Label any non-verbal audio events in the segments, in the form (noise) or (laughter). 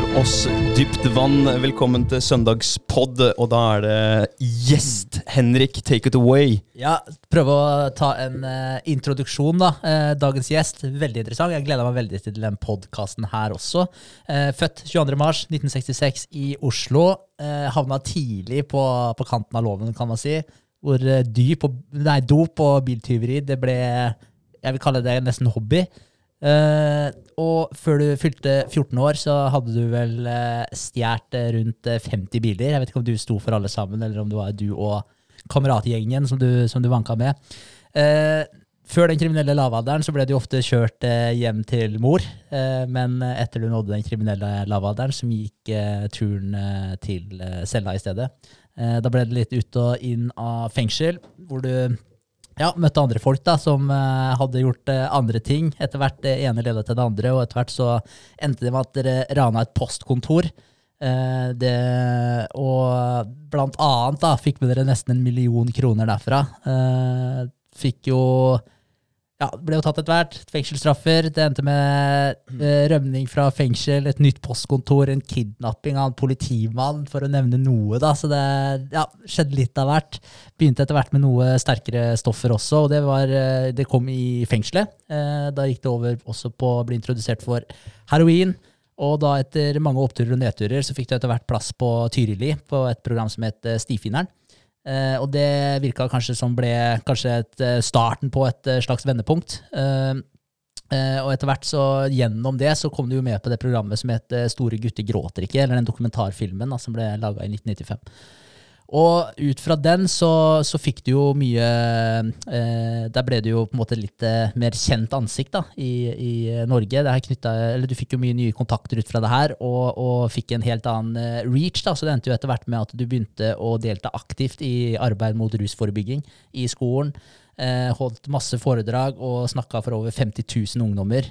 for oss. Dypt vann, velkommen til søndagspod. Og da er det gjest. Henrik, take it away. Ja, Prøve å ta en uh, introduksjon, da. Uh, dagens gjest, veldig interessant. Jeg gleder meg veldig til den podkasten her også. Uh, født 22.3.1966 i Oslo. havna tidlig på, på, kanten av loven, kan man si. Hvor dyp og, nei, dop og biltyveri det ble Jeg vil kalle det nesten hobby. Uh, og før du fylte 14 år, så hadde du vel uh, stjålet rundt 50 biler. Jeg vet ikke om du sto for alle sammen, eller om det var du og kameratgjengen som du, som du vanka med. Uh, før den kriminelle lavalderen så ble du ofte kjørt hjem til mor, men etter du nådde den kriminelle lavalderen, så gikk turen til cella i stedet. da ble det litt ut og inn av fengsel, hvor du ja, møtte andre folk da, som uh, hadde gjort uh, andre ting. Etter hvert det ene ledet til det andre, og etter hvert så endte det med at dere rana et postkontor. Uh, det, og blant annet da, fikk med dere nesten en million kroner derfra. fikk jo ja, ble jo tatt etter hvert. Fengselsstraffer. Det endte med eh, rømning fra fengsel, et nytt postkontor, en kidnapping av en politimann, for å nevne noe. da, Så det ja, skjedde litt av hvert. Begynte etter hvert med noe sterkere stoffer også, og det, var, eh, det kom i fengselet. Eh, da gikk det over også på å bli introdusert for heroin. Og da etter mange oppturer og nedturer så fikk du etter hvert plass på Tyrili, på et program som het Stifinneren. Uh, og det virka kanskje som ble kanskje et, uh, starten på et uh, slags vendepunkt. og etter hvert så gjennom det så kom du jo med på det programmet som het Store gutter gråter ikke, eller den dokumentarfilmen da, som ble laga i 1995. Og ut fra den så, så fikk du jo mye eh, Der ble du jo på en måte litt eh, mer kjent ansikt da, i, i Norge. Knyttet, du fikk jo mye nye kontakter ut fra det her, og, og fikk en helt annen eh, reach. da, Så det endte jo etter hvert med at du begynte å delta aktivt i arbeid mot rusforebygging i skolen. Eh, holdt masse foredrag og snakka for over 50 000 ungdommer.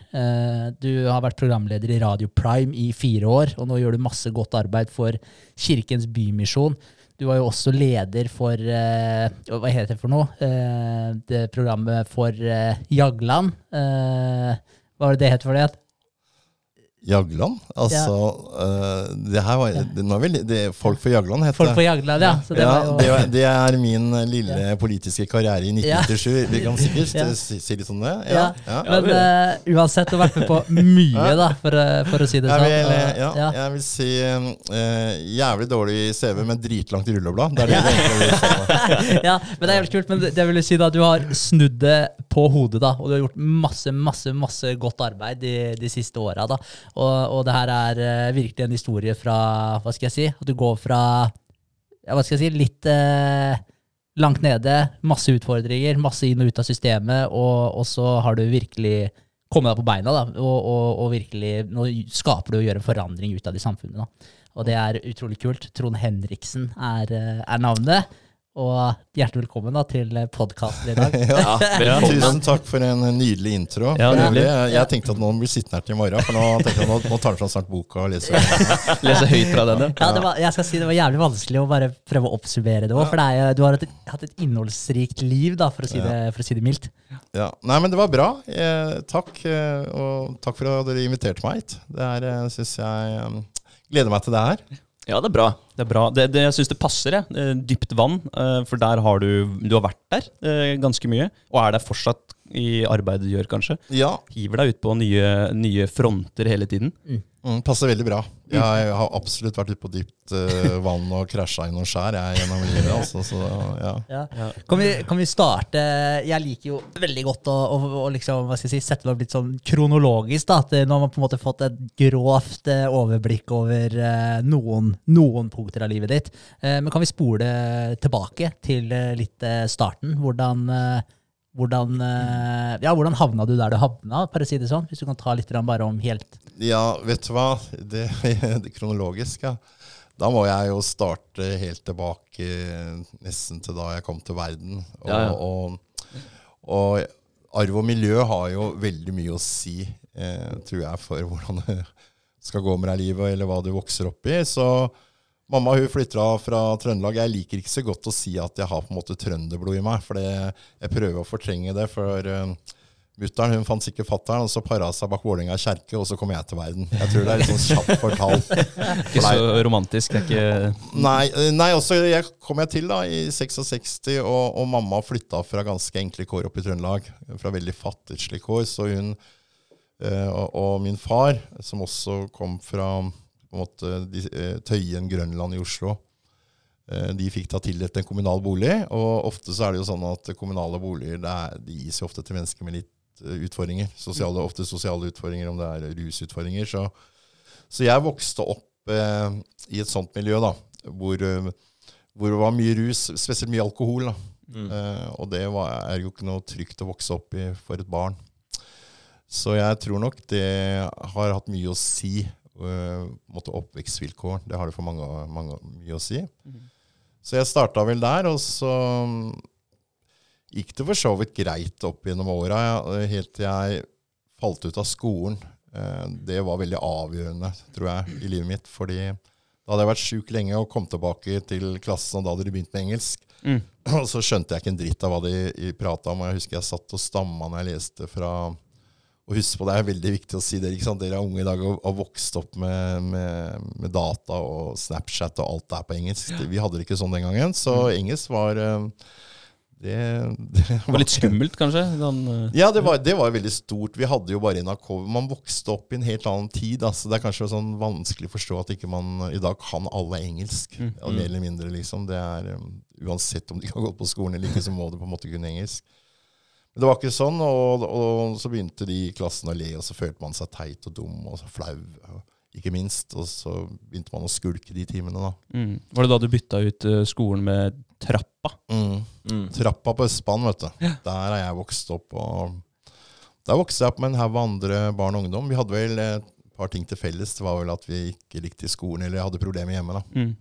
Du har vært programleder i Radio Prime i fire år, og nå gjør du masse godt arbeid for Kirkens Bymisjon. Du var jo også leder for uh, Hva heter det for noe? Uh, det programmet for uh, Jagland. hva var det det het for det? Jagland? Altså ja. uh, Det her var det, nå vil, det, Folk for Jagland heter. Folk for Jagland, ja. Det, ja jo, det, det, er min lille politiske karriere i 1997. Vi kan sikkert ja. si, si, litt om det. Ja. Men uh, uansett, du har vært med på mye, da, for, for, å si det sånn. Jeg vil, ja, jeg vil si uh, jævlig dårlig CV, men dritlangt rulleblad. Det er det det (laughs) ja, men det er jævlig kult. Men det vil si da, du har snudd det på hodet, da, og du har gjort masse, masse, masse godt arbeid de, de siste åra. Og, og det her er uh, virkelig en historie fra Hva skal jeg si? At du går fra ja, hva skal jeg si, litt uh, langt nede, masse utfordringer, masse inn og ut av systemet, og, og så har du virkelig kommet deg på beina, da, og, og, og, virkelig Nå skaper du og gjør en forandring ut av det samfunnet. da. Og det er utrolig kult. Trond Henriksen er, eh, er navnet. Og hjertelig velkommen da, til podkasten i dag. (laughs) ja, ja, tusen takk for en nydelig intro. Ja, nydelig. Jeg, jeg, tenkte at noen blir sittende her til i morgen, for nå jeg nå, nå tar du fram snart boka og leser. (laughs) leser høyt fra denne. Ja, det var, jeg skal si det var jævlig vanskelig å bare prøve å oppsummere det òg. For det er, du har hatt et, hatt et, innholdsrikt liv, da, for å si, det, for å si det, mildt. Ja, Nei, men det var bra. Eh, takk. Eh, og takk for at dere inviterte meg hit. Det er, eh, syns jeg Gleder meg til det her. Ja, det er bra. Det er bra. Det, det, jeg syns det passer, jeg. Eh, dypt vann. Eh, for der har du Du har vært der eh, ganske mye, og er der fortsatt i arbeidet du gjør, kanskje. Ja. Hiver deg ut på nye, nye fronter hele tiden. Mm. Mm, passer veldig bra. Jeg har absolutt vært ute på dypt uh, vann og krasja i noen skjær jeg, gjennom livet. Altså, så, ja. Ja. Kan, vi, kan, vi, starte Jeg liker jo veldig godt å, å, å liksom, si, sette det opp litt sånn kronologisk. Da, at Nå har man på en måte fått et grovt uh, overblikk over uh, noen, noen, punkter av livet ditt. men kan vi spole tilbake til litt starten? Hvordan hvordan, eh, ja, hvordan havna du der du havna, for å si det sånn? Hvis du kan ta litt bare om helt Ja, vet du hva? Det, (laughs) det kronologisk, ja. Da må jeg jo starte helt tilbake nesten til da jeg kom til verden. Og, ja, ja. og, og, arv og miljø har jo veldig mye å si, eh, tror jeg, for hvordan det skal gå med deg i livet, eller hva du vokser opp i. Så Mamma hun flytta fra Trøndelag. Jeg liker ikke så godt å si at jeg har på en måte trønderblod i meg, for jeg prøver å fortrenge det. For uh, Mutter'n hun fant sikkert fatter'n, og så para seg bak Vålerenga kjerke, og så kom jeg til verden. Jeg tror det er litt sånn kjapt fortalt. (laughs) Ikke så romantisk. Det ikke Nei, eh, nei også jeg kom jeg til da i 66, og, og mamma flytta fra ganske enkle kår opp i Trøndelag. Fra veldig fattigslige kår. Så hun eh, og, og min far, som også kom fra på en måte, de, eh, Tøyen, Grønland i Oslo, de fikk da tildelt en kommunal bolig. Og ofte så er det jo sånn at kommunale boliger er, de gis jo ofte til mennesker med litt utfordringer. Sosiale, ofte sosiale utfordringer, om det er rusutfordringer. Så, så jeg vokste opp eh, i et sånt miljø da, hvor, eh, hvor det var mye rus, spesielt mye alkohol. da. Eh, og det var, er jo ikke noe trygt å vokse opp i for et barn. Så jeg tror nok det har hatt mye å si. Uh, måtte oppvekstvilkår. Det har det for mange, mange mye å si. Så jeg starta vel der, og så mm, gikk det for så vidt greit opp gjennom åra, helt til jeg falt ut av skolen. Eh, det var veldig avgjørende, tror jeg, i livet mitt. Fordi da hadde jeg vært sjuk lenge og kom tilbake til klassen, og da hadde de begynt med engelsk. Mm. (clears throat) Og så skjønte jeg ikke en dritt av hva de prata om. og Jeg husker jeg satt og stamma når jeg leste fra Og husk på, det er veldig viktig å si det, ikke sant? dere er unge i dag og har vokst opp med, med, med data og Snapchat og alt det er på engelsk. Vi hadde det ikke sånn den gangen, så engelsk var eh, det, det var litt skummelt, kanskje? Sånn, eh, ja, det var, det var veldig stort. Vi hadde jo bare en NRK. Man vokste opp i en helt annen tid. Altså. Det er kanskje sånn vanskelig å forstå at ikke man i dag kan alle engelsk. Mm. Ja, mer eller mindre, liksom. Det er, um, uansett om de har gått på skolen eller ikke, så må de på en måte kunne engelsk. Men det var ikke sånn, og, og så begynte de i klassen å le, og så følte man seg teit og dum og så flau. og Ikke minst. Og så begynte man å skulke de timene, da. mm. Var det da du bytta ut eh, skolen med trappa? Mm. Mm. Trappa på Østbanen, vet du. Der er jeg vokst opp. og Der vokste jeg opp med en haug andre barn og ungdom. Vi hadde vel et par ting til felles. Det var vel at vi ikke likte skolen eller hadde problemer hjemme. da. Mm.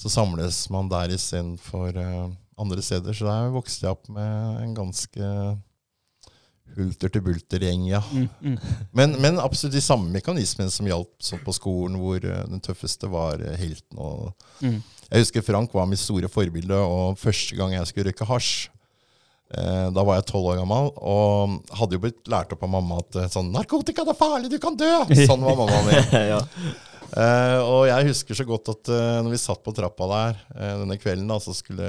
Så samles man der istedenfor uh, andre steder. Så der vokste jeg opp med en ganske hulter til bulter-gjeng, ja. Mm. Mm. Men, men absolutt de samme mekanismene som hjalp på skolen, hvor eh, den tøffeste var eh, helten. og Mm. Jeg husker Frank var mitt store forbilde, og første gang jeg skulle røyke hasj eh, Da var jeg tolv år gammel og hadde jo blitt lært opp av mamma at eh, sånn 'Narkotika det er farlig, du kan dø!' Sånn var mamma mi. (laughs) ja. Eh, og jeg husker så godt at eh, når vi satt på trappa der eh, denne kvelden, da, så skulle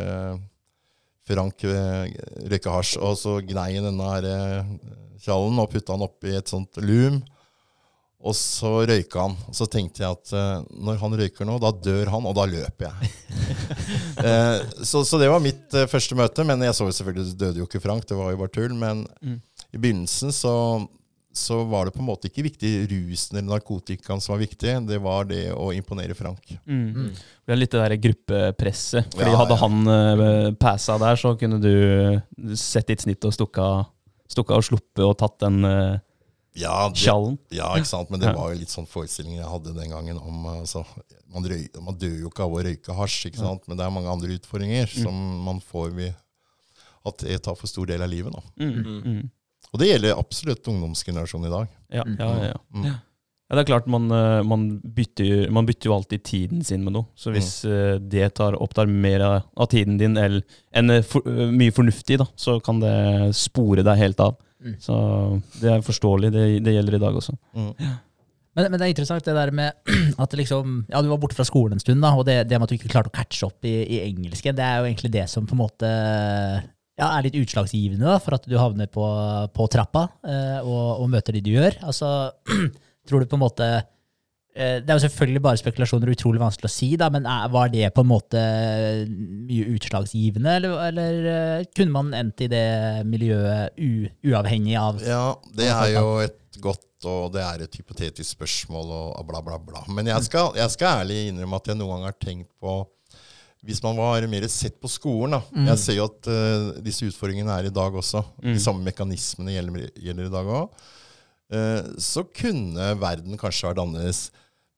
Frank røyke hasj, og så gnei han denne her tjallen og putta han oppi et sånt lum. Og så røyka han. Og så tenkte jeg at uh, når han røyker nå, da dør han, og da løper jeg. uh, (laughs) så, så det var mitt uh, første møte. Men jeg så jo selvfølgelig, det døde jo ikke Frank, det var jo bare tull. Men Mm. i begynnelsen så, så var det på en måte ikke viktig rusen eller narkotikaen som var viktig. Det var det å imponere Frank. Mm. Det er litt det der gruppepresset. Fordi Ja, hadde ja. han uh, passa der, så kunne du sett ditt snitt og stukka, stukka og sluppet og tatt den uh, Ja, det, ja, ikke sant? Men det Ja. var jo litt sånn forestilling jeg hadde den gangen om altså, man, røy, man dør jo ikke av å røyke hasj, ikke sant? men det er mange andre utfordringer som man får ved at det tar for stor del av livet. Da. Mm. Mm. Og det gjelder absolutt ungdomsgenerasjonen i dag. Ja, ja, ja, ja. Mm. Ja, det er klart, man, eh, man, bytter, man bytter jo alltid tiden sin med noe. Så hvis mm. det tar, opptar mer av, tiden din enn eh, for, mye fornuftig, da, så kan det spore deg helt av. Mm. Så det er forståelig. Det, det gjelder i dag også. Mm. Men, men det er interessant det der med (clears throat) at liksom, ja, du var borte fra skolen en stund, da, og det, det med at du ikke klarte å catche opp i, i engelsken, det er jo egentlig det som på en måte ja, er litt utslagsgivende da, for at du havner på, på trappa eh, og, og møter de du gjør. Altså, (clears throat) tror du på en måte Det er jo selvfølgelig bare spekulasjoner utrolig vanskelig å si, da, men er, var det på en måte mye utslagsgivende, eller, eller eh, kunne man endt i det miljøet u, uavhengig av Ja, det er jo et godt og det er et hypotetisk spørsmål og bla, bla, bla. Men jeg skal, jeg skal ærlig innrømme at jeg noen gang har tenkt på Hvis man var mer sett på skolen da. Jeg ser jo at uh, disse utfordringene er i dag også. Mm. De samme mekanismene gjelder, gjelder i dag òg. Så kunne verden kanskje vært annerledes.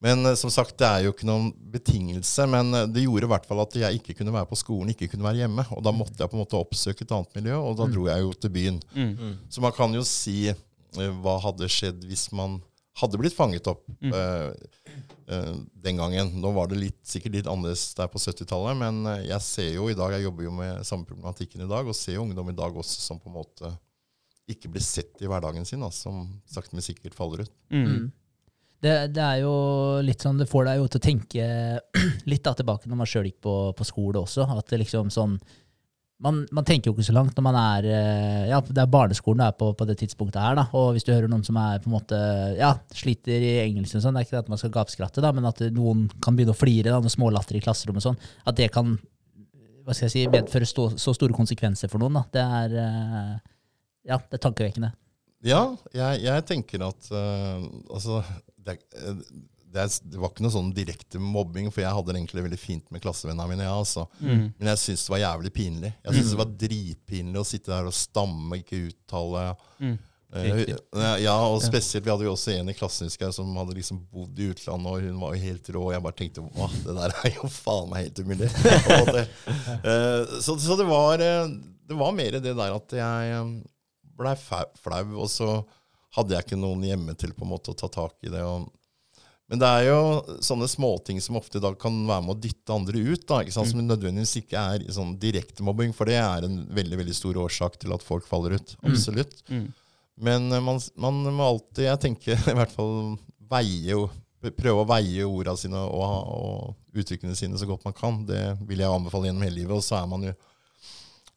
Men eh, som sagt, det er jo ikke noen betingelse. Men eh, det gjorde i hvert fall at jeg ikke kunne være på skolen, ikke kunne være hjemme. Og da måtte jeg på en måte oppsøke et annet miljø, og da dro jeg jo til byen. Mm. Så man kan jo si eh, hva hadde skjedd hvis man hadde blitt fanget opp Mm. uh, uh, den gangen. Nå var det litt, sikkert litt annerledes der på 70-tallet, men eh, jeg ser jo i dag, jeg jobber jo med samme problematikken i dag, og ser ungdom i dag også som på en måte ikke blir sett i hverdagen sin, da, som sakte, men sikkert faller ut. Mm. Mm. Det, det er jo litt sånn, det får deg jo til å tenke (clears throat) litt da tilbake når man sjøl gikk på, på skole også. At det liksom sånn man, man tenker jo ikke så langt når man er eh, Ja, det er barneskolen du er på på det tidspunktet her, da. Og hvis du hører noen som er på en måte Ja, sliter i engelsk og sånn, det er ikke det at man skal gapskratte, da, men at noen kan begynne å flire, da, med smålatter i klasserommet og sånn, at det kan hva skal jeg si, medføre så store konsekvenser for noen, da. Det er eh, Ja, det er tankevekkende. Ja, jeg, jeg tenker at uh, altså, det, det, er, det var ikke noe sånn direkte mobbing, for jeg hadde det egentlig veldig fint med klassevennene mine. Ja, altså. Mm. Men jeg syntes det var jævlig pinlig. Jeg syntes det var dritpinlig å sitte der og stamme, ikke uttale. Mm. Uh, ja, og spesielt, Vi hadde jo også en i klassen husker jeg, som hadde liksom bodd i utlandet, og hun var jo helt rå. Og jeg bare tenkte Åh, det der er jo faen meg helt umulig. (laughs) (laughs) Eh, så, så det var Det var mer det der at jeg blei flau, og så hadde jeg ikke noen hjemme til på en måte å ta tak i det. og men det er jo sånne småting som ofte da kan være med å dytte andre ut, da, ikke sant? som nødvendigvis ikke er sånn direkte mobbing, for det er en veldig veldig stor årsak til at folk faller ut. Absolutt. Mm. Men eh, man, man må alltid, jeg tenker (laughs) i hvert fall, veie, jo- prøve å veie ordene sine og, og uttrykkene sine så godt man kan. Det vil jeg anbefale gjennom hele livet. Og så er man jo,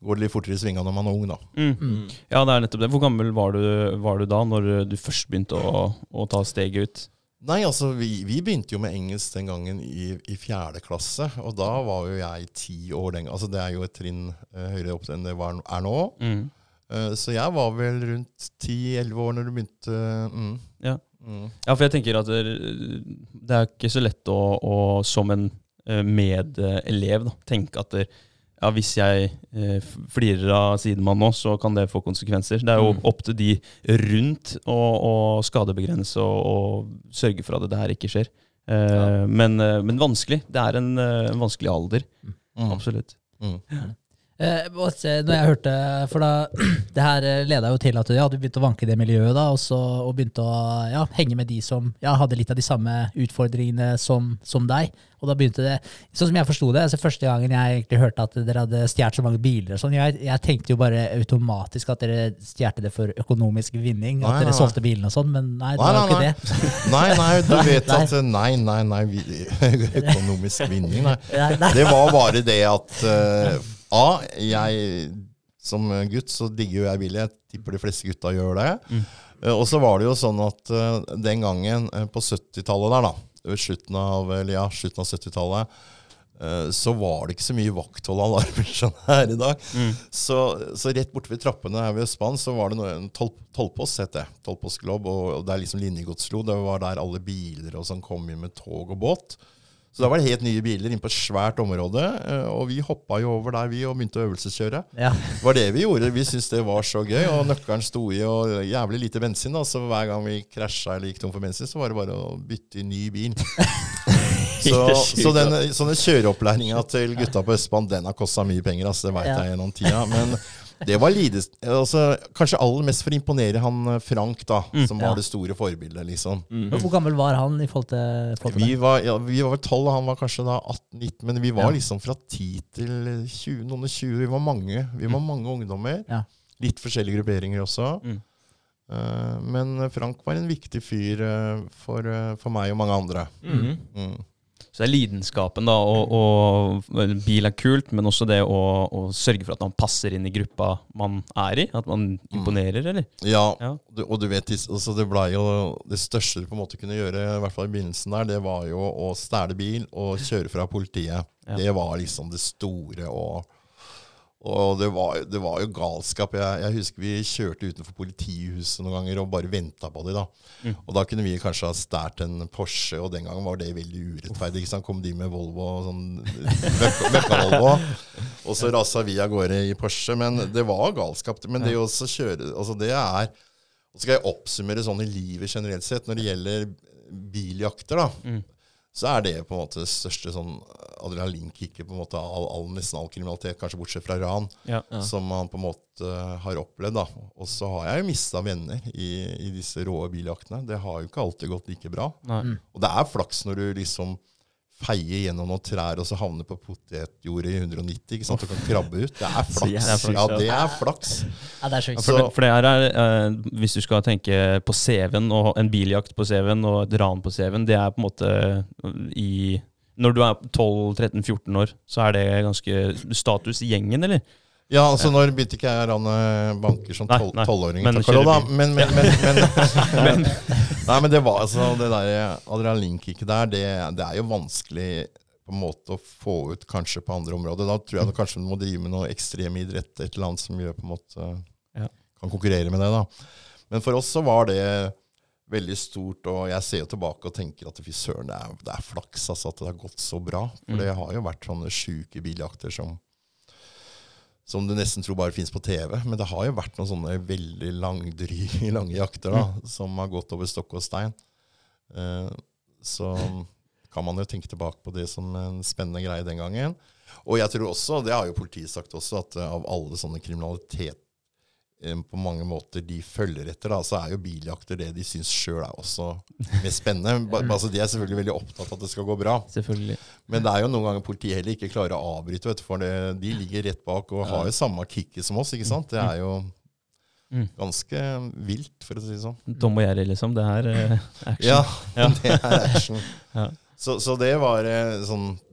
går det litt fortere i svinga når man er ung, da. Mm. Ja, det er nettopp det. Hvor gammel var du, var du da, når du først begynte å, å ta steget ut? Nei, altså vi, vi begynte jo med engelsk den gangen i, i fjerde klasse, og da var jo jeg ti år den Altså det er jo et trinn uh, høyere opp enn det var, er nå. Mm. Uh, så jeg var vel rundt ti-elleve år når du begynte. Mm. Ja. Mm. Ja, for jeg tenker at det, det er ikke så lett å, å som en eh, medelev da, tenke at det, ja, hvis jeg eh, flirer av sidemann nå, så kan det få konsekvenser. Det er jo Mm. opp til de rundt å, å skadebegrense og, og sørge for at det her ikke skjer. Eh, Ja. men, eh, men vanskelig. Det er en, eh, en vanskelig alder. Mm. Absolutt. Mm. Eh, når jeg hørte, for da, (clears throat) Det her eh, leda jo til at ja, du begynte å vanke i det miljøet da, og, så, og begynte å ja, henge med de som ja, hadde litt av de samme utfordringene som, som deg. Og da begynte det, Sånn som jeg forsto det, altså første gangen jeg egentlig hørte at dere hadde stjålet så mange biler og sånn, jeg, jeg tenkte jo bare automatisk at dere stjal det for økonomisk vinning. Nei, At dere nei, solgte bilene og sånn, men nei, det var jo ikke det. (laughs) Nei, nei, du vet at Nei, nei, nei. (laughs) Økonomisk vinning, (laughs) nei. Det var bare det at eh, A, jeg som gutt så digger jo jeg bil. Jeg tipper de fleste gutta gjør det. Eh, og så var det jo sånn at eh, den gangen eh, på 70-tallet der, da, slutten av, ja, slutten av 70-tallet, eh, så var det ikke så mye vakthold og alarmer som det er i dag. Så, så rett borte ved trappene her ved Østbanen så var det noe, en tolv- tollpost, het det. Tollpostklubb, og, og det er liksom linjegodslo. Det var der alle biler og sånn kom inn med tog og båt. Så da var det helt nye biler inne på et svært område, eh, og vi hoppa jo over der vi og begynte å øvelseskjøre. Ja. Det var det vi gjorde. Vi syntes det var så gøy, og nøkkelen sto i, og jævlig lite bensin. Da, så hver gang vi krasja eller gikk tom for bensin, så var det bare å bytte i ny bil. (laughs) Så, så den, sånne kjøreopplæringa til gutta på Østbanen, den har kosta mye penger, altså, det veit Ja. jeg gjennom tida. Men det var lides, altså, kanskje aller mest for å imponere han eh, Frank, da, som var Ja. det store forbildet, liksom. Hvor gammel var han i forhold til, forhold til Vi var, ja, vi var vel 12, og han var kanskje da 18-19, men vi var Ja. liksom fra 10 til 20, noen og 20. Vi var mange, vi var mange ungdommer. Ja. Litt forskjellige grupperinger også. Mm. Uh, men Frank var en viktig fyr uh, for, uh, for meg og mange andre. Mm. Så det er lidenskapen, da, og, og bil er kult, men også det å, å sørge for at man passer inn i gruppa man er i. At man imponerer, eller? Ja, Ja. Du, og du vet, altså det ble jo det største du på en måte kunne gjøre, i hvert fall i begynnelsen der, det var jo å stjele bil og kjøre fra politiet. Ja. Det var liksom det store, og, og det, var, det var jo galskap. Jeg, jeg husker vi kjørte utenfor politihuset noen ganger og bare venta på dem. Da. Mm. Og da kunne vi kanskje ha stært en Porsche, og den gangen var det veldig urettferdig. Ikke sant? Kom de med Volvo, og sånn (laughs) møkka- møkka-Volvo, og så rasa vi av gårde i Porsche. Men det var galskap. Men det å kjøre altså det er og så skal jeg oppsummere sånn i livet generelt sett. Når det gjelder biljakter, da, Mm. Så er det på en måte det største sånn adrenalinkicket på en måte av all, all, nesten all kriminalitet, kanskje bortsett fra ran, Ja. som man på en måte har opplevd. da. Og så har jeg jo mista venner i, i disse rå biljaktene. Det har jo ikke alltid gått like bra. Nei. Og det er flaks når du liksom feie gjennom noen trær og så havne på potetjordet i 190. ikke sant? Du kan krabbe ut. Det er flaks. Ja, det er flaks. Ja, det er sjukt. For, det, for det her er, eh, Hvis du skal tenke på CV-en, og en biljakt på CV-en og et ran på CV-en, det er på en måte i Når du er 12-13-14 år, så er det ganske status i gjengen, eller? Ja, altså Når begynte ikke jeg å rane banker som tolvåring? Men. Men, men, men, (laughs) men, Nei, men det var altså Det der adrenalinkicket der, det, det er jo vanskelig på en måte å få ut kanskje på andre områder. Da tror jeg kanskje du må drive med noe ekstremidrett, et eller annet som gjør på en måte Ja. kan konkurrere med det. da. Men for oss så var det veldig stort, og jeg ser jo tilbake og tenker at fy søren, det det er flaks altså, at det har gått så bra. For Mm. det har jo vært sånne sjuke biljakter som som du nesten tror bare fins på TV. Men det har jo vært noen sånne veldig langdry, (laughs) lange jakter da, som har gått over stokk og stein. Eh, så kan man jo tenke tilbake på det som en spennende greie den gangen. Og jeg tror også, det har jo politiet sagt også, at eh, av alle sånne kriminalitet på mange måter de følger etter, da, så er jo biljakter det de syns sjøl er også mest spennende. (laughs) Ba, altså, de er selvfølgelig veldig opptatt av at det skal gå bra. Selvfølgelig. Men det er jo noen ganger politiet heller ikke klarer å avbryte, vet du, for det, de ligger rett bak og har jo samme kicket som oss. ikke sant? Det er jo Mm. ganske vilt, for å si det sånn. Tom og Jerry, liksom. Det er eh, action. Ja, (laughs) det er action. Ja. Så, så det var eh, sånn eh,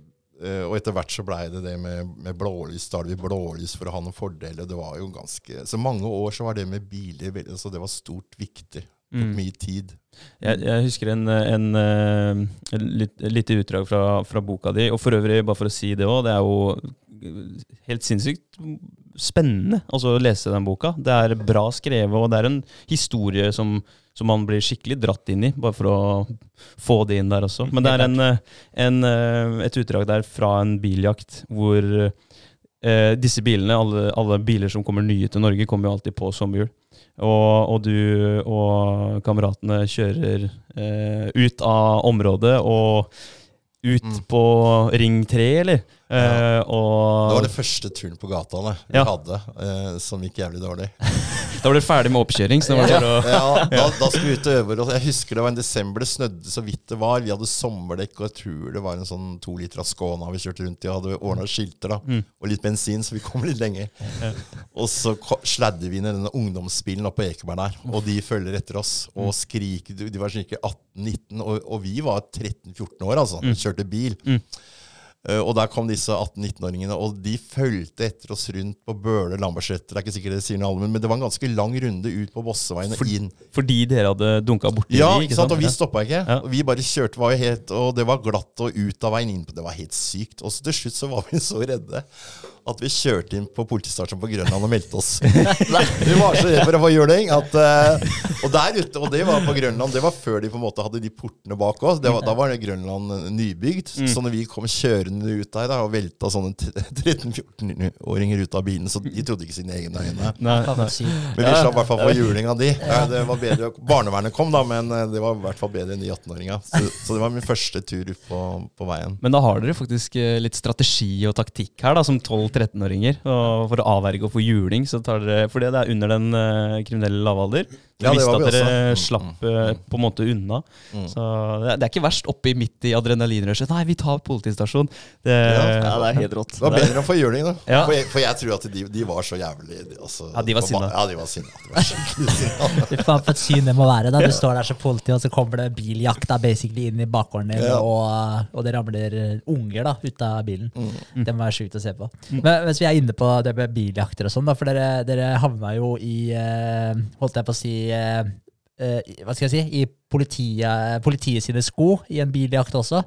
Og etter hvert så blei det det med, med blålys. Da hadde vi blålys for å ha noen fordeler. Det var jo ganske Så mange år så var det med biler altså så det var stort viktig. Mm. mye tid. Jeg, jeg husker en, en, eh, en litt, lite utdrag fra, fra boka di. Og for øvrig, bare for å si det òg, det er jo helt sinnssykt spennende altså, å lese den boka. Det er bra skrevet, og det er en historie som, som man blir skikkelig dratt inn i, bare for å få det inn der også. Men det er en, eh, en, eh, et utdrag der fra en biljakt hvor eh, disse bilene, alle, alle biler som kommer nye til Norge, kommer jo alltid på sommerhjul. Og, og du og kameratene kjører eh, ut av området og ut Mm. på Ring 3, eller? Eh, Det var det første turen på gata vi Ja. hadde, eh, som gikk jævlig dårlig. (laughs) da var dere ferdig med oppkjøring, så det var ja, å (laughs) Ja, da, da skulle vi ut og øve. Jeg husker det var en desember, det snødde så vidt det var. Vi hadde sommerdekk, og jeg tror det var en sånn to liter av Skåna vi kjørte rundt i. og Hadde ordna skilter da, Mm. og litt bensin, så vi kom litt lenger. Og så sladder vi ned denne ungdomsbilen oppe på Ekeberg der, og de følger etter oss og skriker. De var sikkert 18-19, og, og vi var 13-14 år, altså. Kjørte bil. Mm. Eh, og der kom disse 18-19-åringene, og de fulgte etter oss rundt på Bøler, Lambertseter. Det er ikke sikkert det sier noe, allmenn, men det var en ganske lang runde ut på Vosseveien og inn. Fordi dere hadde dunka borti Ja, de, ikke sant? og vi stoppa ikke. Ja. Og vi bare kjørte, var jo helt, og det var glatt og ut av veien inn på Det var helt sykt. Og så til slutt så var vi så redde at vi kjørte inn på politistasjonen på Grønland og meldte oss. (laughs) vi var så redde for å få juling at eh, Og der ute, og det var på Grønland, det var før de på en måte hadde de portene bak oss. Det var, da var det Grønland nybygd. Så når vi kom kjørende ut der da, og velta sånne 13-14-åringer (laughs) ut av bilen, så de trodde ikke sine egne øyne. Men vi slapp i hvert fall få juling av de. Det var bedre. Barnevernet kom, da, men eh, det var i hvert fall bedre enn de 18-åringa. Så, så det var min første tur på, på veien. Men da har dere faktisk eh, litt strategi og taktikk her, da, som 12-13-åringer. Og For å avverge å få juling, så tar dere For det er under den eh, kriminelle lavalder. Dere Ja, visste var at dere også. Mm, slapp mm. på en måte unna. Mm. Så det er, ikke verst oppi midt i adrenalinrushet. Nei, vi tar politistasjon. Det, Ja, det er helt rått. Det var bedre få juling, da. Ja. For, jeg, for jeg tror at de, de var så jævlig altså, Ja, de var sinna. Ja, de var sinna. De var (laughs) sinna. Fy faen, for et syn det må være. da Du står der som politi, og så kommer det biljakta basically inn i bakgården din, Ja. og, og det ramler unger da ut av bilen. Mm. Det må være sjukt å se på. Men hvis vi er inne på det med biljakter og sånn, da, for dere, dere havna jo i eh, Holdt jeg på å si eh, eh, Hva skal jeg si? I politiet, politiet sine sko i en biljakt også.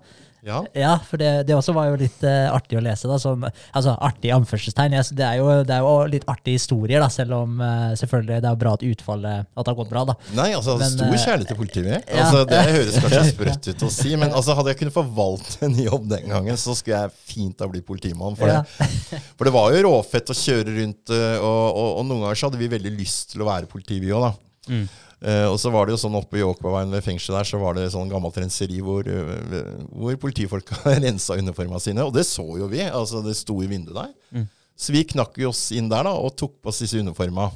Ja. Ja, for det, det også var jo litt uh, artig å lese. da, som, altså Artig anførselstegn. Ja, det, er jo, det er jo litt artige historier, da, selv om uh, selvfølgelig det er bra at utfallet at det har gått bra. da. Nei, altså Men, stor eh, kjærlighet til politiet. ja. Altså, det høres (laughs) kanskje sprøtt ut å si, men altså, hadde jeg kunnet få valgt en jobb den gangen, så skulle jeg fint ha blitt politimann. For, det. for det var jo råfett å kjøre rundt, eh, og, og, og noen ganger så hadde vi veldig lyst til å være politi, vi òg. Mm. Eh, og så var det jo sånn oppe i Åkbergveien ved fengselet der, så var det sånn gammelt renseri hvor, eh, hvor politifolka (laughs) rensa uniformene sine. Og det så jo vi, altså det sto i vinduet der. Mm. Så vi knakk jo oss inn der da, og tok på oss disse uniformene.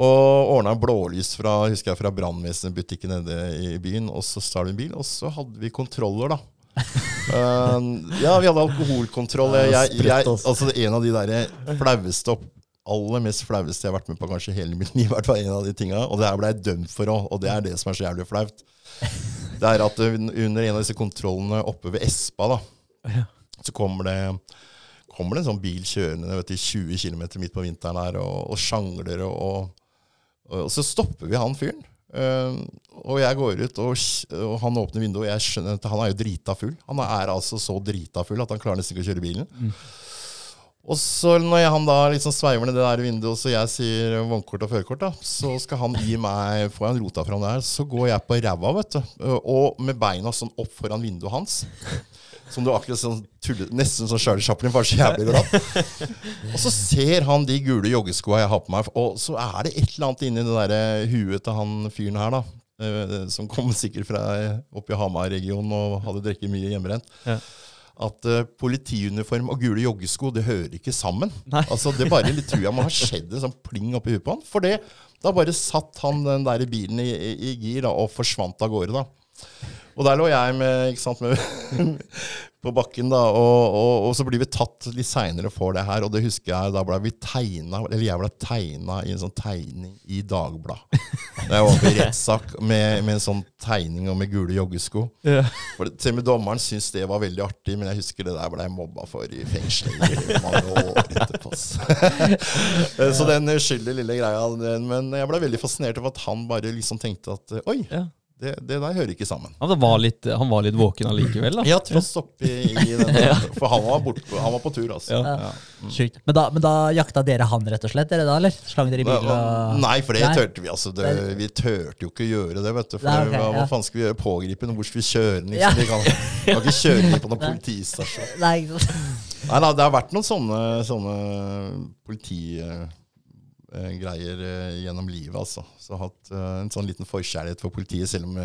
Og ordna blålys fra husker jeg, fra brannvesenbutikken nede i byen, og så stjal vi en bil. Og så hadde vi kontroller, da. Uh, (laughs) ja, vi hadde alkoholkontroll. Jeg, jeg, jeg, altså En av de der flaueste opp aller mest flaueste jeg har vært med på kanskje hele mitt liv. fall en av de tingene, Og det her ble jeg dømt for òg, og det er det som er så jævlig flaut. Det er at under en av disse kontrollene oppe ved Espa, da, så kommer det, kommer det en sånn bil kjørende vet du, 20 km midt på vinteren der og, og sjangler, og, og, og, så stopper vi han fyren. Uh, og jeg går ut, og, og, han åpner vinduet, og jeg skjønner at han er jo drita full. Han er altså så drita full at han klarer nesten ikke å kjøre bilen. Mm. Og så når han da liksom sveiver ned det der vinduet, og så jeg sier vognkort og førerkort, da, så skal han gi meg Får jeg en rota fram der, så går jeg på ræva, vet du. Og med beina sånn opp foran vinduet hans. Som du akkurat sånn tulle, Nesten som Charlie Chaplin, bare så jævlig glatt. Og så ser han de gule joggeskoa jeg har på meg, og så er det et eller annet inni det der huet til han fyren her, da. Eh, som kom sikkert fra oppe i Hamar-regionen og hadde drukket mye hjemmebrent. Ja at uh, politiuniform og gule joggesko det hører ikke sammen. Nei. Altså Det bare litt, tror jeg må ha skjedd en sånn pling oppi huet på han. For det, da bare satt han den der bilen i, i, i gir da, og forsvant av gårde. da. Og der lå jeg med, ikke sant, med på bakken, da, og, og, og, så blir vi tatt litt seinere for det her. Og det husker jeg, da ble vi tegna, eller jeg ble tegna i en sånn tegning i Dagbladet. Da jeg var på rettssak med, med, en sånn tegning og med gule joggesko. Ja. For Til og med dommeren syntes det var veldig artig, men jeg husker det der ble jeg mobba for i fengsel i mange år etterpå. (laughs) så den skyldige lille greia, men jeg ble veldig fascinert over at han bare liksom tenkte at oi. Ja det, det, der hører ikke sammen. Ja, var litt, han var litt våken allikevel? da? Ja, tross oppi i den. (laughs) For han var, bort, han var, på tur, altså. Ja. Ja. Mm. Men, da, men, da, jakta dere han, rett og slett? dere da, eller? Slang dere i bil? Og... Nei, for det tørte vi. altså. Det, vi tørte jo ikke å gjøre det. vet du. For Nei, okay, hva, faen skal vi gjøre? Pågripe? Hvor skal vi kjøre den? Liksom? Vi kan, kan, ikke kjøre den på noen (laughs) politistasjon. Nei, Nei da, det har vært noen sånne, sånne politi eh, greier eh, gjennom livet, altså. Så jeg har hatt eh, en sånn liten forkjærlighet for politiet, selv om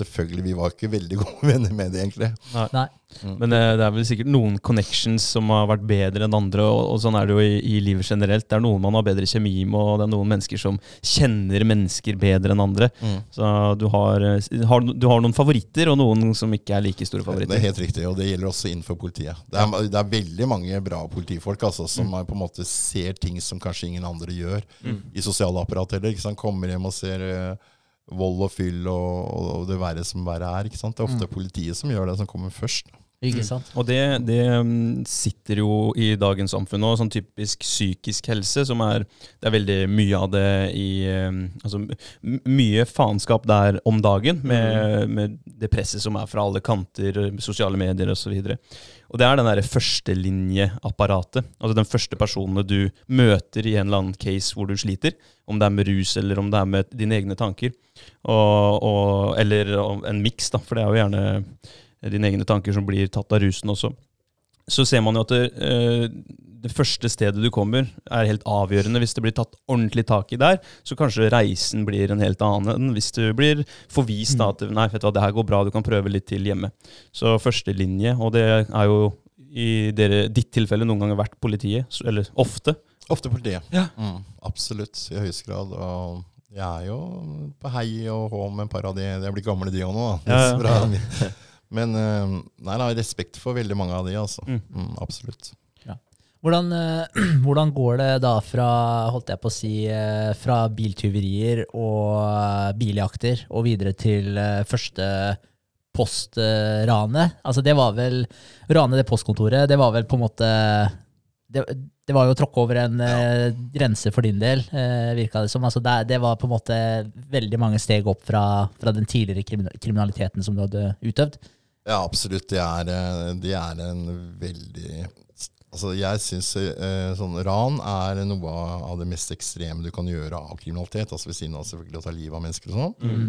selvfølgelig vi var ikke veldig gode (laughs) venner med det, egentlig. Nei. Nei. Mm. Men uh, det er vel sikkert noen connections som har vært bedre enn andre, og, og sånn er det jo i, i, livet generelt. Det er noen man har bedre kjemi med, og det er noen mennesker som kjenner mennesker bedre enn andre. Mm. Så du har, eh, har, du har, noen favoritter, og noen som ikke er like store favoritter. Det er helt riktig, og det gjelder også innenfor politiet. Det er, det er veldig mange bra politifolk altså, som mm. på en måte ser ting som kanskje ingen andre gjør mm. i sosiale apparat heller. Kommer hjem og ser uh, vold og fyll og, og, det verre som verre er. ikke sant? Det er ofte mm. politiet som gjør det, som kommer først. Ikke mm. sant? Mm. Og det, det, mm, sitter jo i dagens samfunn òg, sånn typisk psykisk helse, som er Det er veldig mye av det i Altså mye faenskap der om dagen, med, mm. med, det presset som er fra alle kanter, sosiale medier osv. Og, så og det er den derre førstelinjeapparatet. Altså den første personen du møter i en eller annen case hvor du sliter. Om det er med rus, eller om det er med dine egne tanker. Og, og, eller en miks, da, for det er jo gjerne dine egne tanker som blir tatt av rusen også. Så ser man jo at det, eh, det første stedet du kommer, er helt avgjørende. Hvis det blir tatt ordentlig tak i der, så kanskje reisen blir en helt annen enn hvis du blir forvist da, at nei, vet du hva, det her går bra, du kan prøve litt til hjemme. Så førstelinje, og det er jo i dere, ditt tilfelle noen ganger vært politiet, eller ofte. Ofte politiet. Ja. Mm, absolutt, i høyeste grad. og jeg er jo på hei og hå med en par av de Jeg blitt gamle, de òg nå. da. Ja, ja. (laughs) Men eh, nei, nei, respekt for veldig mange av de, altså. Mm. Mm, absolutt. Hvordan, eh, (clears throat) hvordan, går det da fra holdt jeg på å si, eh, fra biltyverier og eh, biljakter og videre til første postranet? Altså det var vel Ranet det postkontoret, det var vel på en måte Det, det var jo å tråkke over en ja. grense for din del, virka det som. Altså det, det, var på en måte veldig mange steg opp fra, fra den tidligere kriminaliteten som du hadde utøvd. Ja, absolutt. Det er, det er en veldig Altså, jeg syns eh, sånn ran er noe av det mest ekstreme du kan gjøre av kriminalitet. Altså Ved siden av selvfølgelig å ta livet av mennesker og sånn. Mm.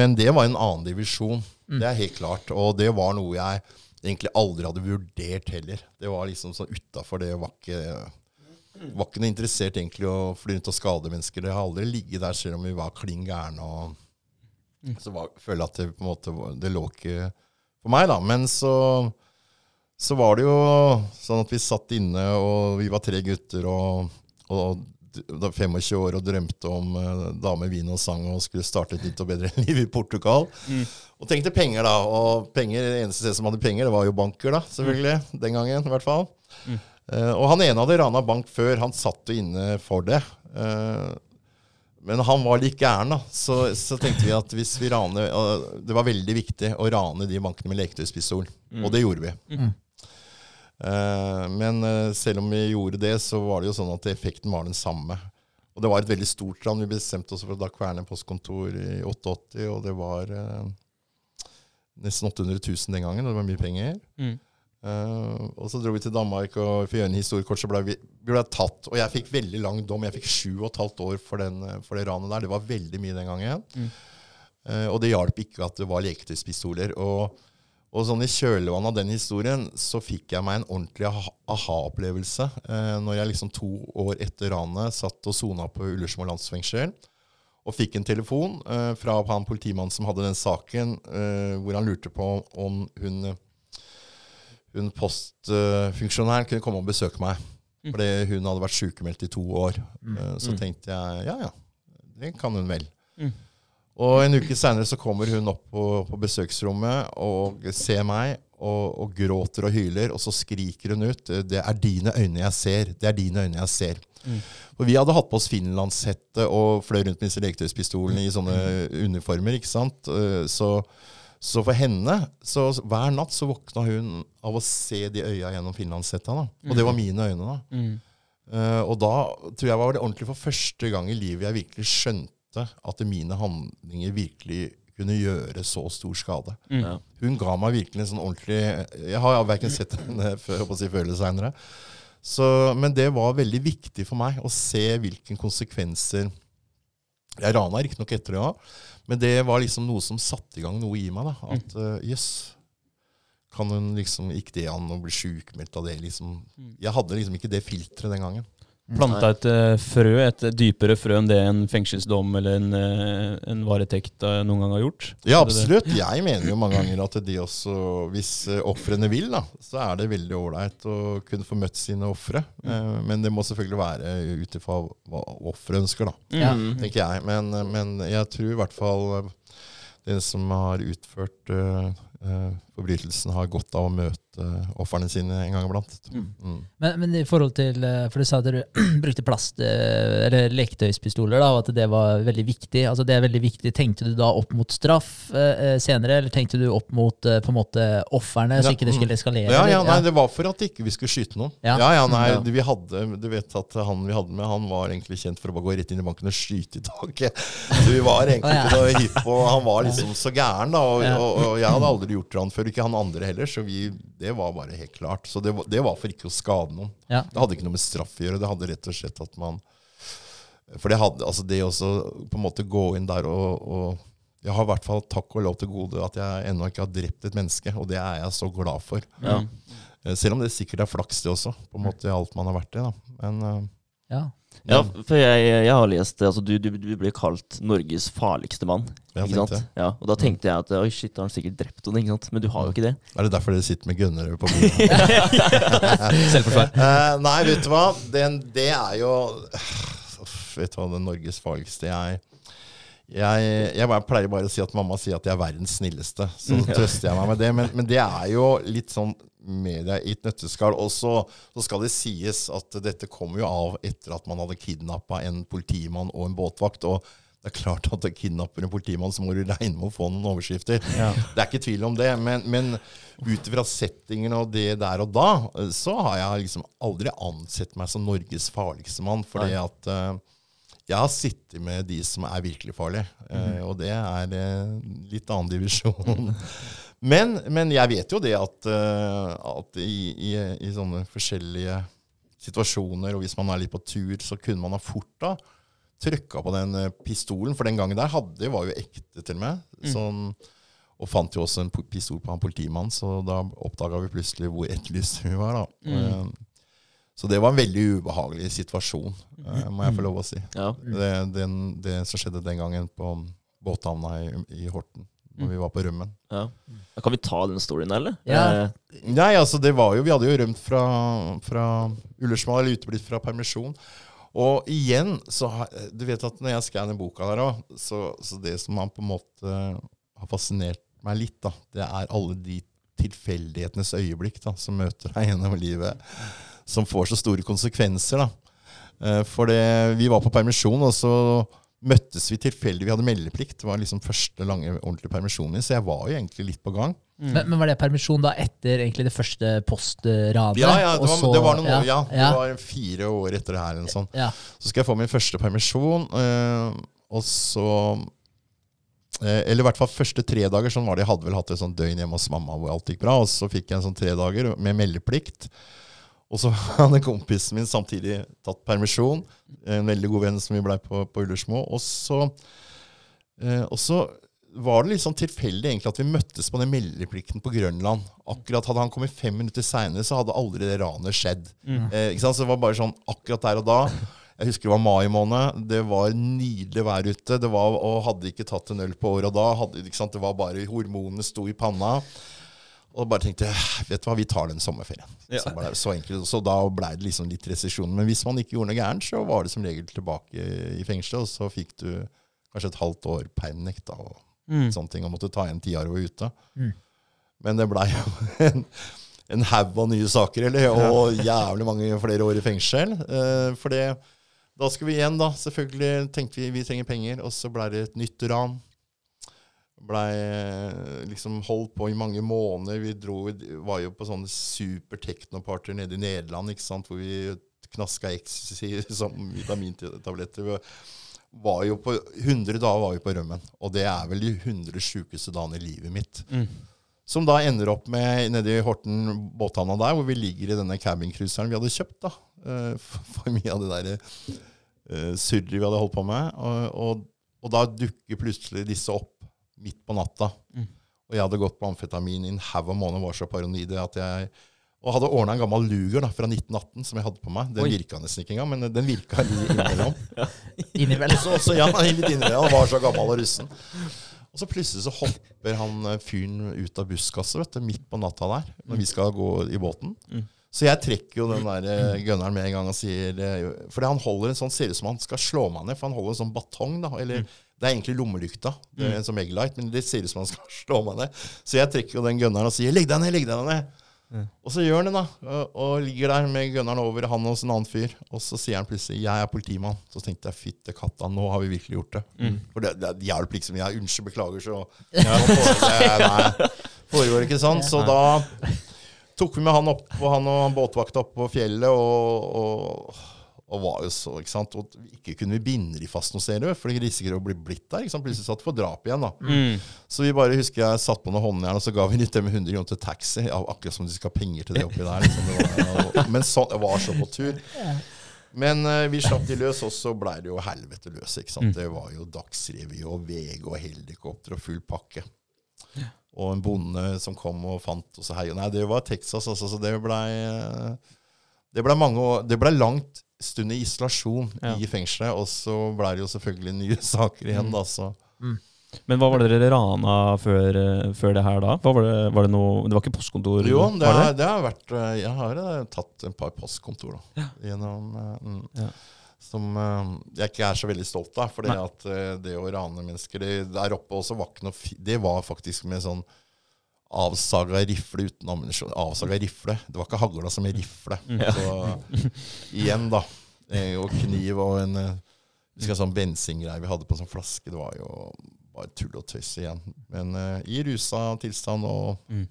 Men det var en annen divisjon. Mm. Det er helt klart. Og det var noe jeg egentlig aldri hadde vurdert heller. Det var liksom sånn utafor det. Var ikke, var ikke noe interessert egentlig å fly rundt og skade mennesker. Det har aldri ligget der selv om vi var klin gærne. Og mm. så var, føler jeg at det på en måte det lå ikke for meg, da. Men så så var det jo sånn at vi satt inne, og vi var tre gutter, og, og da 25 år og drømte om uh, dame, vin og sang og skulle starte et nytt og bedre (laughs) liv i Portugal. Mm. Og tenkte penger, da. Og penger, det eneste stedet som hadde penger, det var jo banker, da, selvfølgelig. Mm. Den gangen, i hvert fall. Mm. Uh, og han ene hadde rana bank før. Han satt jo inne for det. Uh, men han var litt gæren, da. Så, så, tenkte vi at hvis vi raner Det var veldig viktig å rane de bankene med leketøyspistol. Mm. Og det gjorde vi. Uh, men uh, selv om vi gjorde det, så var det jo sånn at effekten var den samme. Og det var et veldig stort ran. Vi bestemte oss for å da kverne postkontor i 88, og det var uh, nesten 800 000 den gangen, og det var mye penger. Mm. Uh, og så dro vi til Danmark, og å gjøre en historiekort så ble vi, vi ble tatt. Og jeg fikk veldig lang dom. Jeg fikk sju og et halvt år for, den, for, det ranet der. Det var veldig mye den gangen. Mm. Uh, og det hjalp ikke at det var leketøyspistoler. Og, og sånn i kjølvannet av den historien så fikk jeg meg en ordentlig aha-opplevelse Eh, når jeg liksom to år etter ranet satt og sona på Ullersmo landsfengsel. Og fikk en telefon fra han politimannen som hadde den saken, hvor han lurte på om hun hun postfunksjonæren kunne komme og besøke meg. Mm. Fordi hun hadde vært sykemeldt i to år. Mm. Eh, så mm. tenkte jeg ja, ja, det kan hun vel. Mm. Og en uke seinere så kommer hun opp på, på, besøksrommet og ser meg og, og, gråter og hyler, og så skriker hun ut 'Det er dine øyne jeg ser. Det er dine øyne jeg ser'. Mm. For vi hadde hatt på oss finlandshette og fløy rundt med disse leketøyspistolene i sånne uniformer. ikke sant? Eh, så så for henne så Hver natt så våkna hun av å se de øya gjennom finlandshetta. Og det var mm. mine øyne. da. Mm. Uh, og da tror jeg var det ordentlig for første gang i livet jeg virkelig skjønte at mine handlinger virkelig kunne gjøre så stor skade. Mm. Hun ga meg virkelig en sånn ordentlig Jeg har verken sett henne (laughs) før si før eller seinere. Men det var veldig viktig for meg å se hvilke konsekvenser Jeg rana riktignok etter det òg, men det var liksom noe som satte i gang noe i meg. da, At mm. uh, yes, kan hun liksom, Gikk det an å bli sjukmeldt av det? liksom? Mm. Jeg hadde liksom ikke det filteret den gangen. Planta et uh, frø, et dypere frø enn det en fengselsdom eller en, uh, en varetekt uh, noen gang har gjort? Ja, absolutt. Jeg mener jo mange ganger at de også, hvis ofrene vil, da, så er det veldig ålreit å kunne få møtt sine ofre. Mm. men det må selvfølgelig være ut ifra hva offeret ønsker, da, mm. tenker jeg. Men, men, jeg tror i hvert fall den som har utført forbrytelsen, har godt av å møte uh, ofrene sine en gang iblant. Mm. Mm. Men, men, i forhold til, eh, for du sa at du (clears throat) brukte plast, eh, eller leketøyspistoler, da, og at det var veldig viktig. Altså det er veldig viktig. Tenkte du da opp mot straff uh, senere, eller tenkte du opp mot uh, på en måte offerne, så ikke det skulle eskalere? Ja, ja, nei, det var for at ikke vi skulle skyte noen. Ja, ja, ja nei, vi hadde, du vet at han vi hadde med, han var egentlig kjent for å bare gå rett inn i banken og skyte i taket. (laughs) Så vi var egentlig ikke noe hypp og Han var (laughs) liksom så gæren, da, og, og, og jeg hadde aldri gjort det han før, ikke han andre heller, så vi det var bare helt klart. Så det, det var for ikke å skade noen. Ja. Det hadde ikke noe med straff å gjøre. Det hadde rett og slett at man For det hadde, altså det å på en måte gå inn der og, og Jeg har i hvert fall takk og lov til gode at jeg ennå ikke har drept et menneske, og det er jeg så glad for. Ja. Eh, selv om det sikkert er flaks, det også, på en måte alt man har vært i. Da. Men uh, ja. Ja, for jeg, jeg har lest altså du, du, du blir kalt Norges farligste mann. ikke sant? Ja, og da tenkte jeg at oi shit, da har han sikkert drept noen, ikke sant? men du har jo ikke det. Er det derfor dere sitter med gunnere på bordet? (laughs) Selvforsvar. Uh, nei, vet du hva. Det, det er jo Vet du hva, det Norges farligste jeg jeg, jeg, pleier bare å si at mamma sier at jeg er verdens snilleste. Så trøster jeg meg med det. Men, men det er jo litt sånn media i et nøtteskall. Og så, så, skal det sies at dette kom jo av etter at man hadde kidnappa en politimann og en båtvakt. og det er klart at det kidnapper en politimann, så må du regne med å få noen overskrifter. Ja. Det er ikke tvil om det. Men, men ut ifra settingen og det der og da, så har jeg liksom aldri ansett meg som Norges farligste mann. Fordi at uh, jeg har sittet med de som er virkelig farlige. Uh, og det er uh, litt annen divisjon. (laughs) Men, men, jeg vet jo det at, uh, at i, i, i, sånne forskjellige situasjoner, og hvis man er litt på tur, så kunne man ha fort da trykka på den uh, pistolen. For den gangen der hadde, var jo ekte, til og med. Mm. Sånn, og fant jo også en pistol på han politimannen, så da oppdaga vi plutselig hvor etterlyst vi var. da. Mm. Uh, så det var en veldig ubehagelig situasjon, må jeg få lov å si. Ja. Det, den, det, som skjedde den gangen på båthavna i, i Horten når vi var på rømmen. Ja. Kan vi ta den storyen, eller? Ja. Eh, Nei, altså det var jo Vi hadde jo rømt fra, fra Ullersmal, eller uteblitt fra permisjon. Og igjen, så du vet at når jeg skanner boka der òg, så, så, det som man på en måte har fascinert meg litt, da, det er alle de tilfeldighetenes øyeblikk da, som møter deg gjennom livet, som får så store konsekvenser. da. Eh, for det, vi var på permisjon, og så møttes vi tilfeldig. Vi hadde meldeplikt. Det var liksom første lange ordentlige permisjonen så jeg var jo egentlig litt på gang. Mm. Men, men, Var det permisjon da etter egentlig det første postranet? Ja, ja, det var, så, det var noen ja, år, ja, ja. Det var fire år etter det her. Eller sånn. Ja. Så skal jeg få min første permisjon, øh, og så øh, Eller i hvert fall første tre dager. Sånn var det. Jeg hadde vel hatt et sånt døgn hjemme hos mamma hvor alt gikk bra. Og så fikk jeg en sånn tre dager med meldeplikt. Og så (laughs) hadde kompisen min samtidig tatt permisjon. En veldig god venn som vi blei på, på Ullersmo. Og så, eh, og så var det litt sånn tilfeldig egentlig at vi møttes på den meldeplikten på Grønland. Akkurat Hadde han kommet fem minutter seinere, så hadde aldri det ranet skjedd. Mm. Eh, ikke sant? Så det var bare sånn akkurat der og da. Jeg husker det var mai måned. Det var nydelig vær ute. Det var, og hadde ikke tatt en øl på året da. Hadde? Det var bare Hormonene sto i panna. Og bare tenkte vet du hva, vi tar den sommerferien. Ja. Så, bare, så, enkelt, så da blei det liksom litt resesjon. Men hvis man ikke gjorde noe gærent, så var det som regel tilbake i fengselet. Og så fikk du kanskje et halvt år permnekt og mm. sånne ting, og måtte ta igjen tida du var ute. Mm. Men det blei jo (laughs) en, en haug av nye saker, eller, og jævlig mange flere år i fengsel. Uh, for det, da skulle vi igjen, da. Selvfølgelig tenkte vi vi trenger penger, og så blei det et nytt ran. Blei liksom holdt på i mange måneder. Vi dro, var jo på sånne super teknoparter nede i Nederland ikke sant, hvor vi knaska ecstasy (laughs) som vitamintabletter. Vi var jo på 100 dager var vi på rømmen. Og det er vel de 100 sjukeste dagene i livet mitt. Mm. Som da ender opp med nede i Horten båthavna der, hvor vi ligger i denne cabincruiseren vi hadde kjøpt. da, (laughs) uh, For mye av det der uh, surret vi hadde holdt på med. Og, og, og da dukker plutselig disse opp midt på natta. Mm. Og jeg hadde gått på amfetamin i en haug av måneder, var så paranoid at jeg og hadde ordna en gammel Luger da, fra 1918 som jeg hadde på meg. Den Oi. virka nesten ikke engang, men den virka innimellom. (laughs) innimellom. Så, så, ja, litt innimellom. Han var så gammel og russen. Og så plutselig så hopper han eh, fyren ut av buskaset vet du, midt på natta der, når vi skal gå i båten. Mm. Så jeg trekker jo den der eh, gunneren med en gang og sier For han holder en sånn, ser ut som han skal slå meg ned, for han holder en sånn batong. da, eller mm. Det er egentlig lommelykta, det er mm. en som Egglight, men det ser ut som han skal (laughs) slå meg ned. Så jeg trekker jo den gunneren og sier 'legg deg ned', legg deg ned. Mm. Og så gjør han det, da. Og, og ligger der med gunneren over han hos en annen fyr. Og så sier han plutselig 'jeg er politimann'. Så tenkte jeg 'fytte katta, nå har vi virkelig gjort det'. Mm. For det, det, hjelper liksom. Jeg unnskyld, beklager, så ja, det, foregår ikke sånn. Så da tok vi med han opp, og han og båtvakta opp på fjellet. og, og og var jo så, ikke sant, og ikke kunne vi binde de fast noe sted, for de risikerer å bli blitt der. ikke sant, Plutselig satt for drap igjen. da. Mm. Så vi bare husker jeg satt på noen håndjern, og så ga vi litt dem 100 kroner til taxi. Ja, akkurat som de skal ha penger til det oppi der. liksom. Det var, men sånn, jeg var så på tur. Men uh, vi slapp de løs, og så blei det jo helvete løs. ikke sant? Mm. Det var jo Dagsrevy og VG og helikopter og full pakke. Og en bonde som kom og fant oss hei. Nei, det var Texas, altså, så det blei uh, det ble, mange det ble langt stund i isolasjon ja. i fengselet, og så ble det jo selvfølgelig nye (laughs) saker igjen. da, så... Mm. Men hva var det dere rana før, eh, før det her da? Var det, var det, noe, det var ikke postkontor? Jo, det, har, det har vært eh, Jeg har eh, tatt et par postkontor da, ja. gjennom mm, ja. Som jeg ikke er så veldig stolt av. For det å rane mennesker det, Der oppe også var ikke noe Det var faktisk med sånn avsaga rifle uten ammunisjon. Avsaga rifle. Det var ikke hagla som i rifle. Ja. Så igjen, da. Og kniv og en eh, husker en sånn bensingreie vi hadde på en sånn flaske. Det var jo bare tull og tøys igjen. Men uh, i rusa tilstand og mm.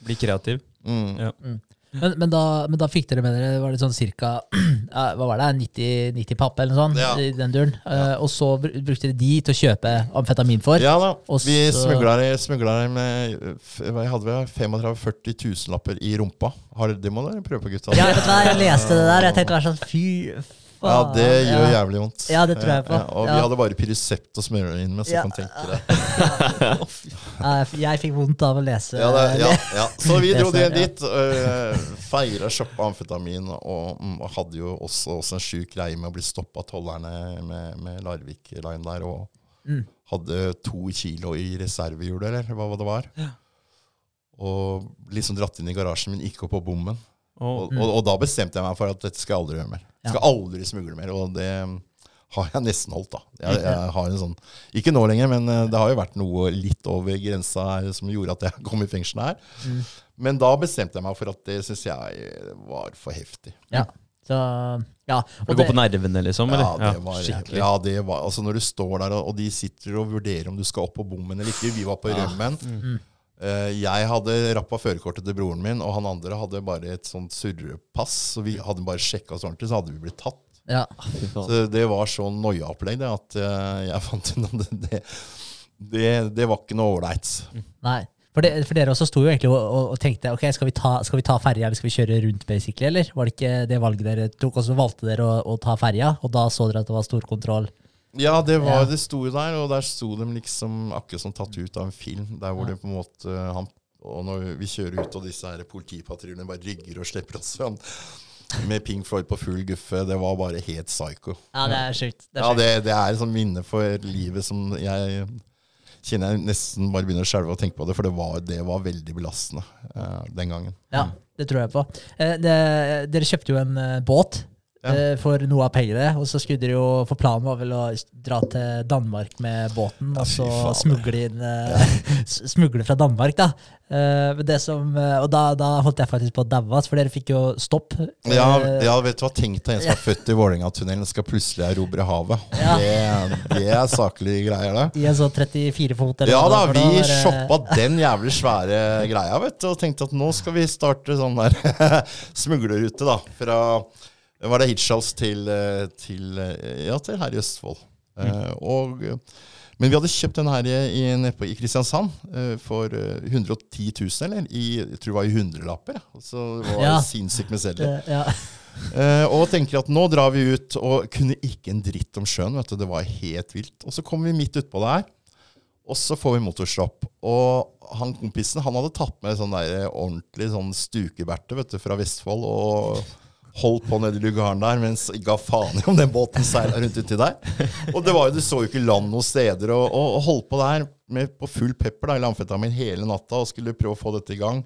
Bli kreativ. Mm. Ja. Mm. Men, men, da, men, da, fikk dere med dere var det sånn cirka (clears throat) hva var det, 90, 90 papp eller noe sånt? Ja. i den duren. Ja. Uh, og så brukte dere de til å kjøpe amfetamin for? Ja da. vi smugla dem med hva hadde vi, 35 40 tusenlapper i rumpa. Har, det må dere prøve på, gutta. Ja, vet du hva, jeg leste det der. Jeg tenkte sånn fy ja, det gjør ja. jævlig vondt. Ja, det tror jeg på. Ja, og vi hadde bare Pyresept å smøre inn med, så ja. kan tenke (laughs) deg. jeg fikk vondt av å lese. Ja, det, ja, Så vi (laughs) dro det dit. Uh, feira shoppa amfetamin og, mm, og, hadde jo også, også en sjuk greie med å bli stoppa av tollerne med, med Larvik Line der. Og mm. hadde to kilo i reservehjulet, eller hva det var. Og liksom dratt inn i garasjen min, gikk opp på bommen. Og, og, og, da bestemte jeg meg for at dette skal jeg aldri gjøre mer. Skal aldri smugle mer. Og det har jeg nesten holdt, da. Jeg, jeg har en sånn, Ikke nå lenger, men eh, det har jo vært noe litt over grensa her som gjorde at jeg (laughs) kom i fengsel her. Mm. Men da bestemte jeg meg for at det syns jeg var for heftig. Ja, så, ja. Og det går på nervene, liksom? Eller? Ja, det var, ja, ja, det var altså Når du står der, og de sitter og vurderer om du skal opp på bommen eller ikke Vi var på rømmen. Mm. Uh, jeg hadde rappa førerkortet til broren min, og han andre hadde bare et sånt surrepass. Så vi hadde bare sjekka oss ordentlig, så hadde vi blitt tatt. Ja. Så det var sånn noiaopplegg at uh, jeg fant ut at det, det, det, var ikke noe ålreit. Nei. For, det, for, dere også sto jo egentlig og, og, og tenkte ok, skal vi ta, skal vi ta ferja eller skal vi kjøre rundt, basically, eller? Var det ikke det valget dere tok? Og så valgte dere å, å ta ferja, og da så dere at det var stor kontroll? Ja, det var ja. det sto der, og der sto de liksom akkurat som tatt ut av en film. Der hvor ja. det på en måte han, Og når vi kjører ut, og disse her politipatruljene bare rygger og slipper oss fram med Pink Floyd på full guffe, det var bare helt psycho. Ja, det er sjukt. Det er ja, det, det, er et sånt minne for livet som jeg kjenner jeg nesten bare begynner å skjelve og tenke på det, for det var, det var veldig belastende uh, den gangen. Ja, det tror jeg på. Uh, det, dere kjøpte jo en uh, båt ja. Eh, for noe av pengene. Og så skulle de jo, for planen var vel å dra til Danmark med båten, og så smugle inn ja. (laughs) smugle fra Danmark, da. Det som, og da, da, holdt jeg faktisk på å daue, for dere fikk jo stopp. Ja, ja vet du hva, tenk deg en som er født i Vålerenga-tunnelen, skal plutselig erobre havet. (laughs) Det, det, er saklige greier, det. I en sånn 34 fot? ja da, vi da, shoppa den jævlig svære greia, vet du, og tenkte at nå skal vi starte sånn der (laughs) smuglerrute, da. Fra var det hitchhals til, eh, til, eh, ja, til her i Østfold. Mm. Uh, og, men vi hadde kjøpt den her i, i, i Kristiansand uh, for 110 000, eller? I, jeg tror det var i hundrelapper. Så det var ja. sinnssykt med sedler. Ja. Uh, (laughs) og tenker at nå drar vi ut, og kunne ikke en dritt om sjøen. vet du, Det var helt vilt. Og så kommer vi midt utpå der, og så får vi motorstopp. Og han kompisen han hadde tatt med sånn der ordentlig sånn stukeberte vet du, fra Vestfold. og holdt på nede i lugaren der mens ga faen i om den båten seila rundt uti der. Og det var jo, du så jo ikke land noen steder, og, og, og holdt på der med, på full pepper da, i lamfetamin hele natta og skulle prøve å få dette i gang.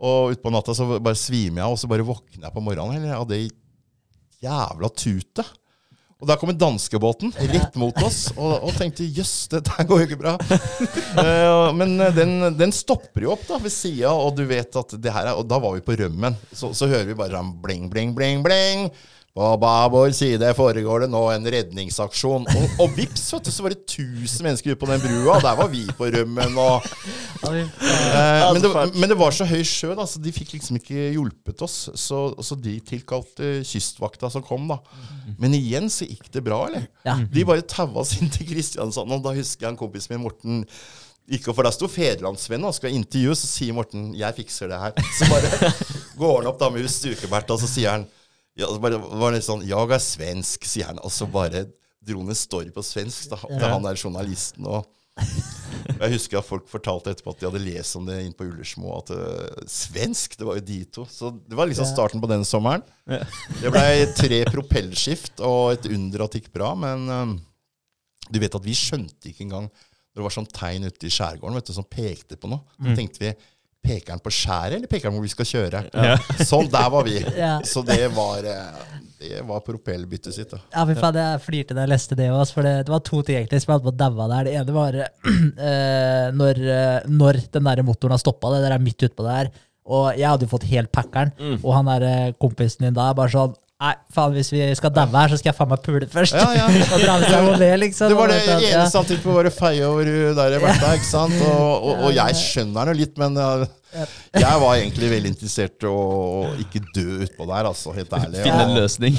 Og utpå natta så bare svimer jeg, og så bare våkner jeg på morgenen av det jævla tutet. Og da kommer danskebåten rett mot oss, og, og tenkte jøss, dette går jo ikke bra. uh, (laughs) men eh, den, den, stopper jo opp da ved sida, og du vet at det her er Og da var vi på rømmen. Så, så hører vi bare bling, bling, bling, bling. På babord side foregår det nå en redningsaksjon. Og, og vips, vet du, så var det 1000 mennesker ute på den brua. Og der var vi på rømmen. Og, eh, men, det, men, det, var så høy sjø, da, så de fikk liksom ikke hjulpet oss. Så, så de tilkalte kystvakta som kom, da. Men igjen så gikk det bra, eller? Ja. De bare taua oss inn til Kristiansand. Og da husker jeg en kompis min, Morten ikke, for da sto Fedrelandsvennen og skal intervjue, så sier Morten 'jeg fikser det her'. Så bare (laughs) går han opp da med stukebert, og så sier han ja, så bare var det sånn 'Jag er svensk', sier han. Og så bare dro han en story på svensk da, til han der journalisten. og jeg husker at folk fortalte etterpå at de hadde lest om det inn på Ullersmo. At uh, svensk, det var jo de to. Så det var liksom starten på den sommeren. Det blei tre propellskift og et under at det gikk bra. Men um, du vet at vi skjønte ikke engang Når det var sånn tegn ute i skjærgården vet du, som pekte på noe. Så mm. tenkte vi Peker han på skjæret, eller peker han hvor vi skal kjøre? Ja. (laughs) Sånn, der var vi. Ja. Så det var, eh, det var propellbyttet sitt. Da. Ja, fy faen, Jeg flirte da jeg leste det også, for det, det, var to ting egentlig som jeg hadde på daua der. Det ene var uh, (clears throat) når, uh, når, den der motoren har stoppa, det der er midt utpå der. Og jeg hadde jo fått helt packeren, mm. og han der kompisen din da bare sånn Nei, faen, hvis vi skal daue her, så skal jeg faen meg pule først. Ja, ja. (laughs) og dra med seg og le, liksom. Det var det ene samtidig på å bare feie over der jeg vært ikke sant? (laughs) Og, og, og jeg skjønner det litt, men jeg var egentlig veldig interessert i å ikke dø utpå der, altså, helt ærlig. Finne en løsning.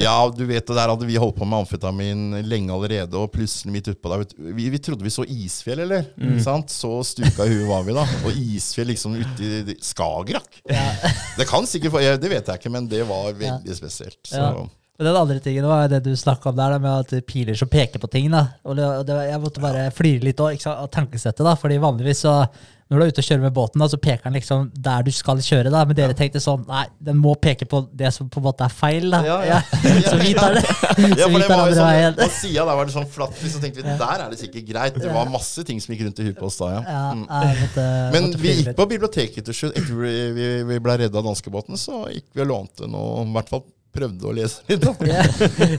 ja, du vet det der hadde vi holdt på med amfetamin lenge allerede, og plutselig midt utpå der vi, vi, trodde vi så isfjell, eller? Mm. Så stuka i huet var vi, da. Og isfjell liksom ute i Skagerrak. Ja. Det kan sikkert Det vet jeg ikke, men det var veldig spesielt. Så. Men den andre tingen var det du snakka om der, med at piler som peker på ting. da. Og det, det, Jeg måtte bare flire litt av tankesettet. da, fordi vanligvis så når du er ute og kjører med båten, da, så peker den liksom der du skal kjøre. da, Men dere ja. tenkte sånn Nei, den må peke på det som på en måte er feil. da. Ja, ja. (laughs) (laughs) så vi tar det. (laughs) ja, for det var jo sånn. På sida der var det sånn flatt, så tenkte vi der er det sikkert greit. Det var masse ting som gikk rundt i huet på oss da, ja. Mm. Måtte, Men måtte vi gikk på biblioteket til slutt. Etter vi, vi, vi ble redda av danskebåten, så gikk vi og lånte noe, i hvert fall prøvde å lese litt. ja,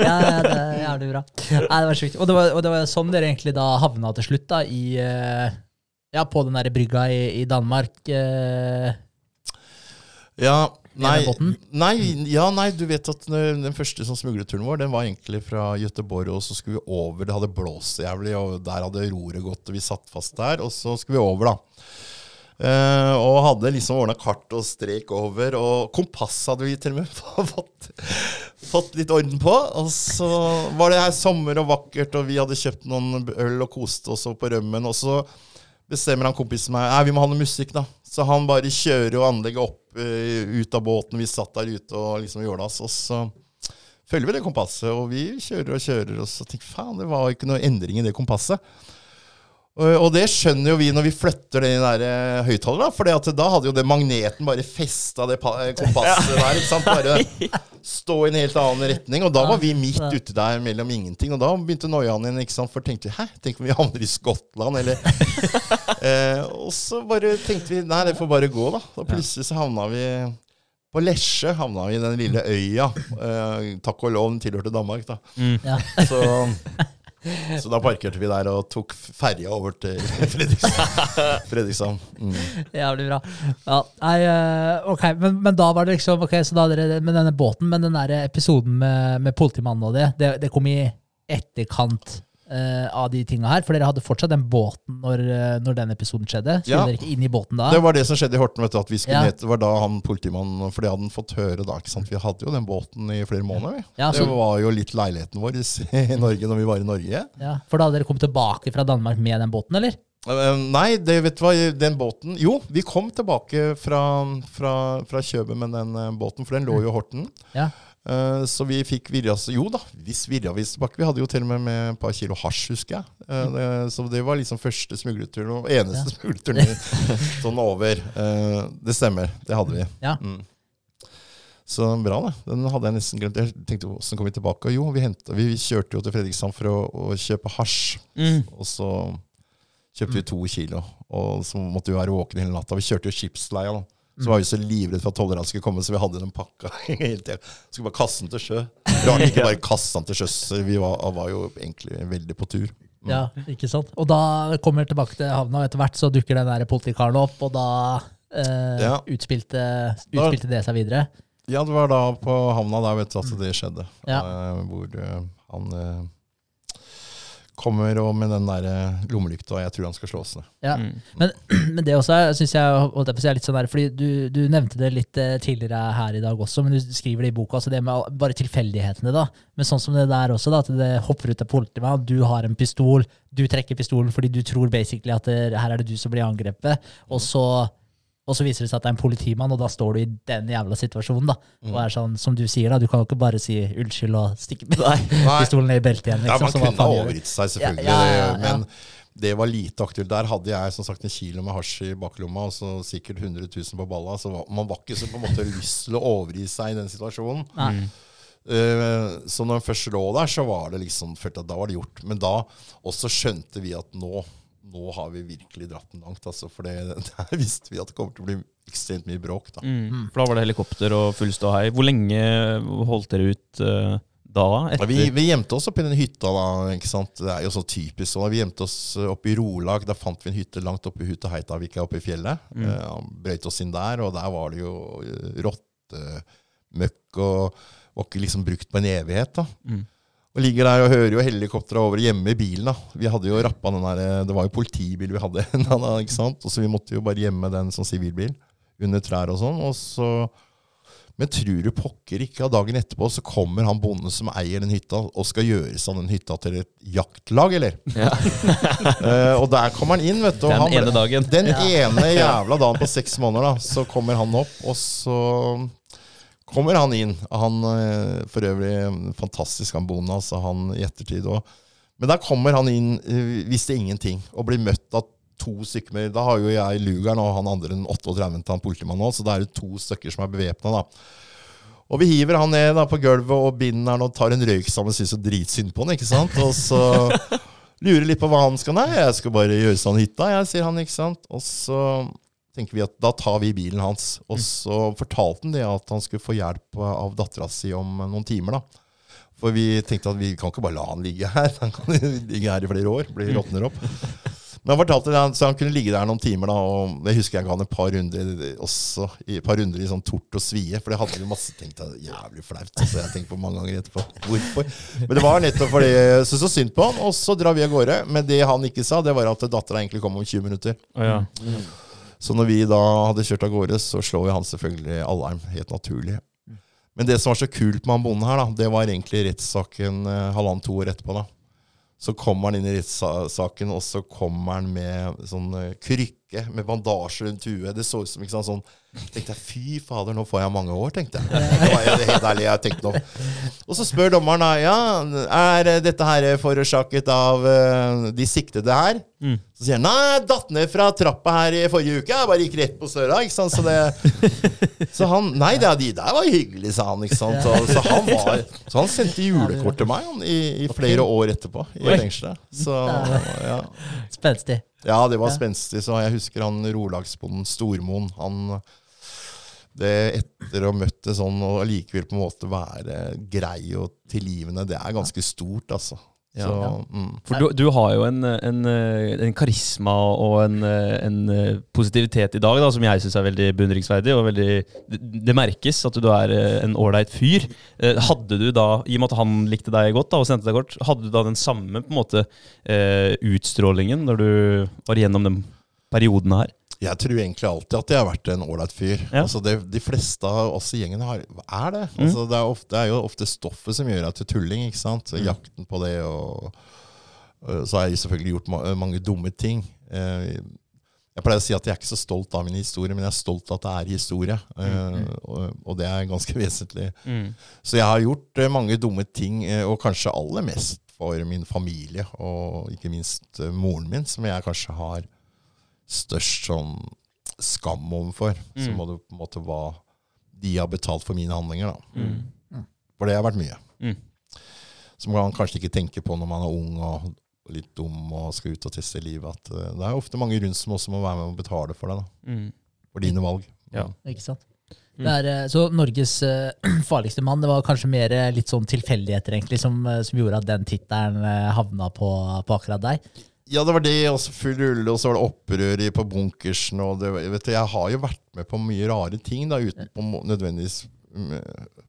ja, det er jævlig bra. Nei, det var sjukt. Og og det var sånn dere egentlig da havna til slutt, da, i uh, ja, på den der brygga i, i Danmark. Eh, ja, nei, nei, ja, nei, du vet at den første sånn smuglerturen vår Den var egentlig fra Gøteborg, og så skulle vi over. Det hadde blåst jævlig, og der hadde roret gått, og vi satt fast der. Og så skulle vi over, da. Uh, og hadde liksom ordna kart og strek over. Og kompass hadde vi til og med (laughs) fått, fått, litt orden på. Og så var det her sommer og vakkert, og vi hadde kjøpt noen øl og koste oss på rømmen. Og så bestemmer han kompisen meg Nei, vi må ha noe musikk, da. Så han bare kjører og anlegger opp uh, ut av båten. Vi satt der ute og liksom gjorde oss. Og så følger vi det kompasset, og vi kjører og kjører. Og så tenker faen, det var ikke noe endring i det kompasset. Og det skjønner jo vi når vi flytter den der eh, høyttaleren. For da hadde jo det magneten bare festa det eh, kompasset der. ikke sant? Bare (laughs) stå i en helt annen retning. Og da var vi midt ute der mellom ingenting. Og da begynte noiaen inn. ikke sant? For tenkte vi hæ, tenk om vi havner i Skottland, eller (laughs) eh, Og så bare tenkte vi nei, det får bare gå, da. Og plutselig så havna vi på Lesje havna vi i den lille øya. Eh, takk og lov, den tilhørte Danmark, da. Mm. Ja. Så (laughs) så da parkerte vi der og tok ferja over til (laughs) Fredrikstad. Mm. Jævlig bra. Ja, nei, eh, ok, men, men, da var det liksom ok, så da dere, Med denne båten, men den der episoden med, med politimannen og det, det, det kom i etterkant uh, av de tinga her? For dere hadde fortsatt den båten når, uh, når den episoden skjedde? Ja. dere ikke inn i båten da? Det var det som skjedde i Horten. vet du, at vi skulle ja. ned, Det var da han politimannen For det hadde han fått høre da. ikke sant? Vi hadde jo den båten i flere måneder. Ja, så, det var jo litt leiligheten vår (laughs) i Norge når vi var i Norge. Ja, For da hadde dere kommet tilbake fra Danmark med den båten, eller? Uh, nei, det vet du hva, den båten Jo, vi kom tilbake fra, fra, fra Kjøben med den båten, for den lå jo i Horten. Ja. Uh, så vi fikk virja Jo da, vi virra vi tilbake. Vi hadde jo til og med med et par kilo hasj, husker jeg. Uh, så det var liksom første smuglerturen, og eneste ja. (laughs) smuglerturen sånn over. Uh, det stemmer, det hadde vi. Ja. Mm. Så bra, det. Den hadde jeg nesten glemt. Jeg tenkte, Åssen kom vi tilbake? Jo, vi, hentet, vi kjørte jo til Fredrikstad for å, å kjøpe hasj. Mm. Og så kjøpte vi to kilo. Og så måtte vi være våkne hele natta. Vi kjørte jo skipsleia. da. Så var vi så livredde for at tollerne skulle komme, så vi hadde den pakka (laughs) hele tida. Skulle bare kaste den til sjø. Rart ikke (laughs) bare kaste den til sjøs. Vi var, var, jo egentlig veldig på tur. Mm. Ja, ikke sant. Og da kommer vi tilbake til havna, og etter hvert så dukker den der politikaren opp, og da eh, ja. utspilte, utspilte, det seg videre. Ja, det var da på havna der vet du at det skjedde. Ja. Uh, hvor uh, han uh, kommer og med den der eh, lommelykta, og jeg tror han skal slås ned. Ja. Mm. Men, (clears throat) men, det også syns jeg, holdt jeg på å si, er litt sånn der, fordi du, du, nevnte det litt eh, tidligere her i dag også, men du skriver det i boka, altså det med bare tilfeldighetene. da. Men sånn som det der også, da, at det hopper ut av politimann, du har en pistol, du trekker pistolen fordi du tror basically at det, her er det du som blir angrepet, og så og så viser det seg at det er en politimann, og da står du i den jævla situasjonen. da. Mm. Og er sånn, Som du sier, da, du kan jo ikke bare si unnskyld og stikke med (laughs) pistolen ned i beltet igjen. Liksom, ja, Man kunne ha overgitt seg, selvfølgelig. Ja, ja, men det var lite aktuelt. Der hadde jeg som sagt en kilo med hasj i baklomma og så sikkert 100 000 på balla. Så man var ikke så på en måte lyst til å overgi seg i den situasjonen. Nei. Uh, så når han først lå der, så var det liksom følte at da var det gjort. Men da også skjønte vi at nå nå har vi virkelig dratt den langt. Altså, for det, (laughs) der visste vi at det kommer til å bli ekstremt mye bråk. Da. Mm. mm. For da var det helikopter og full ståhei. Hvor lenge holdt dere ut uh, da? Ja, vi, vi, gjemte oss oppi den hytta. da, ikke sant? Det er jo så typisk Så Vi gjemte oss oppe i Rolag. Da fant vi en hytte langt oppe i Huteheitavika oppe i fjellet. Mm. Uh, brøyt oss inn der, og der var det jo eh, rottemøkk og var ikke liksom brukt på en evighet. da. Mm. Og ligger der og hører jo helikoptera over hjemme i bilen. da. Vi hadde jo rappa den der, Det var jo politibil vi hadde. (laughs) ikke sant? Og så Vi måtte jo bare gjemme den som sivilbil under trær og sånn. og så... Men tror du pokker ikke at dagen etterpå så kommer han bonden som eier den hytta, og skal gjøre seg den hytta til et jaktlag, eller? Ja. uh, (laughs) (laughs) og der kommer han inn, vet du. Den han, ene dagen. Den ja. ene jævla dagen på seks måneder, da, så kommer han opp, og så kommer han inn. Han eh, for øvrig fantastisk, han bonden, altså, han i ettertid òg. Men der kommer han inn, eh, visste ingenting, og blir møtt av to stykker med Da har jo jeg lugeren og han andre den 38 til han politimannen òg, så da er det to stykker som er bevæpna, Og vi hiver han ned da på gulvet og binder han og tar en røyk sammen og syns så dritsynd på han, ikke sant? Og så lurer litt på hva han skal Nei, jeg skal bare gjøre sånn hytta, jeg, sier han, ikke sant? Og så tenker vi at da tar vi bilen hans. Og så fortalte han det at han skulle få hjelp av dattera si om noen timer. da. For vi tenkte at vi kan ikke bare la han ligge her. Han kan ligge her i flere år. Bli råtner opp. Men han fortalte det, så han kunne ligge der noen timer. da, og Jeg husker jeg ga han et par runder også, et par runder i sånn tort og svie. For det hadde vi masse tenkt jævlig flaut. Så jeg tenkte på mange ganger etterpå hvorfor. Men det var nettopp fordi jeg syntes så synd på han. Og så drar vi av gårde. Men det han ikke sa, det var at dattera egentlig kom om 20 minutter. Oh, ja. Mm. Så når vi da hadde kjørt av gårde, så slår vi han selvfølgelig alarm. Helt naturlig. Men det som var så kult med han bonden her, da, det var egentlig rettssaken eh, halvannet-to år etterpå. da. Så kommer han inn i rettssaken, og så kommer han med sånn eh, krykke med bandasje rundt huet. Det så ut som ikke sant, sånn tenkte jeg, Fy fader, nå får jeg mange år, tenkte jeg. Det var jeg helt ærlig, jeg tenkte nå. Og så spør dommeren da, ja, er dette her forårsaket av uh, de siktede her. Mm. Så sier han nei, datt ned fra trappa her i forrige uke. Jeg bare gikk rett på søra. ikke sant? Så, det, så han Nei, det, de der var hyggelig, sa han. ikke sant? Så, så han, var, så han sendte julekort til meg han, i, i, flere år etterpå i fengselet. Så ja. Spenstig. Ja, det var spenstig. Så jeg husker han rolagsbonden Stormoen. Han det etter å ha møtt det sånn, og allikevel på en måte være grei og tilgivende, det er ganske stort, altså. Ja. Så, mm. For du, du, har jo en, en, en karisma og en, en, positivitet i dag da, som jeg syns er veldig beundringsverdig. og veldig, det, det, merkes at du er en ålreit fyr. Eh, hadde du da, I og med at han likte deg godt da, og sendte deg kort, hadde du da den samme på en måte eh, utstrålingen når du var gjennom den perioden her? Jeg tror egentlig alltid at jeg har vært en ålreit fyr. Ja. Altså det, de fleste av oss i gjengen har, er det. Mm. Altså det, er ofte, det, er jo ofte stoffet som gjør deg til tulling. ikke sant? Mm. Jakten på det. og, og Så har jeg selvfølgelig gjort ma mange dumme ting. Eh, jeg pleier å si at jeg er ikke så stolt av min historie, men jeg er stolt av at det er historie. Mm. Uh, og, og, det er ganske (laughs) vesentlig. Mm. Så jeg har gjort uh, mange dumme ting, og kanskje aller mest for min familie, og ikke minst moren min, som jeg kanskje har størst sånn skam overfor. Mm. Så må det på en måte hva de har betalt for mine handlinger. da. Mm. mm. For det har vært mye. Mm. Som man kanskje ikke tenker på når man er ung og litt dum og skal ut og teste livet. At uh, det er ofte mange rundt som også må være med og betale for det. da. Mm. For dine valg. Ja. Ikke sant? Er, eh, så Norges uh, (clears throat) farligste mann, det var kanskje mer litt sånn tilfeldigheter egentlig som, som gjorde at den tittelen havna på, på akkurat deg? Ja, det var det. Og så full rulle, og så var det opprør på bunkersen. og det, vet du, Jeg har jo vært med på mye rare ting da, uten å nødvendigvis um,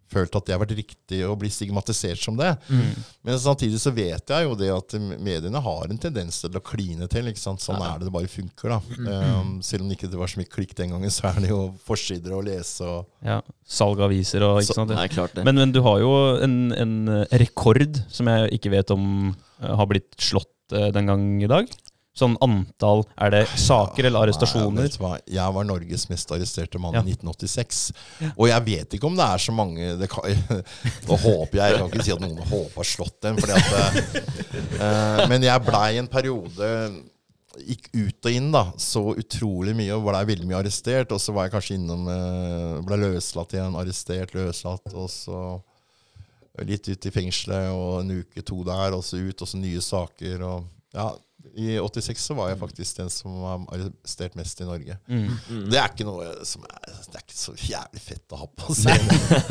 følt at det har vært riktig å bli stigmatisert som det. Mm. Men samtidig så vet jeg jo det at mediene har en tendens til å kline til. ikke sant? Sånn ja. er det det bare funker. da. Mm. Um, selv om det ikke var så mye klikk den gangen, så er det jo forsider å lese. og... Ja, Salg av aviser og ikke så, sant? Nei, klart det. Men, men, du har jo en, en rekord som jeg ikke vet om uh, har blitt slått Eh, den gang i dag? Sånn antall Er det saker eller arrestasjoner? Nei, jeg var Norges mest arresterte mann ja. i 1986. Ja. Og jeg vet ikke om det er så mange kan, (laughs) Nå håper jeg Jeg kan ikke si at noen håper har slått dem. At, uh, men jeg blei en periode Gikk ut og inn da så utrolig mye og blei veldig mye arrestert. Og så var jeg kanskje innom Blei Ble løslatt igjen, arrestert, løslatt. Og så litt ut i fengselet og en uke, to der, og så ut, og så nye saker. og ja, I 86 så var jeg faktisk den som var arrestert mest i Norge. Mm. Mm. Det er ikke noe som er, det er ikke så jævlig fett å ha på (laughs) scenen.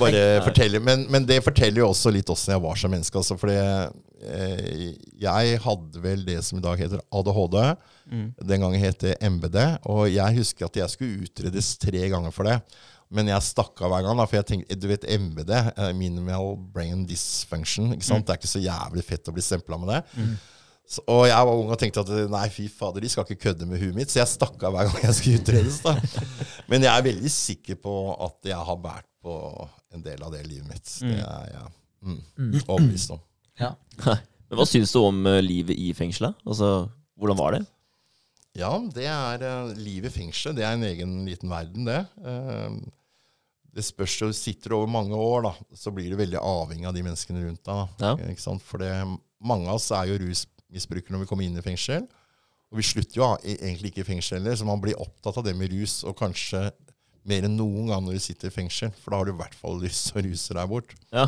Bare fortelle, men, men, det forteller jo også litt åssen jeg var som menneske. Altså, fordi eh, jeg hadde vel det som i dag heter ADHD. Mm. Den gangen het det MBD. Og jeg husker at jeg skulle utredes tre ganger for det. Men jeg stakk av hver gang. Da, for jeg tenkte, du vet MBD, uh, minimal brain dysfunction. ikke sant? Mm. Det er ikke så jævlig fett å bli stempla med det. Mm. Så, og jeg var ung og tenkte at nei, fy fader, de skal ikke kødde med huet mitt. Så jeg stakk av hver gang jeg skulle utredes. da. (laughs) Men jeg er veldig sikker på at jeg har båret på en del av det livet mitt. Det mm. er jeg mm, mm. overbevist om. Ja. (laughs) Men Hva syns du om uh, livet i fengselet? Altså, Hvordan var det? Ja, det er uh, livet i fengselet. Det er en egen liten verden, det. Uh, det spørs jo, sitter du over mange år, da, så blir du veldig avhengig av de menneskene rundt deg. Ja. Ikke sant? For det, mange av oss er jo rusmisbrukere når vi kommer inn i fengsel. Og vi slutter jo e, egentlig ikke i fengsel heller, så man blir opptatt av det med rus. Og kanskje mer enn noen gang når du sitter i fengsel, for da har du i hvert fall lyst til å ruse deg bort. Ja.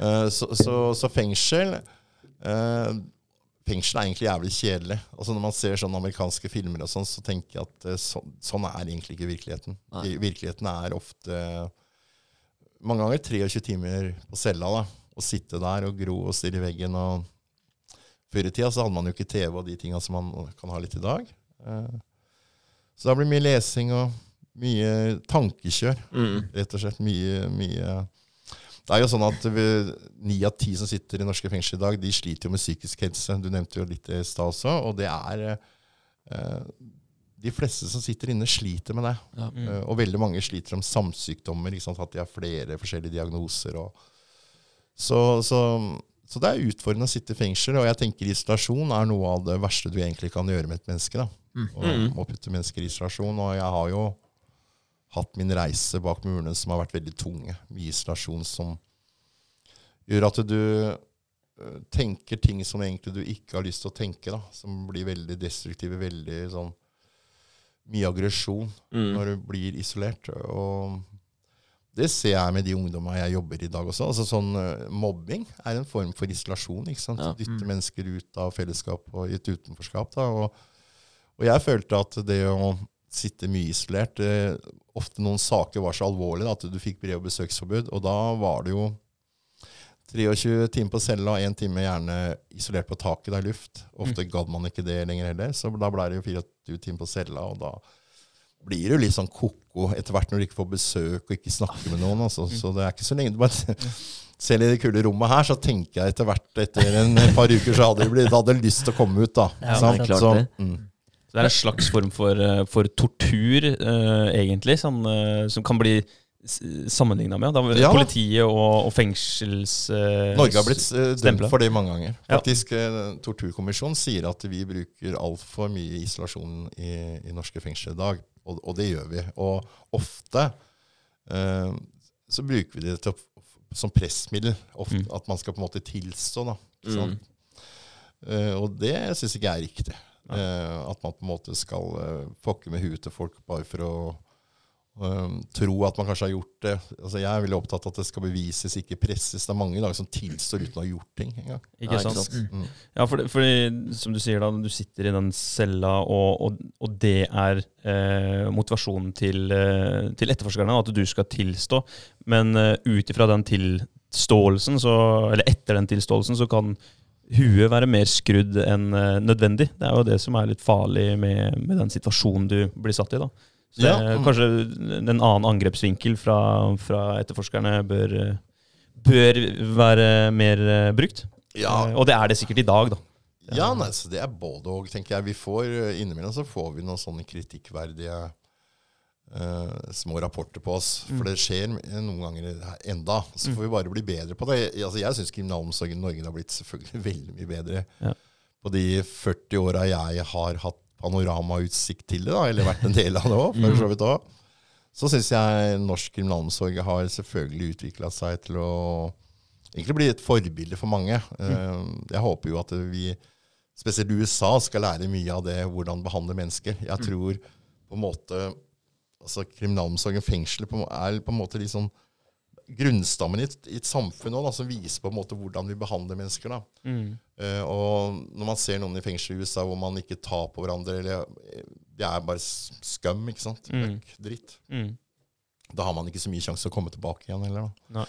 Uh, så, så, så, fengsel uh, Fengsel er egentlig jævlig kjedelig. Altså Når man ser sånne amerikanske filmer, og sånn, så tenker jeg at uh, så, sånn er egentlig ikke virkeligheten. Nei. Virkeligheten er ofte mange ganger 23 timer på cella. da, Å sitte der og gro og stirre i veggen. og Før i tida så hadde man jo ikke TV og de tinga som man kan ha litt i dag. Så det blir mye lesing og mye tankekjør, mm. rett og slett. Mye, mye Det er jo sånn at ni av ti som sitter i norske fengsler i dag, de sliter jo med psykisk helse. Du nevnte jo litt i stad også. Og det er eh, De fleste som sitter inne, sliter med det. Ja. Mm. Uh, og veldig mange sliter om samsykdommer. At de har flere forskjellige diagnoser. Og, så, så, så, det er utfordrende å sitte i fengsel. Og jeg tenker isolasjon er noe av det verste du egentlig kan gjøre med et menneske. da. Mm. Og, og putte mennesker i isolasjon. Og jeg har jo hatt min reise bak murene som har vært veldig tunge. Mye isolasjon som gjør at du uh, tenker ting som egentlig du ikke har lyst til å tenke. da, Som blir veldig destruktive. veldig sånn Mye aggresjon mm. når du blir isolert. Og det ser jeg med de ungdommene jeg jobber i dag også. altså sånn uh, Mobbing er en form for isolasjon. ikke sant? Ja. Dytte mm. mennesker ut av fellesskap og i et utenforskap. da, og og jeg følte at det å sitte mye isolert. Eh, ofte noen saker var så alvorlige at du fikk brev- og besøksforbud. Og da var det jo 23 timer på cella og én time gjerne isolert på taket. Det er luft. Ofte mm. gadd man ikke det lenger heller. Så da ble det jo 24 timer på cella, og da blir jo litt sånn ko-ko etter hvert når du ikke får besøk og ikke snakker med noen. Altså. Så det er ikke så lenge du bare (laughs) Selv i det kule rommet her, så tenker jeg etter hvert etter en par uker så hadde jeg, blitt, hadde lyst til å komme ut. da. Ja, det er klart så, det. Er en slags form for, eh, for tortur, uh, egentlig, som, uh, som, kan bli sammenligna med. Da, ja. Politiet og, og fengsels... Uh, Norge har blitt dømt for det mange ganger. Faktisk, ja. Torturkommisjonen sier at vi bruker altfor mye isolasjon i, i, norske fengsler i dag. Og, og, det gjør vi. Og ofte så bruker vi det til, som pressmiddel. Ofte, mm. At man skal på en måte tilstå. Da, mm. og det syns ikke jeg er riktig. Uh, at man på en måte skal eh, fokke med huet til folk bare for å uh, tro at man kanskje har gjort det. Altså, jeg er veldig opptatt av at det skal bevises, ikke presses. Det er mange i dag som tilstår uten å ha gjort ting. Ikke, ikke sant? Mm. Ja, fordi, fordi, som du sier, da, du sitter i den cella, og, og, og det er motivasjonen til, til, etterforskerne, at du skal tilstå. Men ut ifra den tilståelsen, så, eller etter den tilståelsen, så kan huet være mer skrudd enn uh, nødvendig. Det er jo det som er litt farlig med, med den situasjonen du blir satt i. da. Så ja. det, kanskje en annen angrepsvinkel fra, fra etterforskerne bør, bør, være mer uh, brukt. Ja. Uh, og det er det sikkert i dag, da. Ja, nei, så det er både og, tenker jeg. Vi får, Innimellom så får vi noen sånne kritikkverdige uh, små rapporter på oss. For mm. det skjer noen ganger enda. Så får vi bare bli bedre på det. Altså, jeg syns kriminalomsorgen i Norge har blitt selvfølgelig (laughs) veldig mye bedre. Ja. På de 40 åra jeg har hatt panoramautsikt til det, da, eller vært en del av det òg, (laughs) for så vidt òg, så syns jeg norsk kriminalomsorg har selvfølgelig utvikla seg til å egentlig bli et forbilde for mange. Mm. Jeg håper jo at vi, spesielt USA, skal lære mye av det, hvordan behandle mennesker. Jeg mm. tror på en måte altså Kriminalomsorgen, fengselet, er på en måte liksom grunnstammen i et, i et samfunn også, som viser på en måte hvordan vi behandler mennesker. da. Mm. Uh, og når man ser noen i fengsel i USA hvor man ikke tar på hverandre eller Det er bare skum, ikke sant? Mm. Dritt. Mm. Da har man ikke så mye sjanse til å komme tilbake igjen heller. da.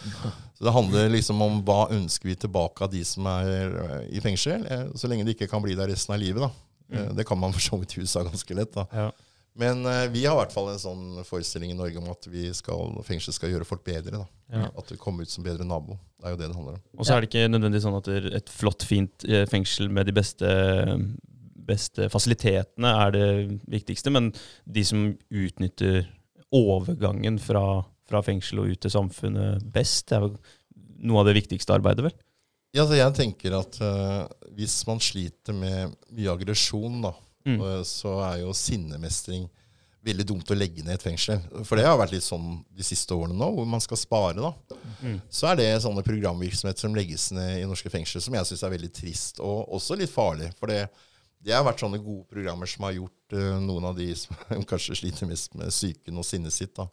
Så det handler liksom om hva ønsker vi tilbake av de som er uh, i fengsel, uh, så lenge de ikke kan bli der resten av livet. da. Mm. det kan man for så vidt i USA ganske lett. da. Ja. Men uh, vi har i hvert fall en sånn forestilling i Norge om at vi skal, fengsel skal gjøre folk bedre. Ja. At du kommer ut som bedre nabo. Det er jo det det handler om. Og så er det ikke nødvendigvis sånn at et flott, fint eh, fengsel med de beste, beste fasilitetene er det viktigste, men de som utnytter overgangen fra, fra fengsel og ut til samfunnet best, det er jo noe av det viktigste arbeidet, vel? Ja, så jeg tenker at uh, hvis man sliter med mye aggresjon, da, Mm. Så er jo sinnemestring veldig dumt å legge ned et fengsel. For det har vært litt sånn de siste årene nå, hvor man skal spare. da. Mm. Så er det sånne programvirksomheter som legges ned i norske fengsler, som jeg syns er veldig trist, og også litt farlig. For det, det har vært sånne gode programmer som har gjort uh, noen av de (laughs) som kanskje sliter mest med psyken og sinnet sitt, da,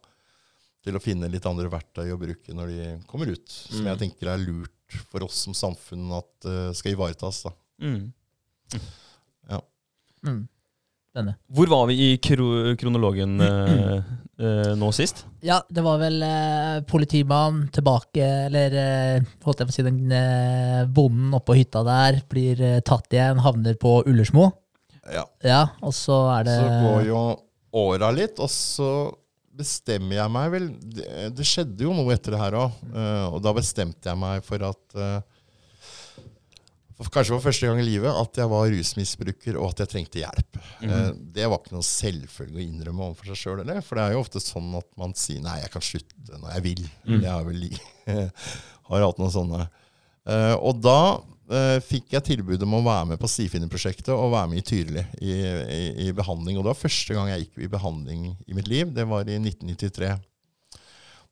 til å finne litt andre verktøy å bruke når de kommer ut. Mm. Som jeg tenker er lurt for oss som samfunn at uh, skal ivaretas. da. Mm. Mm. Denne. Hvor var vi i kro kronologen eh, eh, nå sist? Ja, det var vel eh, politimann tilbake, eller eh, holdt jeg på å si den eh, bonden oppå hytta der, blir eh, tatt igjen, havner på Ullersmo. Ja. ja. Og så er det Så går jo åra litt, og så bestemmer jeg meg vel Det, det skjedde jo noe etter det her òg, og da bestemte jeg meg for at kanskje for første gang i livet at jeg var rusmisbruker og at jeg trengte hjelp. Mm -hmm. Det var ikke noe selvfølge å innrømme overfor seg sjøl. For det er jo ofte sånn at man sier 'nei, jeg kan slutte når jeg vil'. Mm. Jeg har vel (laughs) har hatt noen sånne. Eh, og da uh, fikk jeg tilbud om å være med på Stifinnerprosjektet og være med i Tyrili i, i, i, behandling. Og det var første gang jeg gikk i behandling i mitt liv. Det var i 1993.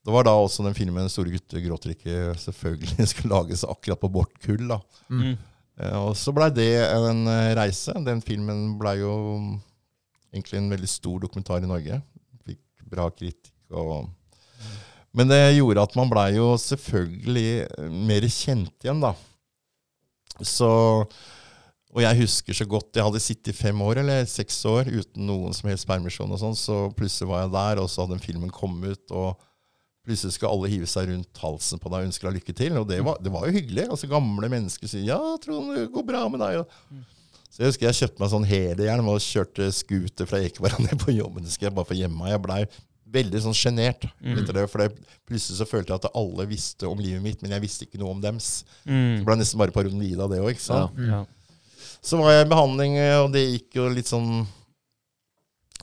Det var da også den filmen 'Store gutter gråter ikke' selvfølgelig (laughs) skulle lages akkurat på vårt kull. da. Mm. Eh, og så blei det en eh, reise. Den filmen blei jo egentlig en veldig stor dokumentar i Norge. Fikk bra kritikk. og... Men det gjorde at man blei jo selvfølgelig eh, mer kjent igjen, da. Så Og jeg husker så godt Jeg hadde sittet fem år eller seks år uten noen som helst permisjon, og sånn, så plutselig var jeg der, og så hadde den filmen kommet ut. og Plutselig skal alle hive seg rundt halsen på deg og ønske deg lykke til. Og det var, det var jo hyggelig. Altså Gamle mennesker sier 'ja, Trond, det går bra med deg'. Så jeg husker jeg kjøpte meg sånn helhjelm og kjørte scooter fra Ekeberg ned på jobben. Det skal jeg bare få hjemme. Jeg blei veldig sånn sjenert. Mm. For plutselig så følte jeg at alle visste om livet mitt, men jeg visste ikke noe om dems. Mm. Så ble nesten bare paranoid av det òg. Ja, ja. Så var jeg i behandling, og det gikk jo litt sånn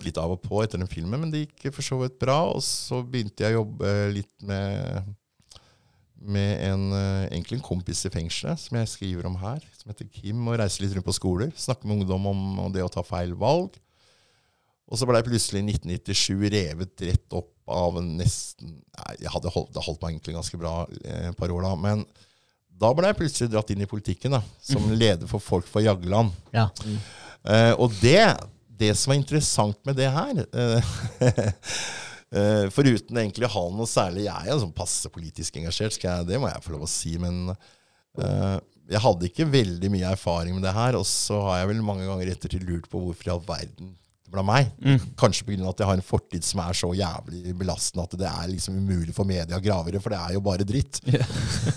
litt av og på etter den filmen, men det gikk for så vidt bra. Og så begynte jeg å jobbe litt med, med en, eh, egentlig en kompis i fengselet, som jeg skriver om her, som heter Kim, og reiser litt rundt på skoler. Snakker med ungdom om det å ta feil valg. Og så ble jeg plutselig i 1997 revet rett opp av en nesten jeg hadde holdt, Det holdt meg egentlig ganske bra eh, et par år da. Men da ble jeg plutselig dratt inn i politikken da, som mm. leder for Folk for Jagland. Ja. Mm. Eh, og det det som er interessant med det her eh, (laughs) eh, Foruten egentlig å ha noe særlig Jeg er sånn passe politisk engasjert, jeg, det må jeg få lov å si. Men uh, jeg hadde ikke veldig mye erfaring med det her. Og så har jeg vel mange ganger ettertid lurt på hvorfor i all verden blant meg. Mm. Kanskje pga. at jeg har en fortid som er så jævlig belastende at det er liksom umulig for media å grave i det, for det er jo bare dritt. (laughs) Yeah.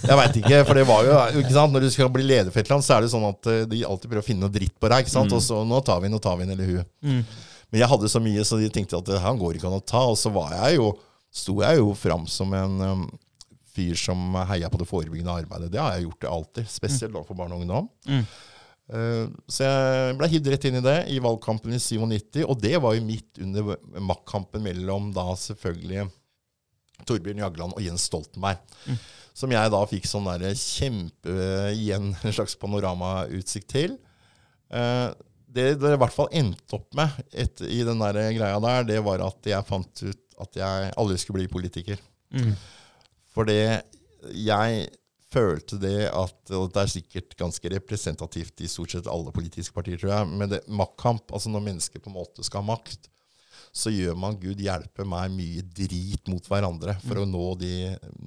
jeg veit ikke, for det var jo ikke sant, Når du skal bli leder for et eller annet, så er det sånn at eh, de alltid prøver å finne noe dritt på deg. ikke sant, mm. Og så nå tar vi nå tar vi en eller hun. Mm. Men jeg hadde så mye, så de tenkte at han går ikke an å ta. Og så var jeg jo, sto jeg jo fram som en um, fyr som heia på det forebyggende arbeidet. Det har jeg gjort det alltid, spesielt mm. for barn og ungdom. Mm. Eh, så jeg ble hidd rett inn i det i valgkampen i 97, og det var jo midt under maktkampen mellom da selvfølgelig Torbjørn Jagland og Jens Stoltenberg. Mm. Som jeg da fikk sånn der kjempe igjen (laughs) en slags panoramautsikt til. Eh, det det i hvert fall endte opp med et, i den der greia der, det var at jeg fant ut at jeg aldri skulle bli politiker. Mm. For det jeg følte det at Og det er sikkert ganske representativt i stort sett alle politiske partier, tror jeg. Men det, maktkamp, altså når mennesker på en måte skal ha makt, så gjør man Gud hjelpe meg mye drit mot hverandre for mm. å nå de,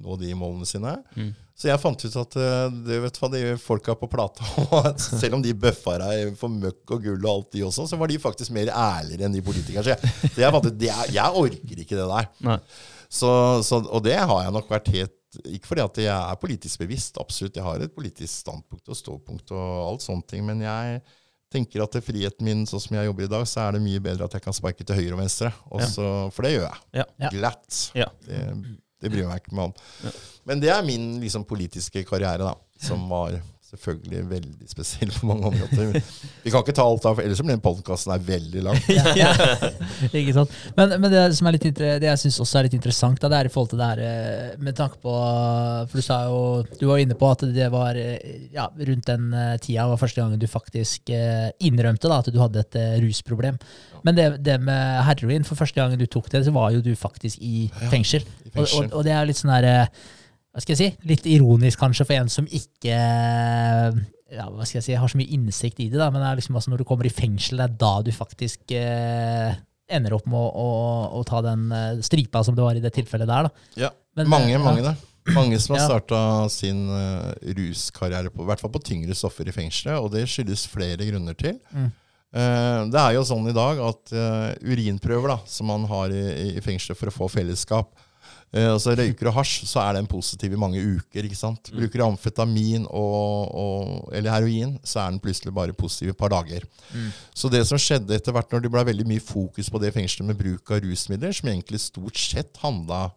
nå de, målene sine. Mm. Så jeg fant ut at eh, det vet hva, de folka på plata (laughs) Selv om de bøffa deg for møkk og gull og alt, de også, så var de faktisk mer ærligere enn de politikerne. Så jeg, jeg, fant ut, jeg, jeg orker ikke det der. Så, så, og det har jeg nok vært helt ikke fordi at jeg er politisk bevisst, absolutt. Jeg har et politisk standpunkt og ståpunkt og alt sånne ting. Men jeg tenker at til friheten min, sånn som jeg jobber i dag, så er det mye bedre at jeg kan sparke til høyre og venstre. Også, ja. For det gjør jeg. Ja. Glatt. Ja. Det, det, bryr jeg meg ikke meg om. Men det er min liksom, politiske karriere, da, som var selvfølgelig veldig spesiell på mange områder. (laughs) Vi kan ikke ta alt av, ellers blir den podkasten veldig lang. (laughs) Ja, ikke sant? Men, men, det som er litt, det jeg syns også er litt interessant, da, det er i forhold til det her eh, med tanke på For du sa jo Du var inne på at det var eh, ja, rundt den eh, tida var første gangen du faktisk innrømte da, at du hadde et rusproblem. Men det, det, med heroin, for første gangen du tok det, så var jo du faktisk i fengsel. Ja, i fengsel. Og, og, og, det er litt sånn herre hva skal jeg si, litt ironisk kanskje for en som ikke ja, hva skal jeg si, har så mye innsikt i det. da, Men det er liksom altså når du kommer i fengsel, det er da du faktisk eh, ender opp med å, å, å, ta den eh, stripa som det var i det tilfellet der. da. Ja, Men, mange, eh, mange det. Mange som har ja. starta sin uh, ruskarriere, på, i hvert fall på tyngre stoffer i fengselet, og det skyldes flere grunner til. Mm. Uh, det er jo sånn i dag at uh, urinprøver da, som man har i, i fengselet for å få fellesskap, altså Røyker og hasj, så er den positiv i mange uker. ikke sant? Bruker du amfetamin og, og, eller heroin, så er den plutselig bare positiv i et par dager. Mm. Så det som skjedde etter hvert når det ble veldig mye fokus på det fengselet med bruk av rusmidler, som egentlig stort sett handla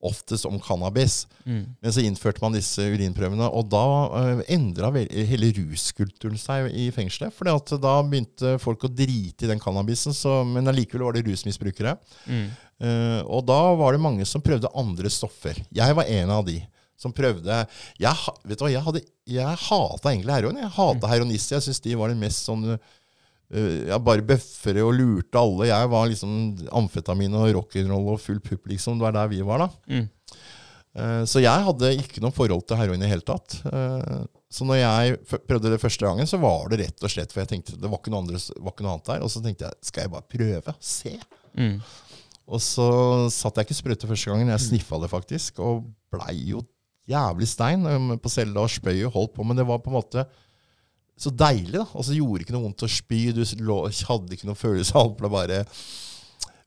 oftest om cannabis. Mm. Men så innførte man disse urinprøvene, og da uh, eh, endra hele ruskulturen seg i fengselet. For da begynte folk å drite i den cannabisen, så, men allikevel var det rusmisbrukere. Mm. Uh, og da var det mange som prøvde andre stoffer. Jeg var en av de som prøvde Jeg, vet du hva, jeg, hadde, jeg hata egentlig heroin. Jeg hata mm. heroinister. Jeg syns de var det mest sånn jeg bare bøffere og lurte alle. Jeg var liksom amfetamin og rock'n'roll og full pupp, liksom. Det var der vi var, da. Mm. Uh, så jeg hadde ikke noe forhold til heroin i det hele tatt. Uh, så når jeg prøvde det første gangen, så var det rett og slett for jeg tenkte det var ikke noe, andre, var ikke noe annet der. Og så tenkte jeg skal jeg bare prøve? Se. Mm. Og så satt jeg ikke sprøyte første gangen. Jeg sniffa det faktisk, og blei jo jævlig stein på cella og spøy og holdt på. Men det var på en måte så deilig. da. Altså, det gjorde ikke noe vondt å spy. Du hadde ikke noen følelse. Alt ble bare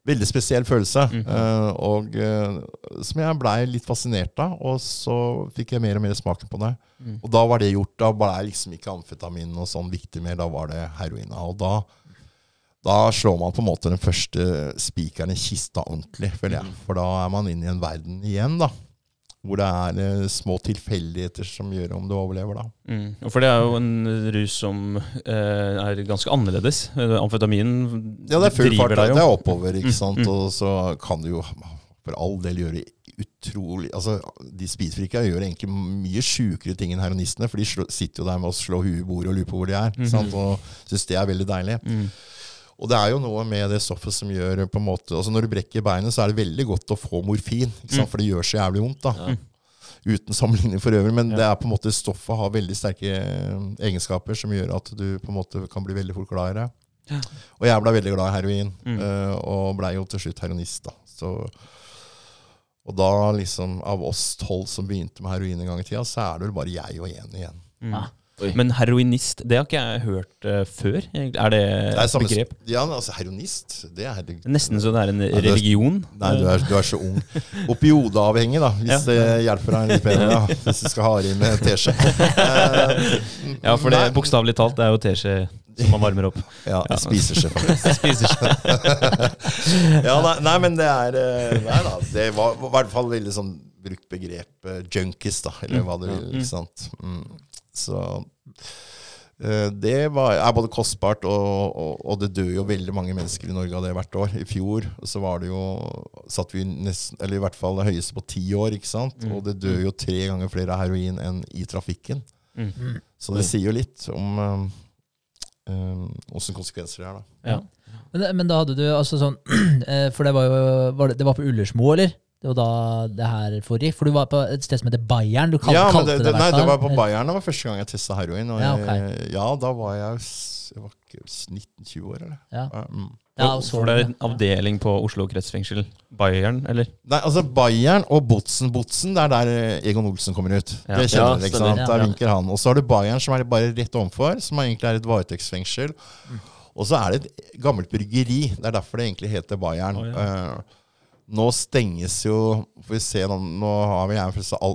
Veldig spesiell følelse. Mm -hmm. uh, og uh, som jeg blei litt fascinert av. Og så fikk jeg mer og mer smaken på det. Mm. Og da var det gjort. Da blei liksom ikke amfetamin og sånn viktig mer. Da var det heroina. Og da, da slår man på en måte den første spikeren i kista ordentlig, føler jeg. Mhm. For da er man inne i en verden igjen, da hvor det er eh, små tilfeldigheter som gjør om du overlever. da. Mm. For det er jo en rus som eh, er ganske annerledes. Amfetamin Ja, det er full fart. Det er oppover, ikke mm. sant. Mm. Og så kan du jo for all del gjøre utrolig altså De speedfreaka gjør egentlig mye sjukere ting enn heroinistene, for de sitter jo der med å slå huet i bordet og lurer på hvor de er. Mm -hmm. Og syns det er veldig deilig. Og det er jo noe med det stoffet som gjør på en måte, altså Når du brekker beinet, så er det veldig godt å få morfin, mm. for det gjør så jævlig vondt. da. Ja. Uten sammenligning for øvrig, men ja. det er på en måte stoffet har veldig sterke eh, egenskaper som gjør at du på en måte kan bli veldig fort glad i det. Ja. Og jeg ble veldig glad i heroin, mm. uh, og blei jo til slutt heroinist. da. Så, og da, liksom, av oss tolv som begynte med heroin en gang i tida, så er det vel bare jeg og én igjen. Mm. Oi. Men heroinist, det har ikke jeg hørt uh, før. Er det, det et begrep? Ja, altså heroinist det er Nesten så det er en ja, religion? nei, du er, du er, så ung. Opiodeavhengig, da, hvis ja. det hjelper deg litt bedre. Da, hvis du skal ha i med teskje. Uh, (laughs) ja, for det bokstavelig talt det er jo teskje som man varmer opp. Ja, ja. spiser seg, faktisk. (laughs) (laughs) ja, nei, nei, men det er eh, Nei da. Det var i hvert fall veldig sånn brukt begrep junkies, da, eller hva det vil. ikke sant? Mm. Så uh, det var, er både kostbart, og, og, og, det dør jo veldig mange mennesker i Norge av det hvert år. I fjor så var det jo satt vi nesten, eller i hvert fall det høyeste på ti år. ikke sant? Mm. Og det dør jo tre ganger flere av heroin enn i trafikken. Mm. Så det sier jo litt om åssen um, konsekvenser det er. da. Ja. Men, men, da hadde du altså sånn (clears throat) eh, For det var jo var det, det var på Ullersmo, eller? Det var da det her forrige. For du var på et sted som heter Bayern? Du kalte, ja, kalte det, det, Nei, det var på Bayern det var første gang jeg testa heroin. Og ja, okay. jeg, ja, da var jeg, jeg var ikke 19-20 år, eller? Ja. Mm. Ja, for det er en avdeling på Oslo kretsfengsel? Bayern, eller? Nei, altså Bayern og Botsen. Botsen, det er der Egon Olsen kommer ut. Ja. Det kjenner dere, ikke sant? Der vinker han. Og så har du Bayern, som er bare rett ovenfor, som egentlig er et varetektsfengsel. Mm. Og så er det et gammelt bryggeri. Det er derfor det egentlig heter Bayern. Oh, ja. uh, nå stenges jo Får vi se, nå, nå har, vi,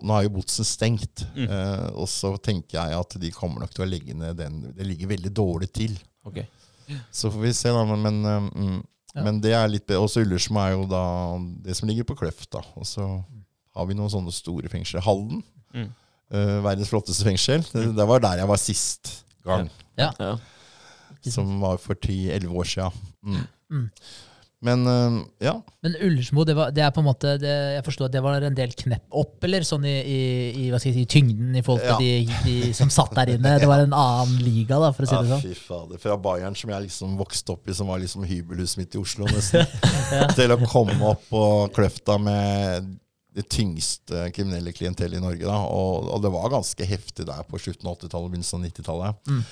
nå er jo Botsen stengt. Mm. Eh, og så tenker jeg at de kommer nok til å legge ned den. Det ligger veldig dårlig til. Okay. Så får vi se, da. Men, men, eh, mm, ja. men det er litt bedre. Også Ullersmo er jo da det som ligger på Kløft. da. Og så har vi noen sånne store fengsler. Halden. Mm. Eh, verdens flotteste fengsel. Det, det, var der jeg var sist gang. Ja. Ja. Som var for 10-11 år siden. Mm. Men uh, ja. Men Ullersmo, det, var, det, er på en måte det, Jeg forstår at det var en del knepp opp, eller sånn i, i, i hva skal jeg si, tyngden i forhold til ja. de, de, som satt der inne? Det var en annen liga, da, for å si det sånn? Ja, fy fader. Fra Bayern, som jeg liksom vokste opp i, som var liksom hybelhuset mitt i Oslo, nesten, (laughs) ja. til å komme opp på Kløfta med det tyngste kriminelle klientellet i Norge. Da. Og, og, det var ganske heftig der på slutten av 80-tallet og begynnelsen av 90-tallet. Mm.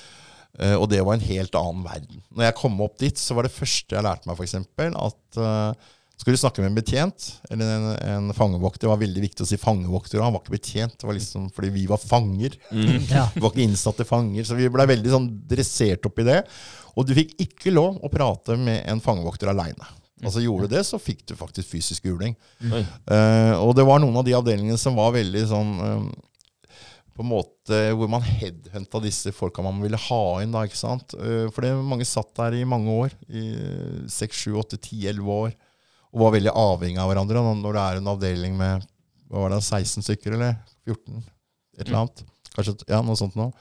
Uh, og det var en helt annen verden. Når jeg kom opp dit, så var det første jeg lærte meg, f.eks., at uh, skulle du snakke med en betjent eller en, en fangevokter, det var veldig viktig å si fangevokter. og Han var ikke betjent, det var liksom fordi vi var fanger. Mm. Ja. (laughs) vi var ikke innsatte fanger. Så vi blei veldig sånn dressert opp i det. Og du fikk ikke lov å prate med en fangevokter aleine. Altså Gjorde du det, så fikk du faktisk fysisk juling. Mm. Uh, og det var noen av de avdelingene som var veldig sånn um, på en måte Hvor man headhunta disse folka man ville ha inn. da, ikke sant? Uh, for det, mange satt der i mange år. I seks, sju, åtte, ti, elleve år. Og var veldig avhengig av hverandre. Når det er en avdeling med hva var det, 16 stykker, eller 14? Et eller annet. Kanskje, ja, noe sånt noe.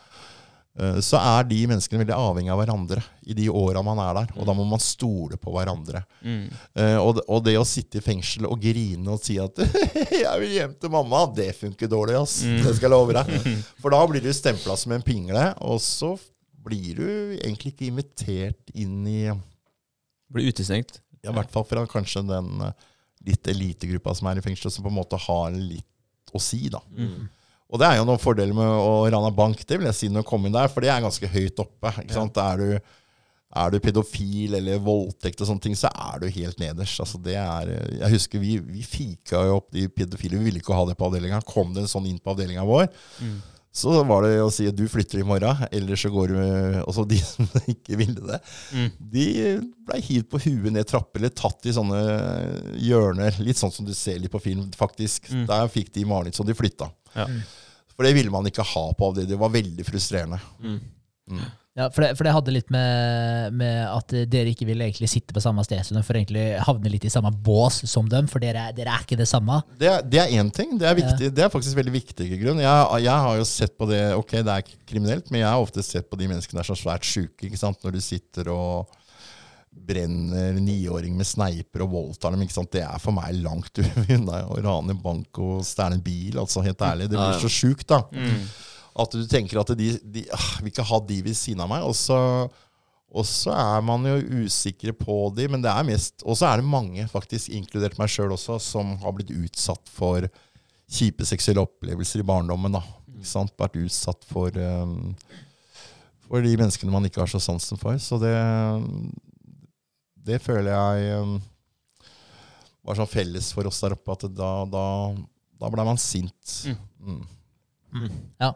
Eh, så er de menneskene veldig avhengig av hverandre i de åra man er der. Og da må man stole på hverandre. Mm. Uh, og, det, og, det å sitte i fengsel og grine og si at (laughs) 'jeg vil hjem til mamma', det funker dårlig, ass. Mm. Det skal jeg love deg. (laughs) For da blir du stempla som en pingle, og så blir du egentlig ikke invitert inn i Blir utestengt? Ja, i hvert fall fra kanskje den litt elitegruppa som er i fengsel, som på en måte har litt å si, da. Mm. Og det er jo noen fordeler med å rane bank, det vil jeg si, når du kommer inn der, for det er ganske høyt oppe. ikke sant? Er du, er du pedofil eller voldtekt og sånne ting, så er du helt nederst. Altså det er, jeg husker vi, vi fika jo opp de pedofile. Vi ville ikke ha det på avdelinga. Kom det en sånn inn på avdelinga vår, mm. så var det å si at du flytter i morgen, eller så går du med så de (laughs) som ikke ville det, mm. de blei hivd på huet ned trapper eller tatt i sånne hjørner. Litt sånn som du ser litt på film, faktisk. Mm. Der fikk de maling, så de flytta. Ja. Mm. For det ville man ikke ha på av Det Det var veldig frustrerende. Mm. Mm. Ja, for det, for det, hadde litt med, med, at dere ikke ville egentlig sitte på samme sted som dem, for egentlig havne litt i samme bås som dem, for dere, dere er ikke det samme. Det, det er én ting. Det er, viktig, ja. det er faktisk veldig viktig grunn. Jeg, jeg, har jo sett på det Ok, det er ikke kriminelt, men jeg har ofte sett på de menneskene der som er svært sjuke. Når du sitter og brenner niåring med sneiper og voldtar dem. Det er for meg langt (laughs) unna å rane bank og stjele en bil. altså Helt ærlig. Det blir så sjukt, da. Mm. At du tenker at de, de ah, vil ikke ha de ved siden av meg. Og så, og så er man jo usikre på de, men det er mest Og så er det mange, faktisk, inkludert meg sjøl også, som har blitt utsatt for kjipe seksuelle opplevelser i barndommen. da, ikke sant? Vært utsatt for um, for de menneskene man ikke har så sansen for. Så det, det føler jeg um, var sånn felles for oss der oppe, at da, da, da ble man sint. Mm. Mm. Mm. Ja.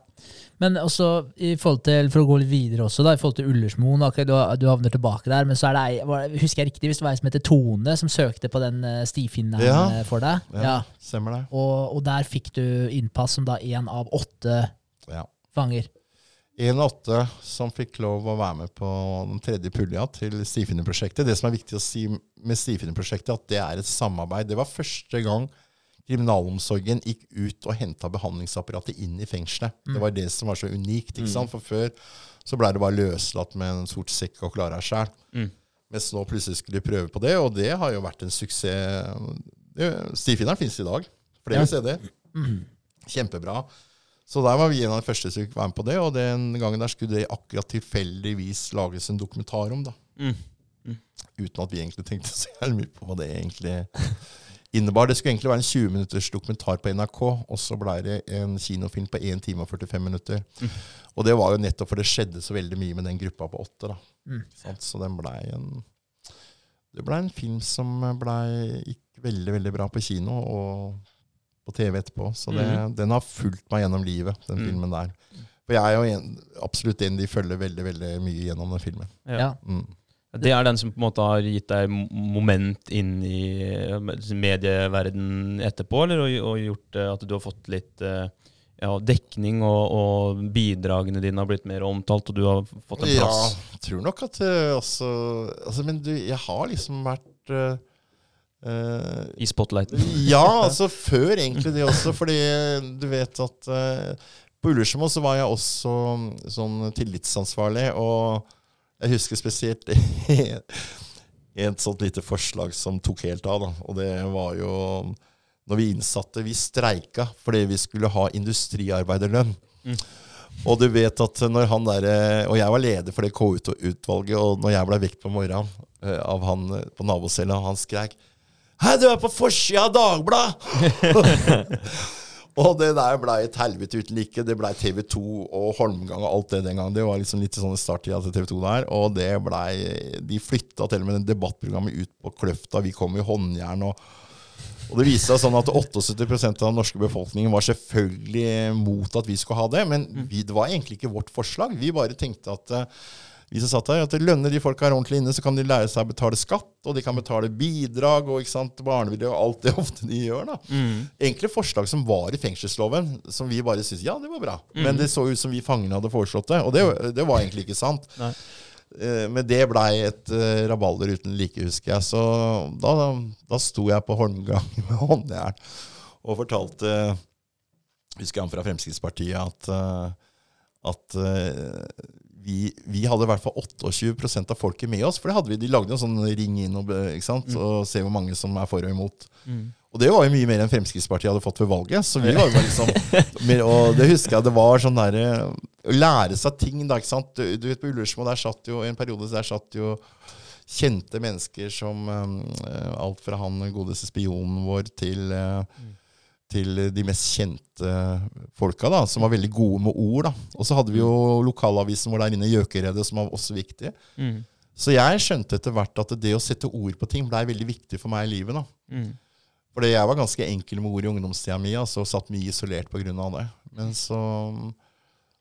Men også i forhold til, for å gå litt videre også, da, i forhold til Ullersmoen okay, du, du, havner tilbake der, men så er det ei, husker jeg riktig, hvis det var ei som heter Tone, som søkte på den uh, stifinnen ja. for deg? Ja, ja. stemmer det. Og, og, der fikk du innpass som da én av åtte ja. fanger. 1-8 som fikk lov å være med på den tredje pulja til Stifinnerprosjektet. Det som er viktig å si med Stifinnerprosjektet, at det er et samarbeid. Det var første gang kriminalomsorgen gikk ut og henta behandlingsapparatet inn i fengselet. Mm. Det var det som var så unikt. ikke mm. sant? For før så blei det bare løslatt med en sort sekk og klara sjæl. Mm. Mens nå plutselig skulle de prøve på det, og det har jo vært en suksess. Stifinneren finnes i dag. Flere ja. steder. Mm. Kjempebra. Så der var vi en av de første som fikk være med på det, og den gangen der skulle det akkurat tilfeldigvis lages en dokumentar om. da. Mm. Mm. Uten at vi egentlig tenkte så jævlig mye på hva det egentlig innebar. Det skulle egentlig være en 20 minutters dokumentar på NRK, og så ble det en kinofilm på 1 time og 45 minutter. Mm. Og det var jo nettopp for det skjedde så veldig mye med den gruppa på åtte. da. Mm. Så den blei en Det blei en film som blei veldig, veldig bra på kino. og på TV etterpå. Så det, mm. den har fulgt meg gjennom livet, den mm. filmen der. For jeg er jo en, absolutt en de følger veldig veldig mye gjennom den filmen. Ja. Mm. Det er den som på en måte har gitt deg moment inn i eh, medieverden etterpå, eller og, og gjort at du har fått litt eh, ja, dekning, og, og, bidragene dine har blitt mer omtalt, og du har fått en plass? Ja, jeg tror nok at uh, også altså, Men du, jeg har liksom vært uh, I spotlighten? (laughs) ja, altså før egentlig det også. Fordi du vet at uh, På Ullersmo så var jeg også sånn tillitsansvarlig, og jeg husker spesielt (laughs) et sånt lite forslag som tok helt av. Da. Og det var jo når vi innsatte Vi streika fordi vi skulle ha industriarbeiderlønn. Mm. Og du vet at når han der, Og jeg var leder for det KU-utvalget, og når jeg ble vekt på morgenen av han eh, på nabocella, han skrek Hei, du er på forsida av Dagbladet! (laughs) og det der blei et helvete uten like. Det blei TV 2 og Holmgang og alt det den gangen. Det var liksom litt sånn starttida til TV 2 der. Og det blei De flytta til og med den debattprogrammet ut på Kløfta. Vi kom i håndjern og og det viste seg sånn at 78% av den norske befolkningen var selvfølgelig mot at vi skulle ha det. Men vi, det var egentlig ikke vårt forslag. Vi bare tenkte at uh, vi som satt her, at lønner de folka her ordentlig inne, så kan de lære seg å betale skatt, og de kan betale bidrag og ikke sant, barnebidrag og alt det (laughs) ofte de gjør. da. Mm. Enkle forslag som var i fengselsloven, som vi bare syntes ja, det var bra. Mm. Men det så ut som vi fangene hadde foreslått det, og det, det var egentlig ikke sant. Nei. Eh, men det blei et uh, rabalder uten like, husker jeg. Så da, da, da sto jeg på Holmgang (laughs) med håndjern og fortalte Husker han fra Fremskrittspartiet at, uh, at uh, vi, vi, hadde i hvert fall 28% av folket med oss. For det hadde vi, de lagde en sånn ring inn og, mm. og se hvor mange som er for og imot. Mm. Og det var jo mye mer enn Fremskrittspartiet hadde fått ved valget. Så vi var jo liksom, (laughs) Og det husker jeg det var sånn derre Å lære seg ting, da. ikke sant? Du, du vet På Ullersmo der satt jo en periode der satt jo kjente mennesker som um, Alt fra han godeste spionen vår til uh, til de mest kjente folka, da, som var veldig gode med ord. da. Og så hadde vi jo lokalavisen vår der inne, Gjøkeredet, som var også viktig. Mm. Så jeg skjønte etter hvert at det å sette ord på ting blei veldig viktig for meg i livet. da. Mm. Fordi jeg var ganske enkel med ord i ungdomstida mi, altså satt mye isolert pga. det. Men så,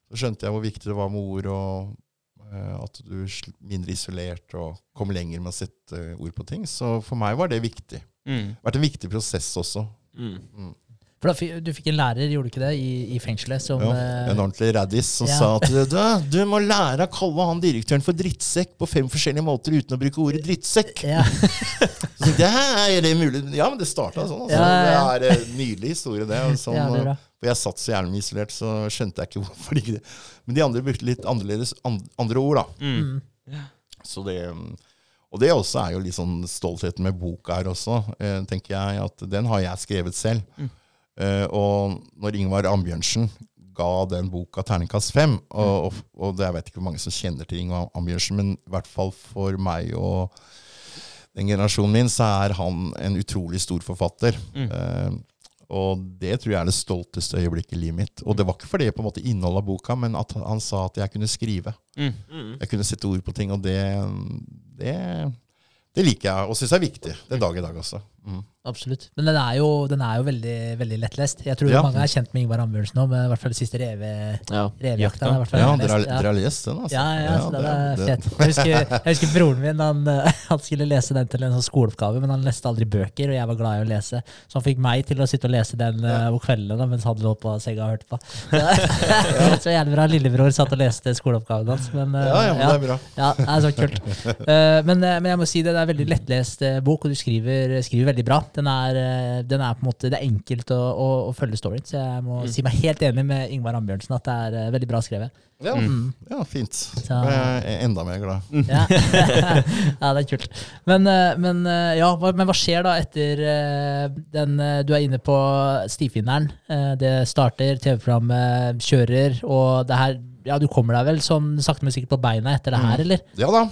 så, skjønte jeg hvor viktig det var med ord, og uh, at du er mindre isolert og kom lenger med å sette ord på ting. Så for meg var det viktig. Mm. Det har vært en viktig prosess også. Mm. For da, Du fikk en lærer, gjorde du ikke det, i, i fengselet? Som, ja, en eh, ordentlig raddis som ja. sa at du, du må lære å kalle han direktøren for drittsekk på fem forskjellige måter uten å bruke ordet drittsekk. Ja. (laughs) så det er det mulig? Ja, men det starta sånn. Altså. Ja, det er en nydelig historie, det. (laughs) Sånn, det for jeg satt så jævlig isolert, så skjønte jeg ikke hvorfor ikke det. Men de andre brukte litt annerledes andre ord, da. Mm. mm. Så det... Og det også er jo litt sånn stoltheten med boka her også, eh, tenker jeg. At den har jeg skrevet selv. Mm. Uh, og når Ingvar Ambjørnsen ga den boka terningkast fem, og, og, og jeg vet ikke hvor mange som kjenner til Ingvar Ambjørnsen, men i hvert fall for meg og den generasjonen min, så er han en utrolig stor forfatter. Mm. Uh, og det tror jeg er det stolteste øyeblikket i livet mitt. Og det var ikke fordi på en måte innholdet av boka, men at han sa at jeg kunne skrive. Mm. Mm. Jeg kunne sette ord på ting, og det, det, det liker jeg, og syns er viktig den dag i dag også. Mm. Absolutt. Men den er jo, den er jo veldig, veldig lettlest. Jeg tror ja. mange er kjent med Ingvar Ambjørnsen nå, med i hvert fall det siste reve, ja. revejakta. Ja, dere har lest den, altså? Ja, ja, ja det, er det, fet. Jeg husker, jeg husker, broren min han, (laughs) han, skulle lese den til en sånn skoleoppgave, men han leste aldri bøker, og jeg var glad i å lese. Så han fikk meg til å sitte og lese den uh, om kveldene mens han lå på senga og hørte på. (laughs) (laughs) så gjerne bra. Lillebror satt og leste skoleoppgaven hans. Men, uh, ja, ja, men det er bra. Ja, det er så kult. Uh, men, men, jeg må si det, det er en veldig lettlest bok, og du skriver, skriver veldig bra. Den er, eh, den er, på en måte, Det er enkelt å, å, å følge storyen, så jeg må mm. si meg helt enig med Ingvar Ambjørnsen at det er uh, veldig bra skrevet. Ja, mm. ja fint. Så, jeg er enda mer glad. Ja, (laughs) ja det er kult. Men, eh, men, ja, hva, men, hva, skjer da etter den Du er inne på Stifinneren. Det starter, TV-programmet kjører, og det her ja, du kommer deg vel sånn sakte, men sikkert på beina etter det her, mm. eller? Ja da.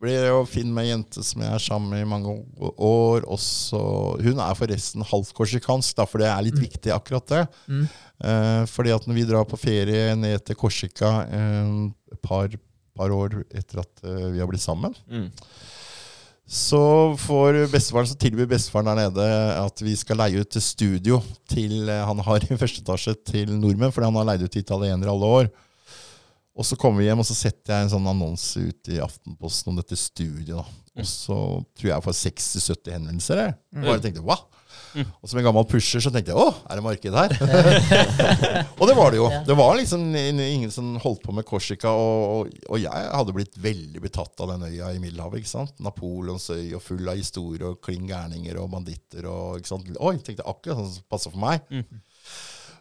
Blir jo fin med ei jente som jeg er sammen med i mange år. Også, hun er forresten halvt korsikansk, da, for det er litt mm. viktig, akkurat det. Mm. Eh, fordi at når vi drar på ferie ned til Korsika eh, par, par, år etter at eh, vi har blitt sammen mm. så får bestefaren, så tilbyr bestefaren der nede at vi skal leie ut studio til eh, han har i (laughs) første etasje til nordmenn, fordi han har leid ut til italienere alle år. Og så kommer vi hjem, og så setter jeg en sånn annonse ut i Aftenposten om dette studiet. da. Og så tror jeg jeg får 60-70 henvendelser. Jeg. Mm. Bare tenkte, hva? Mm. Og som en gammel pusher så tenkte jeg å, er det marked her? (laughs) og det var det jo. Det var liksom ingen som holdt på med Korsika. Og, og, jeg hadde blitt veldig betatt av den øya i Middelhavet. ikke sant? Napoleonsøy og full av historier og kling gærninger og banditter. og ikke sant? Oi, tenkte jeg akkurat sånn som passa for meg. Mm.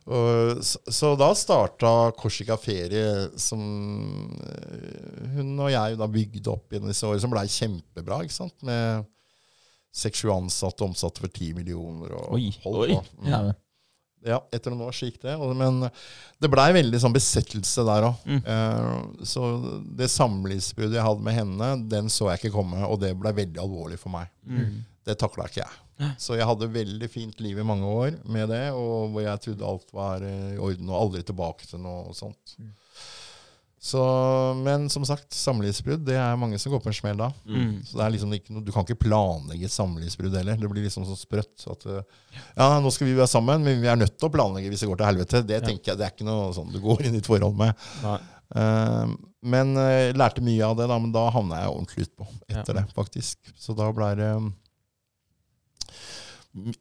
Og, så, så, da starta Korsika Ferie, som uh, hun og jeg da bygde opp gjennom disse årene, som blei kjempebra. ikke sant? Med seks-sju ansatte, omsatte for ti millioner. og oi, holdt oi. på. Mm. Ja. Ja, etter noen år så gikk det. Men det blei veldig sånn besettelse der òg. Mm. Uh, så det samlivsbruddet jeg hadde med henne, den så jeg ikke komme, og det blei veldig alvorlig for meg. Mm. Det takla ikke jeg. Så jeg hadde veldig fint liv i mange år med det, og hvor jeg trodde alt var i orden, og aldri tilbake til noe sånt. Mm. Så, men som sagt, samlivsbrudd det er mange som går på en smell da. Mm. Så det er liksom ikke noe, Du kan ikke planlegge et samlivsbrudd heller. Det blir liksom så sprøtt. At, eh, ja, nå skal vi være sammen, men vi er nødt til å planlegge hvis det går til helvete. Det tenker jeg, det er ikke noe sånn du går inn i et forhold med. Uh, men jeg uh, lærte mye av det, da, men da havna jeg ordentlig utpå etter ja. det, faktisk. Så da ble det um,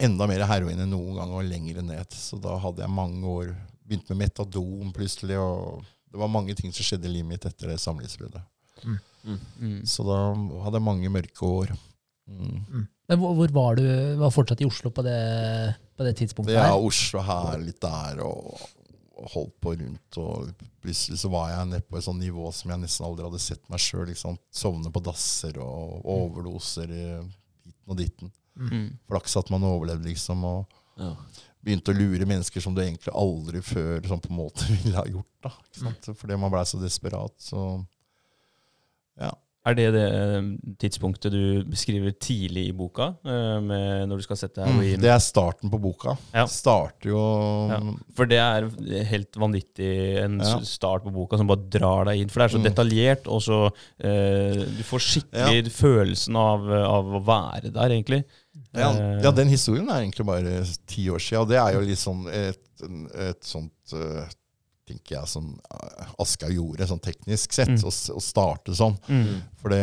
enda mer heroin enn noen gang, og lenger ned. Så da hadde jeg mange år Begynte med metadon plutselig. og det var mange ting som skjedde i livet mitt etter det samlivsbruddet. Mm. Mm. mm. Så da hadde jeg mange mørke år. Mm. mm. Men hvor, hvor, var du? Var fortsatt i Oslo på det, på det tidspunktet? Ja, Oslo her, litt der, og, og, holdt på rundt. Og plutselig så var jeg nede på et sånt nivå som jeg nesten aldri hadde sett meg sjøl. Sovne på dasser og overdoser hiten og ditten. Mm. Flaks at man overlevde, liksom. og ja begynte å lure mennesker som du egentlig aldri før sånn på en måte (laughs) ville ha gjort. da, mm. Fordi man blei så desperat. Så ja. Er det det eh, tidspunktet du beskriver tidlig i boka? Eh, med når du skal sette heroin? Mm, det er starten på boka. Ja. Starter jo ja. For det er helt vanvittig en ja. start på boka som bare drar deg inn. For det er så mm. detaljert, og så eh, Du får skikkelig følelsen av, av, å være der, egentlig. Ja, eh. ja, den historien er egentlig bare ti år siden. Og det er jo litt sånn et, et sånt tenker jeg, som uh, Aschehoug gjorde, sånn teknisk sett, mm. å, å, starte sånn. Mm. For det,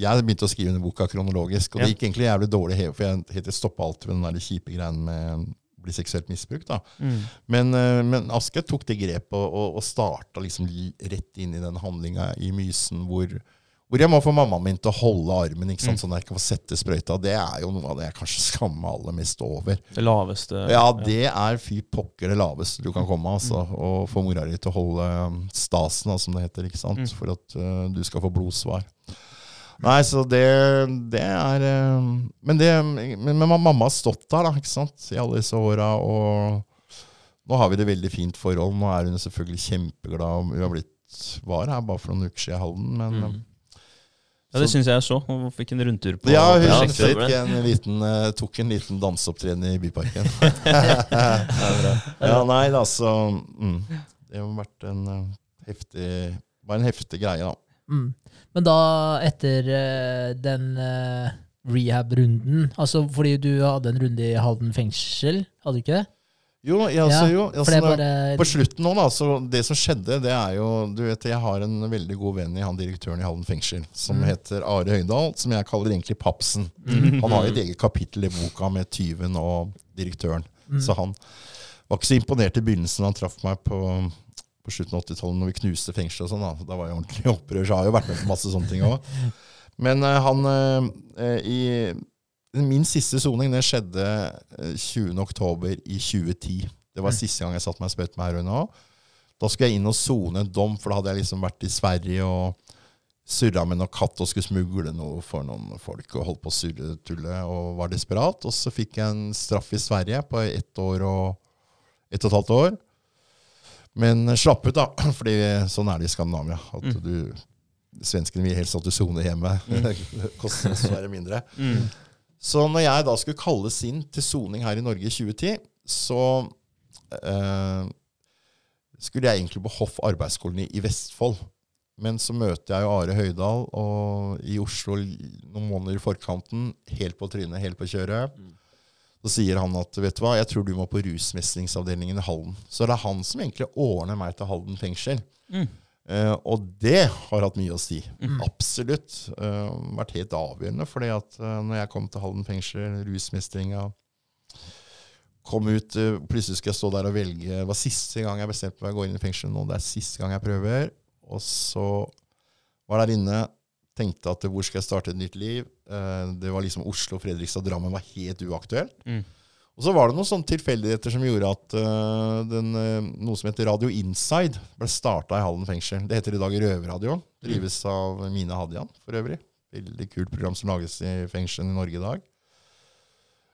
jeg begynte å skrive under boka kronologisk, og ja. det gikk egentlig jævlig dårlig, for jeg helt stoppa alltid med den der kjipe greien med å bli seksuelt misbrukt. da. Mm. Men, uh, men Aschehoug tok det grepet og, og, og starta liksom rett inn i den handlinga i Mysen hvor hvor jeg må få mammaen min til å holde armen, ikke sant, mm. sånn at jeg kan få sette sprøyta. Det er jo noe av det jeg kanskje skammer meg aller mest over. Det laveste. Ja, det er fy pokker det laveste du kan komme. altså, mm. Å få mora di til å holde um, stasen, som det heter, ikke sant, mm. for at uh, du skal få blodsvar. Nei, så det, det er uh, Men, det, men, men, mamma har stått der da, ikke sant, i alle disse åra. Nå har vi det veldig fint forhold. Nå er hun selvfølgelig kjempeglad. Hun har blitt var her bare for noen uker siden i Halden. men... Mm. Ja, Det syns jeg så. Hun fikk en rundtur på Ja, hun ja, fikk en liten, uh, tok en liten danseopptreden i Byparken. (laughs) ja, nei, altså mm, Det har vært en uh, heftig Bare en heftig greie, da. Mm. Men da, etter uh, den rehab-runden Altså fordi du hadde en runde i Halden fengsel, hadde du ikke det? Jo, altså, jo altså, bare... på slutten nå, da, så det som skjedde, det er jo Du vet, jeg har en veldig god venn i han direktøren i Halden fengsel, som mm. heter Are Høydahl, som jeg kaller egentlig Papsen. Mm. Han har et eget kapittel i boka med tyven og direktøren. Mm. Så han var ikke så imponert i begynnelsen han traff meg på, på slutten av 80-tallet, når vi knuste fengselet og sånn. Da. da var jeg ordentlig opprør, så jeg har jo vært med på masse sånne ting òg. Men uh, han uh, i Min siste soning det skjedde 20. oktober i 2010. Det var mm. siste gang jeg satte meg og sprøytet med heroin òg. Da skulle jeg inn og sone en dom, for da hadde jeg liksom vært i Sverige og surra med noe katt og skulle smugle noe for noen folk og holdt på å surre tulle og var desperat. Og så fikk jeg en straff i Sverige på ett år og ett og et halvt år. Men slapp ut, da. (clears throat) Fordi sånn er det i Skandinavia. At mm. du Svenskene vil helst at du soner hjemme. Mm. (laughs) det koster dessverre mindre. Mm. Så når jeg da skulle kalles inn til soning her i Norge i 2010, så eh, skulle jeg egentlig på Hoff arbeidskoloni i Vestfold. Men så møter jeg jo Are Høydahl og, i Oslo noen måneder i forkanten, helt på trynet, helt på kjøret. Så sier han at vet du hva, jeg tror du må på rusmestringsavdelingen i Halden. Så det er han som egentlig ordner meg til Halden fengsel. Mm. Uh, og det har hatt mye å si. Mm. Absolutt. Uh, vært helt avgjørende. fordi at uh, når jeg kom til Halden fengsel, rusmestringa Kom ut, plutselig skal jeg stå der og velge. Det var siste gang jeg bestemte meg å gå inn i fengsel nå. Det er siste gang jeg prøver. Og så var der inne, tenkte at hvor skal jeg starte et nytt liv? det var liksom Oslo, Fredrikstad, Drammen var helt uaktuelt. Mm. Og så var det noen sånne tilfeldigheter som gjorde at uh, den, uh, noe som heter Radio Inside, ble starta i Halden fengsel. Det heter i dag Røverradioen. Drives av Mine Hadian, for øvrig. Veldig kult program som lages i fengselen i Norge i dag.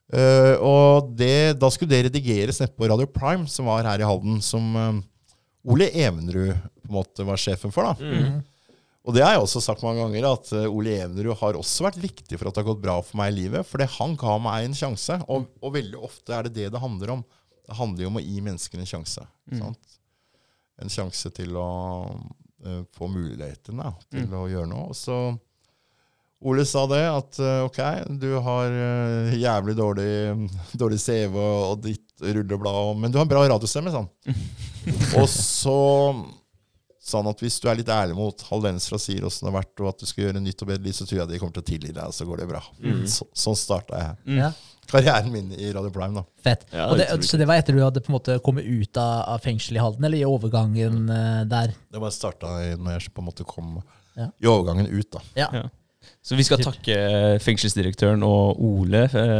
Uh, og det, da skulle det redigeres nede på Radio Prime, som var her i Halden, som Ole Evenrud på en måte var sjefen for. da. Mm. Og det har jeg også sagt mange ganger, at eh, Ole Evenrud har også vært viktig for at det har gått bra for meg i livet. For han ga meg en sjanse. Og, og, veldig ofte er det det det handler om. Det handler jo om å gi mennesker en sjanse. Mm. En sjanse til å uh, få muligheten til mm. å gjøre noe. Og så Ole sa det, at uh, ok, du har uh, jævlig dårlig, (laughs) dårlig CV og ditt rulleblad, men du har en bra radiostemme, sa han. (laughs) og så sånn at hvis du er litt ærlig mot halvdensere og sier åssen det har vært, og at du skal gjøre nytt og bedre liv, så tror jeg de kommer til å tilgi deg, og så går det bra. Mm. Så, sånn starta jeg mm. karrieren min i Radio Prime. da. Fett. Ja, det, så det var etter du hadde på en måte kommet ut av, av fengselet i Halden, eller i overgangen uh, der? Det var starta når jeg på en måte kom ja. i overgangen ut. da. Ja. Så vi skal takke fengselsdirektøren og Ole for,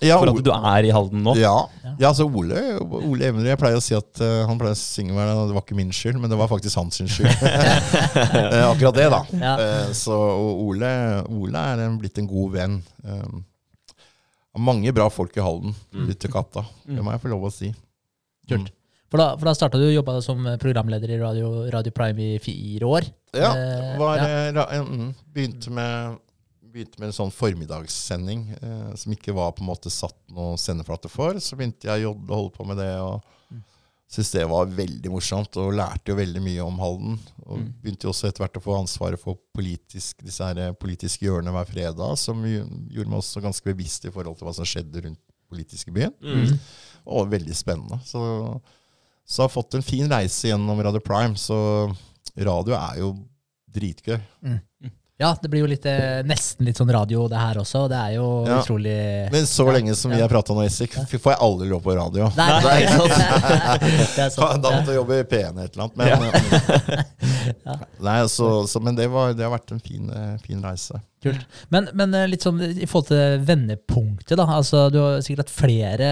ja, for at du er i Halden nå. Ja, ja altså Ole, Ole Evenrud Jeg pleier å si at uh, han pleier å synge meg det var ikke min skyld, men det var faktisk hans skyld. (laughs) Eh, akkurat det, da. Ja. Uh, så Ole, Ole er en, blitt en god venn. Um, mange bra folk i Halden. Mm. Ute katta. Det må jeg få lov å si. Kult. Mm. For da, for da starta du jobba som programleder i Radio, Radio, Prime i fire år. Ja. Var, ja. Mm, begynte, med, begynte, med, en sånn formiddagssending eh, som ikke var på en måte satt noen sendeflate for. Så begynte jeg å holde på med det. og mm. syntes det var veldig morsomt, og lærte jo veldig mye om Halden. Og mm. begynte jo også etter hvert å få ansvaret for politisk, disse her politiske hjørnene hver fredag, som gjorde meg også ganske bevisst i forhold til hva som skjedde rundt politiske byen. Mm. Og veldig spennende. Så så jeg har fått en fin reise gjennom Radio Prime. Så radio er jo dritgøy. Mm. Ja, det blir jo litt, eh, nesten litt sånn radio, det her også. Det er jo ja. utrolig Men så lenge som vi har prata nå, Isik, får jeg aldri lov på radio. Nei, (laughs) det er sant. da måtte jeg jobbe i P1 et eller annet. Men, (laughs) ja. nei, så, så, men det, var, det, har vært en fin, eh, fin reise. Kult. Men, men, eh, litt sånn i forhold til vendepunktet, da. Altså, du har sikkert hatt flere,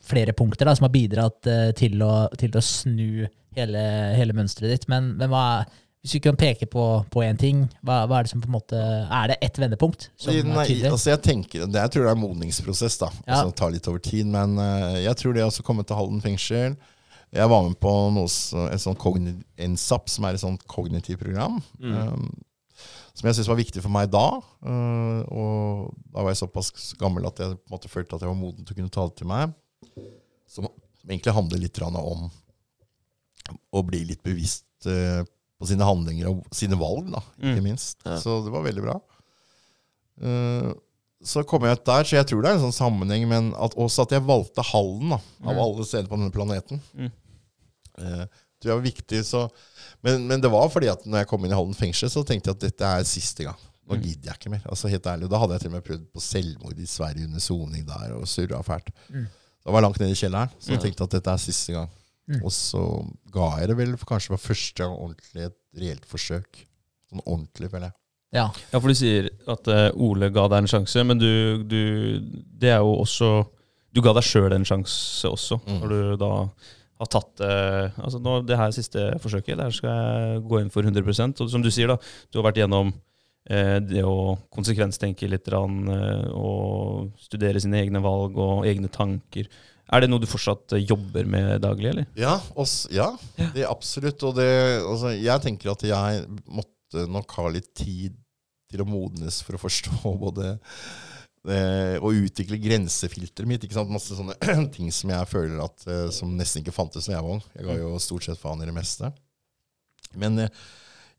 flere punkter da, som har bidratt til å, til å snu hele, hele mønsteret ditt. Men, men hva er hvis vi kan peke på, på én ting, hva, hva, er det som på en måte Er det ett vendepunkt? Som Nei, altså jeg tenker, det, jeg tror det er en modningsprosess. da, ja. altså, Det tar litt over tid. Men uh, jeg tror det å komme til Halden fengsel Jeg var med på noe, en sånn NSAP, som er et sånt kognitivt program. Mm. Um, som jeg syntes var viktig for meg da. Uh, og da var jeg såpass gammel at jeg på en måte følte at jeg var moden til å kunne ta det til meg. Som egentlig handler litt om å bli litt bevisst uh, på sine handlinger og sine valg, da, ikke mm. minst. Ja. Så det var veldig bra. Uh, så kom jeg ut der, så jeg tror det er en sånn sammenheng, men at også at jeg valgte Hallen, da, av mm. alle steder på denne planeten, mm. uh, tror jeg var viktig. Så, men, men, det var fordi at når jeg kom inn i Halden fengsel, så tenkte jeg at dette er siste gang. Nå mm. gidder jeg ikke mer. altså helt ærlig. Da hadde jeg til og med prøvd på selvmord i Sverige under soning der, og surra fælt. Mm. Da var langt nede i kjelleren, så jeg tenkte at dette er siste gang. Mm. Og så ga jeg det vel for kanskje for første gang ordentlig et reelt forsøk. Sånn ordentlig, føler jeg. Ja. ja, for du sier at uh, Ole ga deg en sjanse, men du, du, Det er jo også Du ga deg sjøl en sjanse også, mm. når du da har tatt uh, Altså nå, det her siste forsøket, der skal jeg gå inn for 100 Og som du sier, da, du har vært gjennom uh, det å konsekvenstenke litt, og studere sine egne valg og egne tanker. Er det noe du fortsatt eh, jobber med daglig, eller? Ja, også, ja det er absolutt. Og det, altså, jeg tenker at jeg måtte nok ha litt tid til å modnes for å forstå (laughs) både det, å utvikle grensefilteret mitt. ikke sant? Masse sånne (clears throat) ting som jeg føler at eh, som nesten ikke fantes da jeg var ung. Jeg ga jo stort sett faen i det meste. Men eh,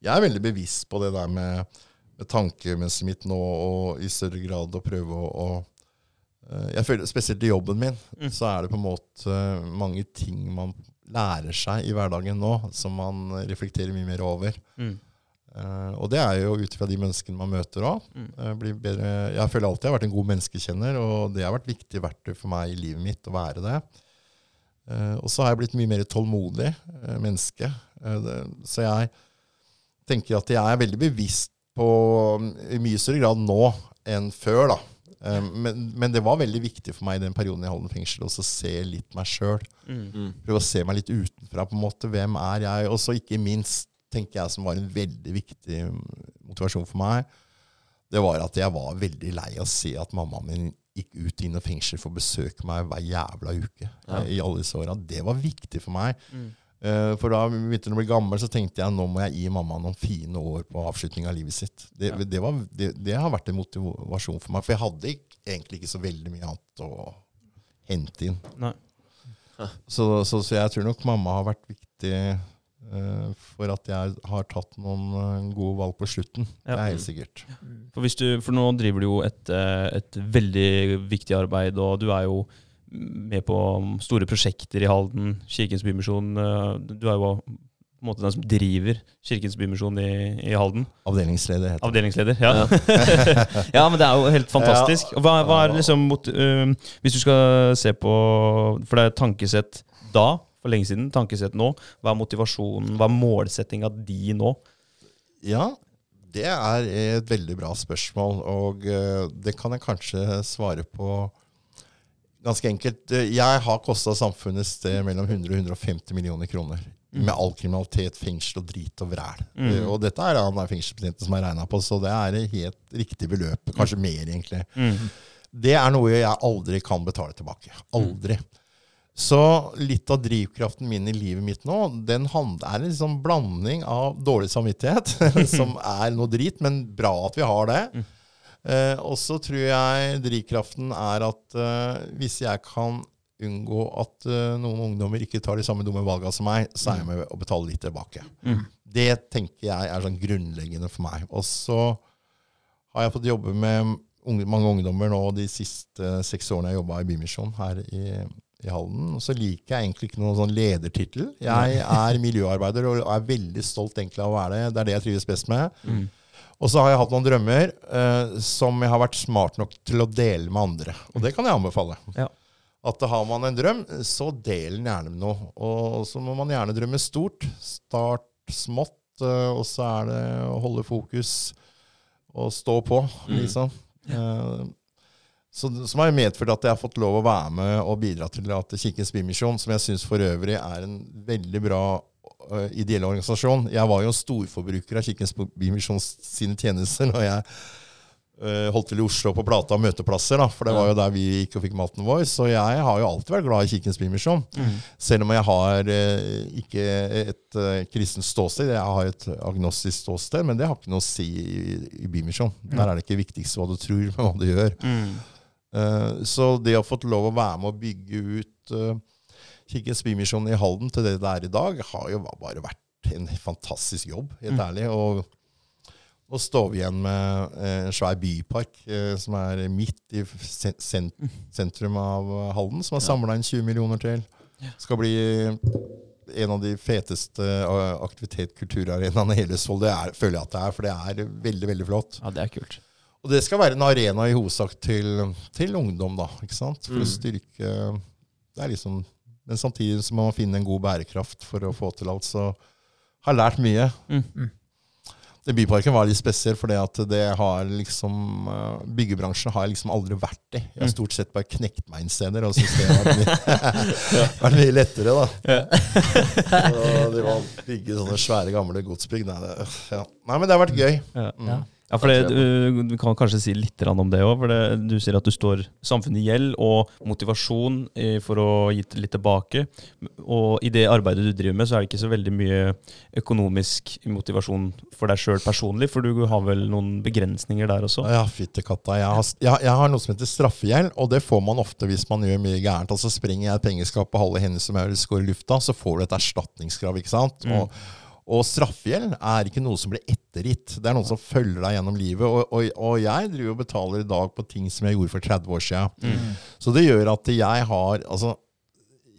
jeg er veldig bevisst på det der med, med tankemønsteret mitt nå, og i større grad å prøve å, å Eh, jeg føler Spesielt i jobben min mm. så er det på en måte mange ting man lærer seg i hverdagen nå, som man reflekterer mye mer over. Mm. Uh, og det er jo ut fra de menneskene man møter òg. Mm. Uh, jeg føler alltid jeg har vært en god menneskekjenner, og det har vært viktig verktøy for meg i livet mitt å være det. Uh, og så har jeg blitt mye mer tålmodig menneske. Det, så jeg tenker at jeg er veldig bevisst på, i mye større grad nå enn før, da, men, men, det var veldig viktig for meg i den perioden i Halden fengsel å se litt meg sjøl. Mm. Prøve å se meg litt utenfra. på en måte. Hvem er jeg? Og så ikke minst, tenker jeg, som var en veldig viktig motivasjon for meg, det var at jeg var veldig lei av å se at mammaen min gikk ut inn i fengsel for å besøke meg hver jævla uke. Ja. i alle disse årene. Det var viktig for meg. Mm. Uh, for da begynte hun å bli gammel, så tenkte jeg nå må jeg gi mamma noen fine år på avslutning av livet sitt. Det, ja. det, var, det, det, har vært en motivasjon for meg. For jeg hadde egentlig ikke så veldig mye annet å hente inn. Så, så, så, jeg tror nok mamma har vært viktig uh, for at jeg har tatt noen uh, gode valg på slutten. Ja. Det er helt sikkert. For, du, for nå driver du jo et, et veldig viktig arbeid, og du er jo med på store prosjekter i Halden. Kirkens Bymisjon. Eh, du er jo på en måte den som driver Kirkens Bymisjon i, i Halden. Avdelingsleder heter det. Avdelingsleder, ja. Ja. (laughs) men det er jo helt fantastisk. Hva, hva er liksom uh, Hvis du skal se på For det er tankesett da, for lenge siden, tankesett nå. Hva er motivasjonen, hva er målsettinga di nå? Ja, det er et veldig bra spørsmål, og uh, det kan jeg kanskje svare på ganske enkelt. Eh, jeg har kosta samfunnet sted mellom 100 og 150 millioner kroner. Mm. Med all kriminalitet, fengsel og drit og vræl. Mm. Eh, og dette er han fengselsbetjenten som har regna på, så det er helt riktig beløp. Kanskje mm. mer, egentlig. Mm. Det er noe jeg aldri kan betale tilbake. Aldri. Så litt av drivkraften min i livet mitt nå, den er en liksom blanding av dårlig samvittighet, (laughs) som er noe drit, men bra at vi har det. Mm. Eh, og så tror jeg drivkraften er at eh, hvis jeg kan unngå at eh, noen ungdommer ikke tar de samme dumme valgene som meg, så er jeg med å betale litt tilbake. Mm. Det tenker jeg er sånn grunnleggende for meg. Og så har jeg fått jobbe med unge, mange ungdommer nå de siste seks årene jeg jobba i Bymisjon her i, i Halden. Og så liker jeg egentlig ikke noen sånn ledertittel. Jeg er miljøarbeider og er veldig stolt egentlig av å være det. Det er det jeg trives best med. Mm. Og så har jeg hatt noen drømmer eh, som jeg har vært smart nok til å dele med andre. Og det kan jeg anbefale. Ja. At har man en drøm, så del den gjerne med noe. Og så må man gjerne drømme stort. Start smått, eh, og så er det å holde fokus og stå på, mm. liksom. Mm. Eh, så, som har medført at jeg har fått lov å være med og bidra til at Kirkens Bymisjon, som jeg syns for øvrig er en veldig bra ideell organisasjon. Jeg var jo storforbruker av Kirkens Bymisjon sine tjenester når jeg uh, holdt til i Oslo på Plata og møteplasser. Da, for det var jo der vi gikk og fikk maten vår. Så jeg har jo alltid vært glad i Kirkens Bymisjon. Mm. Selv om jeg har uh, ikke et uh, kristent ståsted. Jeg har et agnostisk ståsted, men det har ikke noe å si i, i Bymisjon. Mm. Der er det ikke viktigst hva du tror, men (laughs) hva du gjør. Mm. så det å ha fått lov å være med å bygge ut Kirkens Bymisjon i Halden til det det er i dag, har jo bare vært en fantastisk jobb, helt mm. ærlig. Og nå står vi igjen med eh, en svær bypark eh, som er midt i sentrum av Halden, som har samla inn 20 millioner til. Skal bli en av de feteste uh, aktivitet-kulturarenaene i hele Østfold. Det er, føler jeg at det er, for det er veldig, veldig flott. Ja, det er kult. Og det skal være en arena i hovedsak til, til ungdom, da, ikke sant? For mm. å styrke Det er liksom men samtidig så må man finne en god bærekraft for å få til alt. Så har lært mye. Mm. mm. Den byparken var litt spesiell, for det har liksom uh, Byggebransjen har jeg liksom aldri vært i. Jeg har mm. stort sett bare knekt meg inn steder og syntes det har vært mye, (laughs) (laughs) vært mye lettere, da. Ja. (laughs) det var bygge sånne svære, gamle godsbygg. Nei, det, ja. Nei, men det har vært gøy. Mm. Ja, for det, du, du, kan kanskje si litt om det òg. Du sier at du står samfunnet i gjeld og motivasjon for å gi litt tilbake. Og i det arbeidet du driver med, så er det ikke så veldig mye økonomisk motivasjon for deg sjøl personlig, for du har vel noen begrensninger der også? Ja, fytti katta. Jeg har, jeg, jeg har, noe som heter straffegjeld, og det får man ofte hvis man gjør mye gærent. Altså Springer jeg et pengeskap og halve hendene som jeg går i lufta, så får du et erstatningskrav. ikke sant? Mm. Og straffegjeld er ikke noe som blir ettergitt. Det er noe som følger deg gjennom livet. Og, og, og, jeg driver og betaler i dag på ting som jeg gjorde for 30 år siden. Mm. Så det gjør at jeg har altså,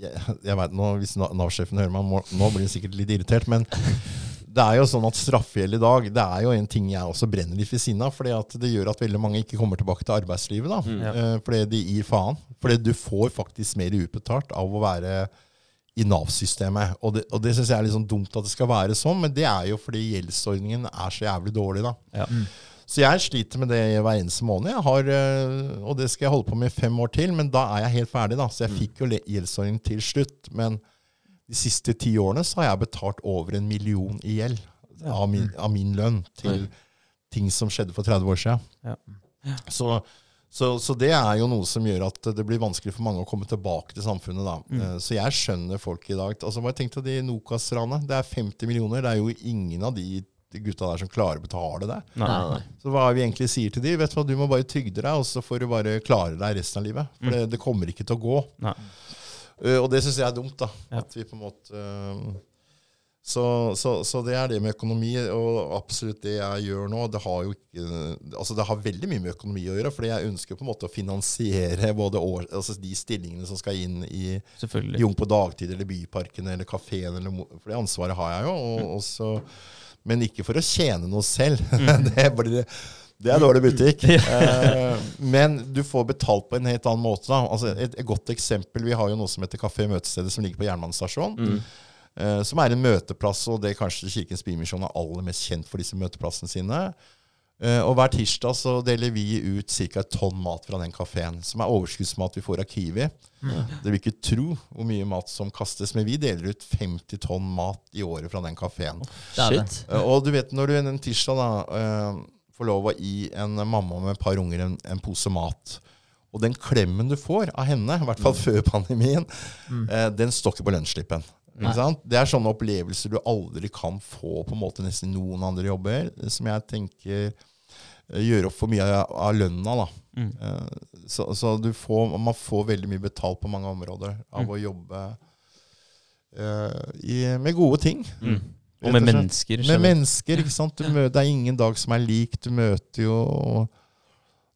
jeg, jeg vet nå, Hvis Nav-sjefen hører meg, må, nå blir han sikkert litt irritert. Men (laughs) det er jo sånn at straffegjeld i dag det er jo en ting jeg også brenner litt ved siden av. For det gjør at veldig mange ikke kommer tilbake til arbeidslivet. da, mm, ja. Eh, fordi de gir faen. Fordi du får faktisk mer utbetalt av å være i Nav-systemet. Og det, og det syns jeg er litt sånn dumt at det skal være sånn, men det er jo fordi gjeldsordningen er så jævlig dårlig. da. Ja. Mm. Så jeg sliter med det hver eneste måned. Jeg har, eh, og det skal jeg holde på med i fem år til, men da er jeg helt ferdig. da. Så jeg mm. fikk jo gjeldsordning til slutt. Men de siste ti årene så har jeg betalt over en million i gjeld av, min, av min lønn til ting som skjedde for 30 år siden. Ja. Så, så, så, det er jo noe som gjør at det blir vanskelig for mange å komme tilbake til samfunnet. da. Mm. Eh, så jeg skjønner folk i dag. Altså, bare tenk deg de Nokas-ranet. Det er 50 millioner. Det er jo ingen av de gutta der som klarer å betale det. Nei, nei. Så hva vi egentlig sier til de, vet du hva, du må bare trygde deg, og så får du bare klare deg resten av livet. For mm. det, det, kommer ikke til å gå. Uh, og det syns jeg er dumt, da. Ja. At vi på en måte uh, så, så, så, det er det med økonomi, og absolutt det jeg gjør nå. Det har jo ikke, altså det har veldig mye med økonomi å gjøre, fordi jeg ønsker på en måte å finansiere både år, altså de stillingene som skal inn i Jung på dagtid, eller Byparken eller kafeen, for det ansvaret har jeg jo. og, og så men ikke for å tjene noe selv. (laughs) Mm. det, blir, det, er dårlig butikk. (laughs) eh, men du får betalt på en helt annen måte. Altså et, et, godt eksempel, Vi har jo noe som heter Kafé Møtestedet, som ligger på jernbanestasjonen. Mm. Eh, som er en møteplass, og det er kanskje Kirkens Bymisjon er aller mest kjent for disse møteplassene sine. Uh, og Hver tirsdag så deler vi ut ca. et tonn mat fra den kafeen, som er overskuddsmat vi får av Kiwi. Mm. Dere vil ikke tro hvor mye mat som kastes, men vi deler ut 50 tonn mat i året fra den kafeen. Uh, og du vet, når du en tirsdag da, uh, får lov å gi en mamma med et par unger en, en, pose mat, og den klemmen du får av henne, i hvert fall mm. før pandemien, mm. den står ikke på lønnsslippen. Det er sånne opplevelser du aldri kan få på en måte nesten noen andre jobber, som jeg tenker gjør opp for mye av, av lønna. da. Mm. Uh, så, så får, man får veldig mye betalt på mange områder av mm. å jobbe uh, i, med gode ting. Mm. Og med mennesker. Med mennesker, ikke sant? Møter, det er ingen dag som er lik. Du møter jo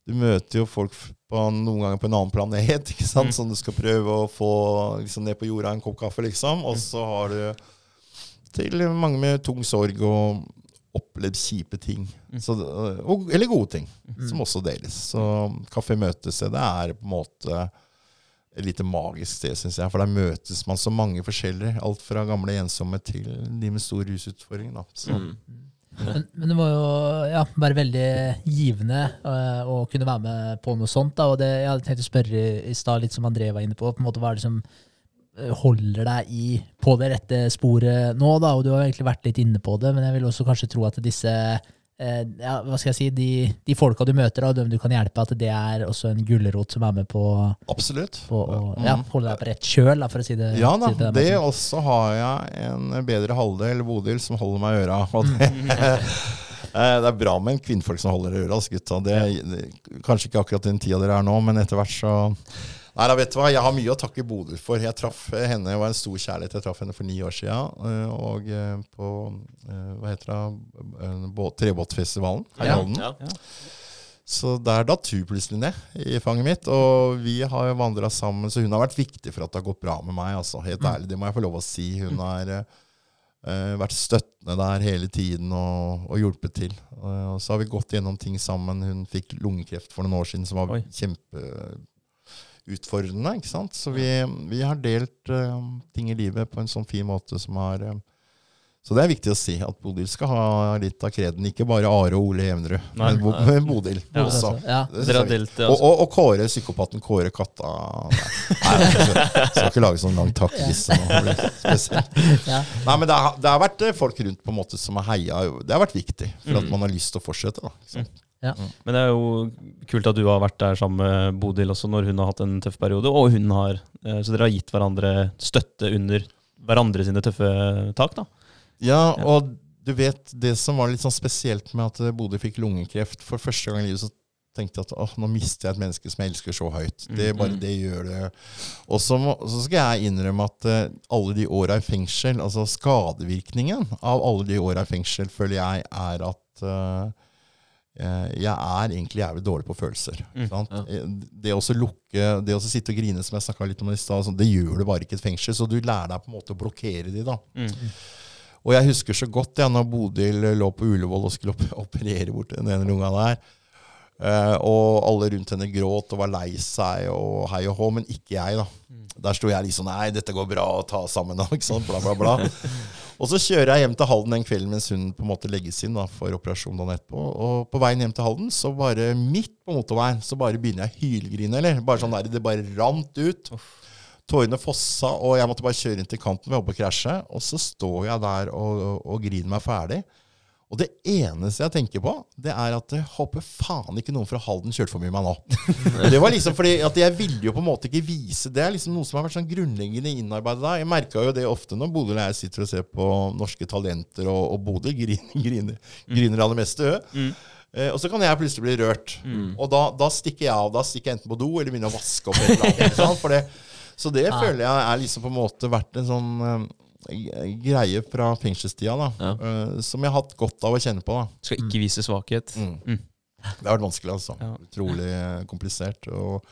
du møter jo folk på, noen ganger på en annen planet (laughs) ikke sant? Mm. som du skal prøve å få liksom, ned på jorda en kopp kaffe. liksom. Og så har du til mange med tung sorg og opplevd kjipe ting. Mm. Så, og, eller gode ting, mm. som også deles. Så Kafé Møtestedet er på en måte et lite magisk sted, syns jeg. For der møtes man så mange forskjellige. Alt fra gamle ensomme til de med stor rusutfordring. Da. Mm. Men, men, det må jo ja, være veldig givende uh, å kunne være med på noe sånt. Da. Og det, jeg hadde tenkt å spørre i stad, litt som André var inne på, på en måte, hva er det som Eh, holder deg i, på det rette sporet nå, da, og du har egentlig vært litt inne på det, men jeg vil også kanskje tro at disse ja, hva skal jeg si, de, de folka du møter, og dem du kan hjelpe, at det er også en gulrot som er med på, Absolutt. på og, ja, mm. holde deg på rett kjøl, for å si det Ja da, si det, det også har jeg en bedre halvdel, Bodil, som holder meg i øra. Det, (laughs) eh, det er bra med en kvinnfolk som holder i øra, altså, gutta. Det, det, kanskje ikke akkurat den tida dere er nå, men etter hvert så Nei, da vet du hva, Jeg har mye å takke Bodil for. Jeg traff henne, Det var en stor kjærlighet. Jeg traff henne for ni år siden. Eh, og eh, på eh, hva heter det, Trebåtfestivalen her i Holden. Ja, ja. Så der datt hun plutselig ned i fanget mitt. Og vi har vandra sammen, så hun har vært viktig for at det har gått bra med meg. altså, Helt mm. ærlig, det må jeg få lov å si. Hun har uh, vært støttende der hele tiden og, og hjulpet til. Uh, og så har vi gått gjennom ting sammen. Hun fikk lungekreft for noen år siden som var Oi. kjempe utfordrende. ikke sant? Så vi, vi har delt uh, ting i livet på en sånn fin måte som har uh, Så det er viktig å si at Bodil skal ha litt av kreden. Ikke bare Are og Ole Evnerud, men, men (laughs) Bodil ja, også. Ja. Delt, og, og, og, Kåre, psykopaten Kåre Katta. Nei, jeg skal ikke lage sånn lang takkliste nå. (laughs) Ja. Nei, men det har, det har, vært eh, folk rundt på en måte som har heia. Det har vært viktig for at mm. man har lyst til å fortsette. da. Ja. Mm. Men det er jo kult at du har vært der sammen med Bodil også når hun har hatt en tøff periode, og hun har. Eh, så dere har gitt hverandre støtte under hverandre sine tøffe tak, da. Ja, og du vet det som var litt sånn spesielt med at Bodil fikk lungekreft For første gang i livet så tenkte jeg at åh, nå mister jeg et menneske som jeg elsker så høyt. Det, bare, mm. det gjør det. Og så, så skal jeg innrømme at uh, alle de åra i fengsel, altså skadevirkningen av alle de åra i fengsel, føler jeg er at uh, Eh, jeg er egentlig jævlig dårlig på følelser. Mm, ja. Eh, det å lukke, det å sitte og grine, som jeg snakka litt om i stad, det gjør du bare ikke i et fengsel. Så du lærer deg på en måte å blokkere de da. Mm. Og jeg husker så godt jeg, når Bodil lå på Ullevål og skulle (laughs) operere bort den ene lunga der. Uh, og alle rundt henne gråt og var lei seg og hei og hå, men ikke jeg. da. Mm. Der sto jeg liksom Nei, dette går bra, ta sammen. Ikke sant? Bla, bla, bla. (laughs) Og så kjører jeg hjem til Halden den kvelden mens hun på en måte legges inn da, for operasjon dagen etterpå. Og på veien hjem til Halden, så bare midt på motorveien, så bare begynner jeg å hylgrine. Eller bare sånn der, det bare rant ut. Tårene fossa, og jeg måtte bare kjøre inn til kanten. ved å krasje. Og så står jeg der og, og, og griner meg ferdig. Og det eneste jeg tenker på, det er at jeg håper faen ikke noen fra Halden kjørte for mye med meg nå. (laughs) det var liksom fordi at Jeg ville jo på en måte ikke vise Det er liksom noe som har vært sånn grunnleggende innarbeidet da. Jeg merka jo det ofte når Bodil og jeg sitter og ser på Norske Talenter, og, og Bodil (laughs) griner, griner, griner av det meste. Mm. Eh, og så kan jeg plutselig bli rørt. Mm. Og da, da, stikker jeg av. Da stikker jeg enten på do eller begynner å vaske opp. Et eller annet, det, så det ja. føler jeg er liksom på en måte vært en sånn eh, greie fra fengselstida da, ja. uh, som jeg har hatt godt av å kjenne på. da. Skal ikke vise svakhet. Mm. Mm. Det har vært vanskelig, altså. Ja. Utrolig eh, komplisert. Og,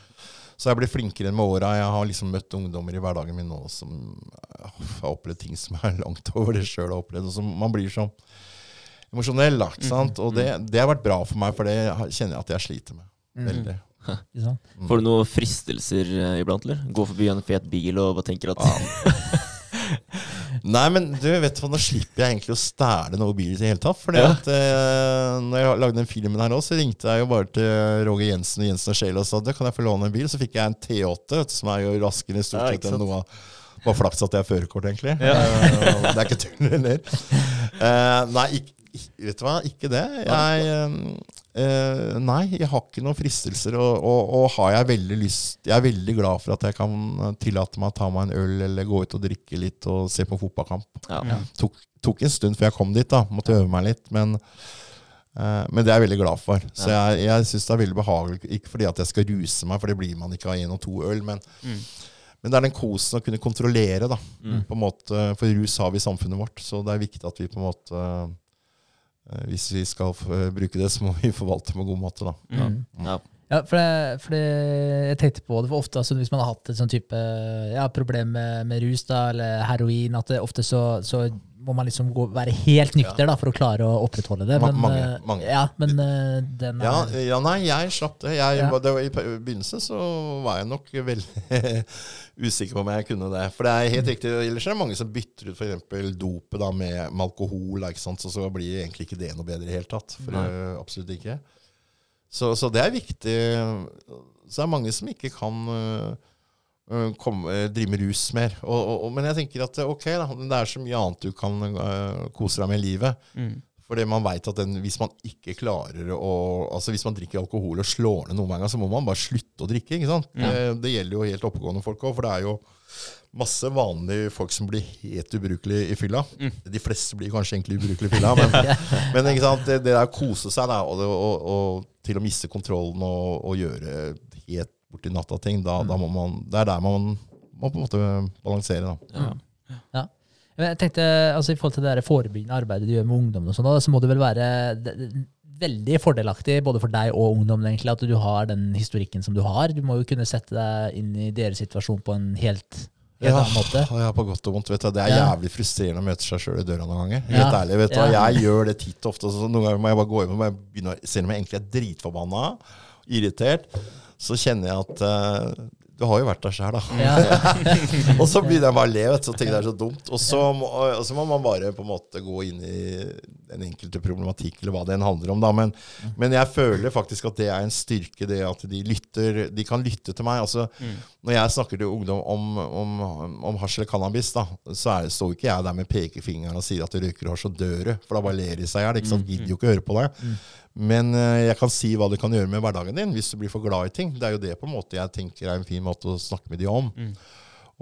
så jeg blir flinkere med åra. Jeg har liksom møtt ungdommer i hverdagen min nå som uh, har opplevd ting som er langt (laughs) over det sjøl har opplevd. Og som man blir sånn emosjonell, da. ikke mm. sant? Og det, det, har vært bra for meg, for det kjenner jeg at jeg sliter med. Mm. Veldig. (laughs) Får du noen fristelser iblant, eller? Gå forbi en fet bil og bare tenker at ja. (laughs) Nei, men du vet hva, nå slipper jeg egentlig å stæle noe bil i det hele tatt. For ja. at eh, når jeg lagde den filmen her nå så ringte jeg jo bare til Roger Jensen og Jensen og Shale og sa det kan jeg få låne en bil. Så fikk jeg en T8, som er jo raskere stort sett enn noe av Bare flaks at jeg har førerkort, egentlig. Ja. Uh, det er ikke tull heller. Uh, nei, ikke, vet du hva, ikke det. Jeg, Uh, nei, jeg har ikke noen fristelser. Og, og, og, har jeg veldig lyst Jeg er veldig glad for at jeg kan tillate meg å ta meg en øl eller gå ut og drikke litt og se på fotballkamp. Ja. Tok, tok, en stund før jeg kom dit. da Måtte øve meg litt. Men, uh, men det er jeg veldig glad for. Så jeg, jeg syns det er veldig behagelig. Ikke fordi at jeg skal ruse meg, for det blir man ikke av én og to øl. Men, mm. men det er den kosen å kunne kontrollere. da mm. på en måte For rus har vi i samfunnet vårt, så det er viktig at vi på en måte Eh, hvis vi skal bruke det, så må vi (laughs) forvalte det på en god måte. Da. Mm. Ja. Ja, for, det, for det, jeg tenkte på det, for ofte altså, hvis man har hatt et sånn type ja, problem med, med, rus da, eller heroin, at det ofte så, så må man liksom gå, være helt nykter da, for å klare å opprettholde det. Men, mange, eh, mange. Ja, men eh, den ja, ja, nei, jeg slapp det. Jeg, ja. det var, I begynnelsen så var jeg nok veldig (laughs) usikker på om jeg kunne det. For det er helt riktig, Ellers er det mange som bytter ut f.eks. dopet da, med, med, alkohol? Så, så blir egentlig ikke det noe bedre i det hele tatt. For uh, absolutt ikke. Så, så, det er viktig. Så det er mange som ikke kan uh, Kom, drive med rus mer. Og, og, men jeg tenker at ok, da, det er så mye annet du kan uh, kose deg med i livet. Mm. Fordi man vet at den, hvis man ikke klarer å Altså hvis man drikker alkohol og slår ned noen ganger, så må man bare slutte å drikke. ikke sant? Ja. Det, det, gjelder jo helt oppegående folk òg, for det er jo masse vanlige folk som blir helt ubrukelige i fylla. Mm. De fleste blir kanskje egentlig ubrukelige i fylla, men, (laughs) men? Det, det der å kose seg da, og, og, og, til å miste kontrollen og, og gjøre helt borti natta-ting, da, mm. da, må man Det er der man må på en måte balansere. da. Ja. ja. Jeg tenkte, altså I forhold til det forebyggende arbeidet du gjør med ungdommen, og sånt, så må det vel være veldig fordelaktig både for deg og ungdommen egentlig, at du har den historikken som du har. Du må jo kunne sette deg inn i deres situasjon på en helt, ja. Ja, på godt og vondt. vet du. Det er ja. jævlig frustrerende å møte seg sjøl i døra noen ganger. Helt ja. ærlig, vet du. Ja. Jeg gjør det titt og ofte. Så noen ganger må jeg bare gå hjem og begynne, selv om jeg egentlig er dritforbanna, irritert, så kjenner jeg at uh, du har jo vært der sjøl, da. Ja. (laughs) og så begynner jeg bare å le, vet du, og tenker det er så dumt. Og så, må, og så, må, man bare på en måte gå inn i den enkelte problematikk, eller hva det enn handler om. da. Men, mm. men, jeg føler faktisk at det er en styrke, det at de lytter. De kan lytte til meg. altså mm. Når jeg snakker til ungdom om, om, om hasj eller cannabis, da, så er, står ikke jeg der med pekefingeren og sier at du røyker hasj og dør, for da bare ler de seg i hjel. Mm. Gidder jo ikke å høre på det. Mm. Men eh, jeg kan si hva det kan gjøre med hverdagen din hvis du blir for glad i ting. Det er jo det på en måte jeg tenker er en fin måte å snakke med de om. Mm.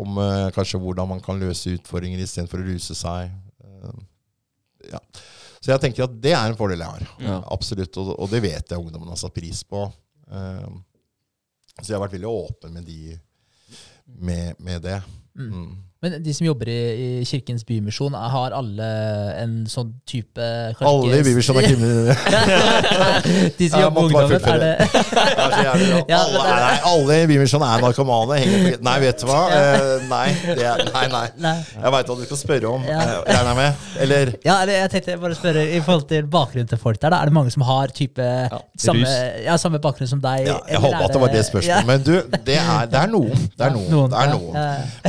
Om uh, kanskje hvordan man kan løse utfordringer istedenfor å ruse seg. Uh, ja. Så jeg tenker at det er en fordel jeg har. Ja. Absolutt. Og, og, det vet jeg ungdommen har satt pris på. Uh, så jeg har vært veldig åpen med de med, med det. Mm. Men de som jobber i, i Kirkens Bymisjon, har alle en sånn type Alle i Bymisjon er kriminelle. (laughs) de som jobber med ungdommen, er det (laughs) ja, alle, nei, alle i Bymisjon er narkomane. Nei, vet du hva? Uh, nei, er, nei, nei, Jeg veit hva du skal spørre om. Ja. Uh, regner jeg med? Eller? Ja, eller jeg tenkte bare å spørre I forhold til bakgrunnen til folk der, da, er det mange som har type samme, ja, samme bakgrunn som deg? Ja, jeg håpa at det var det spørsmålet. Men du, det er, det er noen. Det er noen. Det er noen.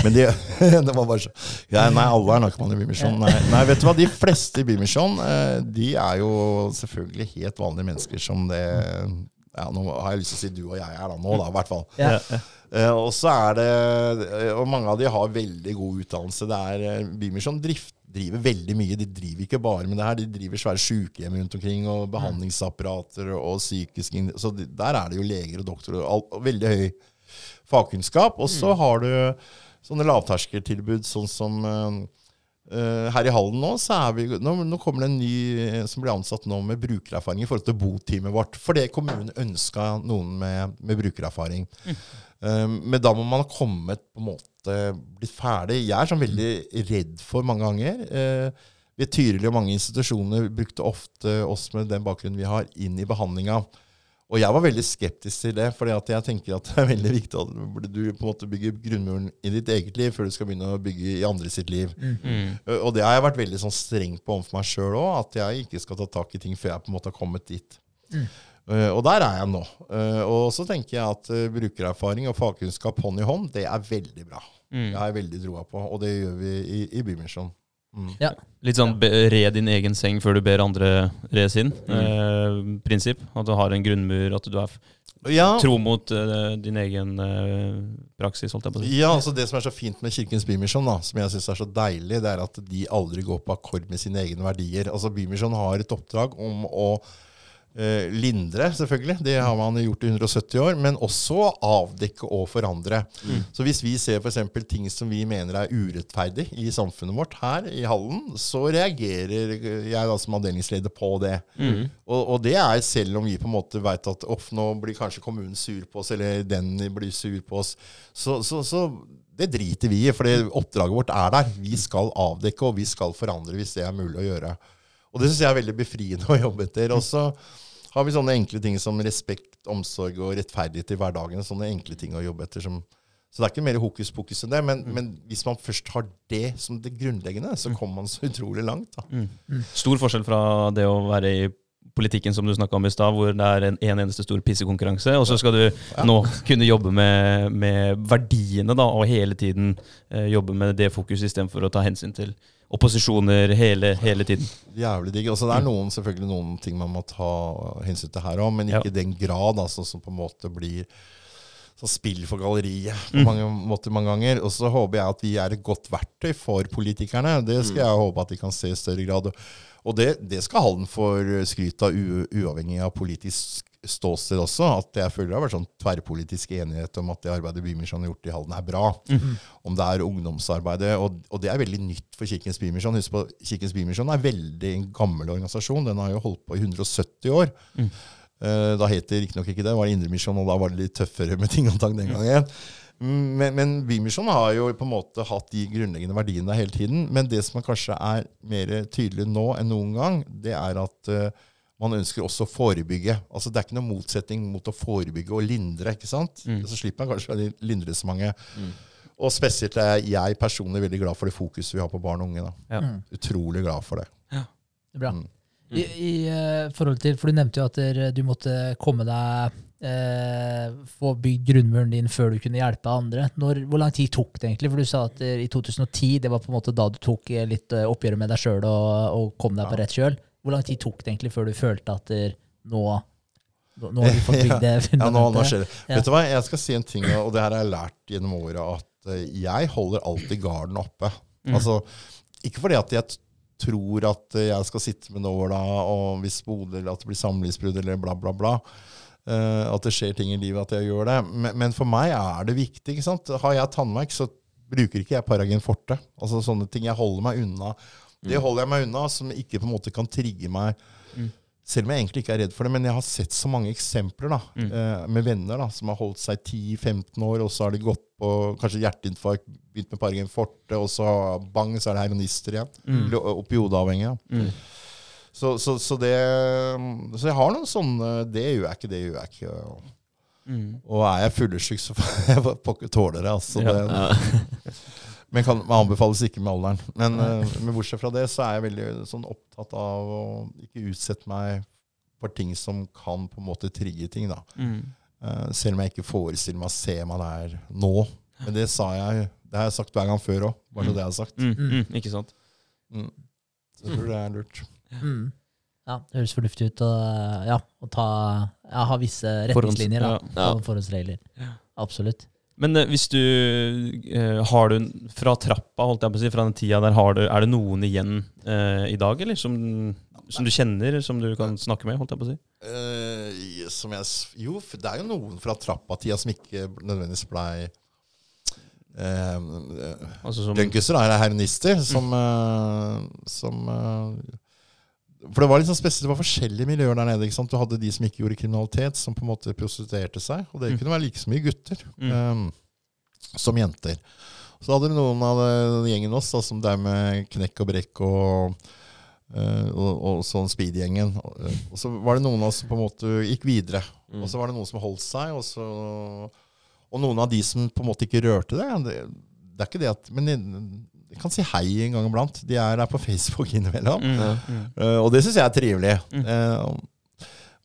Men de, (laughs) (laughs) det var bare så ja, Nei, alle er narkomane i Bymisjonen. Nei, nei, vet du hva, de fleste i Bymisjon eh, de er jo selvfølgelig helt vanlige mennesker som det ja, Nå har jeg lyst til å si du og jeg er da nå, da, i hvert fall. Ja. Uh, og så er det Og mange av de har veldig god utdannelse. Det er uh, Bymisjon drift driver veldig mye. De driver ikke bare med det her, de driver svære sykehjem rundt omkring, og behandlingsapparater og psykisk Så der er det jo leger og doktorer og, og veldig høy fagkunnskap. Og så mm. har du sånne lavterskeltilbud sånn som uh, her i Hallen nå, så er vi, nå, nå, kommer det en ny som blir ansatt nå med brukererfaring i forhold til boteamet vårt. Fordi kommunen ønska noen med, med brukererfaring. Mm. Uh, men da må man ha kommet på en måte blitt ferdig. Jeg er sånn veldig redd for mange ganger. Vi ved Tyrili og mange institusjoner brukte ofte oss med den bakgrunnen vi har, inn i behandlinga. Og jeg var veldig skeptisk til det, for jeg tenker at (laughs) det er veldig viktig at du på en måte bygger grunnmuren i ditt eget liv før du skal begynne å bygge i andre sitt liv. Mm. Og det har jeg vært veldig sånn streng på overfor meg sjøl òg, at jeg ikke skal ta tak i ting før jeg på en måte har kommet dit. Mm. Uh, og der er jeg nå. Uh, og så tenker jeg at uh, brukererfaring og fagkunnskap hånd i hånd, det er veldig bra. Mm. Det har jeg veldig troa på, og det gjør vi i, i Bymisjon. Mm. Ja. Litt sånn re din egen seng før du ber andre re sin. Mm. prinsipp. At du har en grunnmur, at du er ja. tro mot din egen praksis. holdt jeg på å si. Ja, altså Det som er så fint med Kirkens Bymisjon, da, som jeg syns er så deilig, det er at de aldri går på akkord med sine egne verdier. Altså Bymisjon har et oppdrag om å Eh, lindre, selvfølgelig. Det har man gjort i 170 år. Men også avdekke og forandre. Mm. Så hvis vi ser f.eks. ting som vi mener er urettferdig i samfunnet vårt her i Hallen, så reagerer jeg da som avdelingsleder på det. Mm. Og, og, det er selv om vi på en måte veit at off, nå blir kanskje kommunen sur på oss, eller den blir sur på oss. Så, så, så det driter vi i, for oppdraget vårt er der. Vi skal avdekke, og vi skal forandre hvis det er mulig å gjøre. Og det syns jeg er veldig befriende å jobbe etter. også har vi sånne enkle ting som respekt, omsorg og rettferdighet i hverdagen. Sånne enkle ting å jobbe etter. Som, så det er ikke mer hokus pokus enn det. Men, mm. men, hvis man først har det som det grunnleggende, så mm. kommer man så utrolig langt. Mm. mm. Stor forskjell fra det å være i politikken som du snakka om i stad, hvor det er en, en, eneste stor pissekonkurranse. Og så skal du ja. nå kunne jobbe med, med verdiene da, og hele tiden eh, jobbe med det fokuset istedenfor å ta hensyn til opposisjoner hele, hele tiden. Jævlig digg. Altså, det er noen, selvfølgelig noen ting man må ta hensyn til her òg, men ikke i ja. den grad altså, som på en måte blir så spill for galleriet på mm. mange måter mange ganger. Og så håper jeg at vi er et godt verktøy for politikerne. Det skal mm. jeg håpe at de kan se i større grad. Og det, det skal Halden få skryt av, uavhengig av politisk ståsted også. At jeg føler det har vært sånn tverrpolitisk enighet om at det arbeidet Bymisjonen har gjort i Halden, er bra. Mm -hmm. Om det er ungdomsarbeidet. Og, og, det er veldig nytt for Kirkens Bymisjon. Husk på, Kirkens Bymisjon er veldig en gammel organisasjon. Den har jo holdt på i 170 år. Mm. Uh, da het det riktignok ikke det, det var Indremisjon, og da var det litt tøffere med ting og tang den gangen. Men, men Bymisjonen har jo på en måte hatt de grunnleggende verdiene hele tiden. Men det som kanskje er mer tydelig nå enn noen gang, det er at uh, man ønsker også å forebygge. Altså Det er ikke noen motsetning mot å forebygge og lindre. ikke sant? Mm. Så slipper man kanskje å lindre så mange. Mm. Og spesielt er jeg personlig veldig glad for det fokuset vi har på barn og unge. da. Ja. Mm. Utrolig glad for det. Ja, det er bra. Mm. I, i uh, forhold til, For du nevnte jo at du måtte komme deg eh, Få bygd grunnmuren din før du kunne hjelpe andre. Når, hvor lang tid tok det egentlig? For Du sa at uh, i 2010 det var på en måte da du tok litt oppgjøret med deg sjøl og, og, kom deg ja. på rett kjøl. Hvor lang tid tok det egentlig før du følte at nå, nå har du fått (laughs) bygd det fundamentet? ja, nå, nå skjer det. Ja. Vet du hva, Jeg skal si en ting, og det her har jeg lært gjennom åra, at eh, jeg holder alltid garden oppe. Mm. Altså, Ikke fordi at jeg tror at jeg skal sitte med nåla, og hvis Bodø eller at det blir samlivsbrudd eller bla, bla, bla. Uh, at det skjer ting i livet, at jeg gjør det. Men, men, for meg er det viktig. ikke sant? Har jeg tannverk, så bruker ikke jeg Paragen forte. Altså sånne ting. Jeg holder meg unna det mm. holder jeg meg unna, som ikke på en måte kan trigge meg. Mm. Selv om jeg egentlig ikke er redd for det, men jeg har sett så mange eksempler da, mm. eh, med venner da, som har holdt seg 10-15 år, og så har de gått på kanskje hjerteinfarkt, begynt med Pargen Forte, og så bang, så er det heroinister igjen. Mm. Opioidavhengige. Mm. Så, så, så, det Så jeg har noen sånne Det gjør jeg ikke, det gjør jeg ikke. Mm. Og er jeg fyllesyk, så (laughs) får jeg pokker tåle det. Altså, ja. det Men kan anbefales ikke med alderen. Men, uh, men, bortsett fra det så er jeg veldig sånn, opptatt av å ikke utsette meg for ting som kan på en måte trigge ting. da. Mm. Uh, selv om jeg ikke forestiller meg å se meg der nå. Men det sa jeg Det har jeg sagt hver gang før òg. Bare så det jeg har sagt. Mm, mm, ikke sant? Mm. Så jeg tror det er lurt. Mm. Ja, det høres fornuftig ut å, ja, å ta, ja, ha visse retningslinjer. Da, Forhånds- ja. Forhåndsregler. Absolutt. Men eh, hvis du eh, Har du fra trappa, holdt jeg på å si, fra den tida der, har du, er det noen igjen eh, i dag, eller? Som, som du kjenner, som du kan snakke med, holdt jeg på å si? Uh, som jeg, jo, det er jo noen fra trappa-tida som ikke nødvendigvis blei uh, Altså som, Junkiser er heroinister som, uh, som eh, For det var litt sånn spesielt, det var forskjellige miljøer der nede. ikke sant? Du hadde de som ikke gjorde kriminalitet, som på en måte prostituerte seg. Og det Mm. kunne være like så mye gutter eh, som jenter. Så hadde du noen av det- gjengen oss da, som er med knekk og brekk og, eh, og, og sånn speed-gjengen. Og, eh, og så var det noen av oss som på en måte gikk videre. Mm. Og så var det noen som holdt seg, og, så, og noen av de som på en måte ikke rørte det. Det, det er ikke det at Men jeg, kan si hei en gang iblant. De er der på Facebook innimellom. mm, mm. Eh, og det syns jeg er trivelig. Mm. Uh,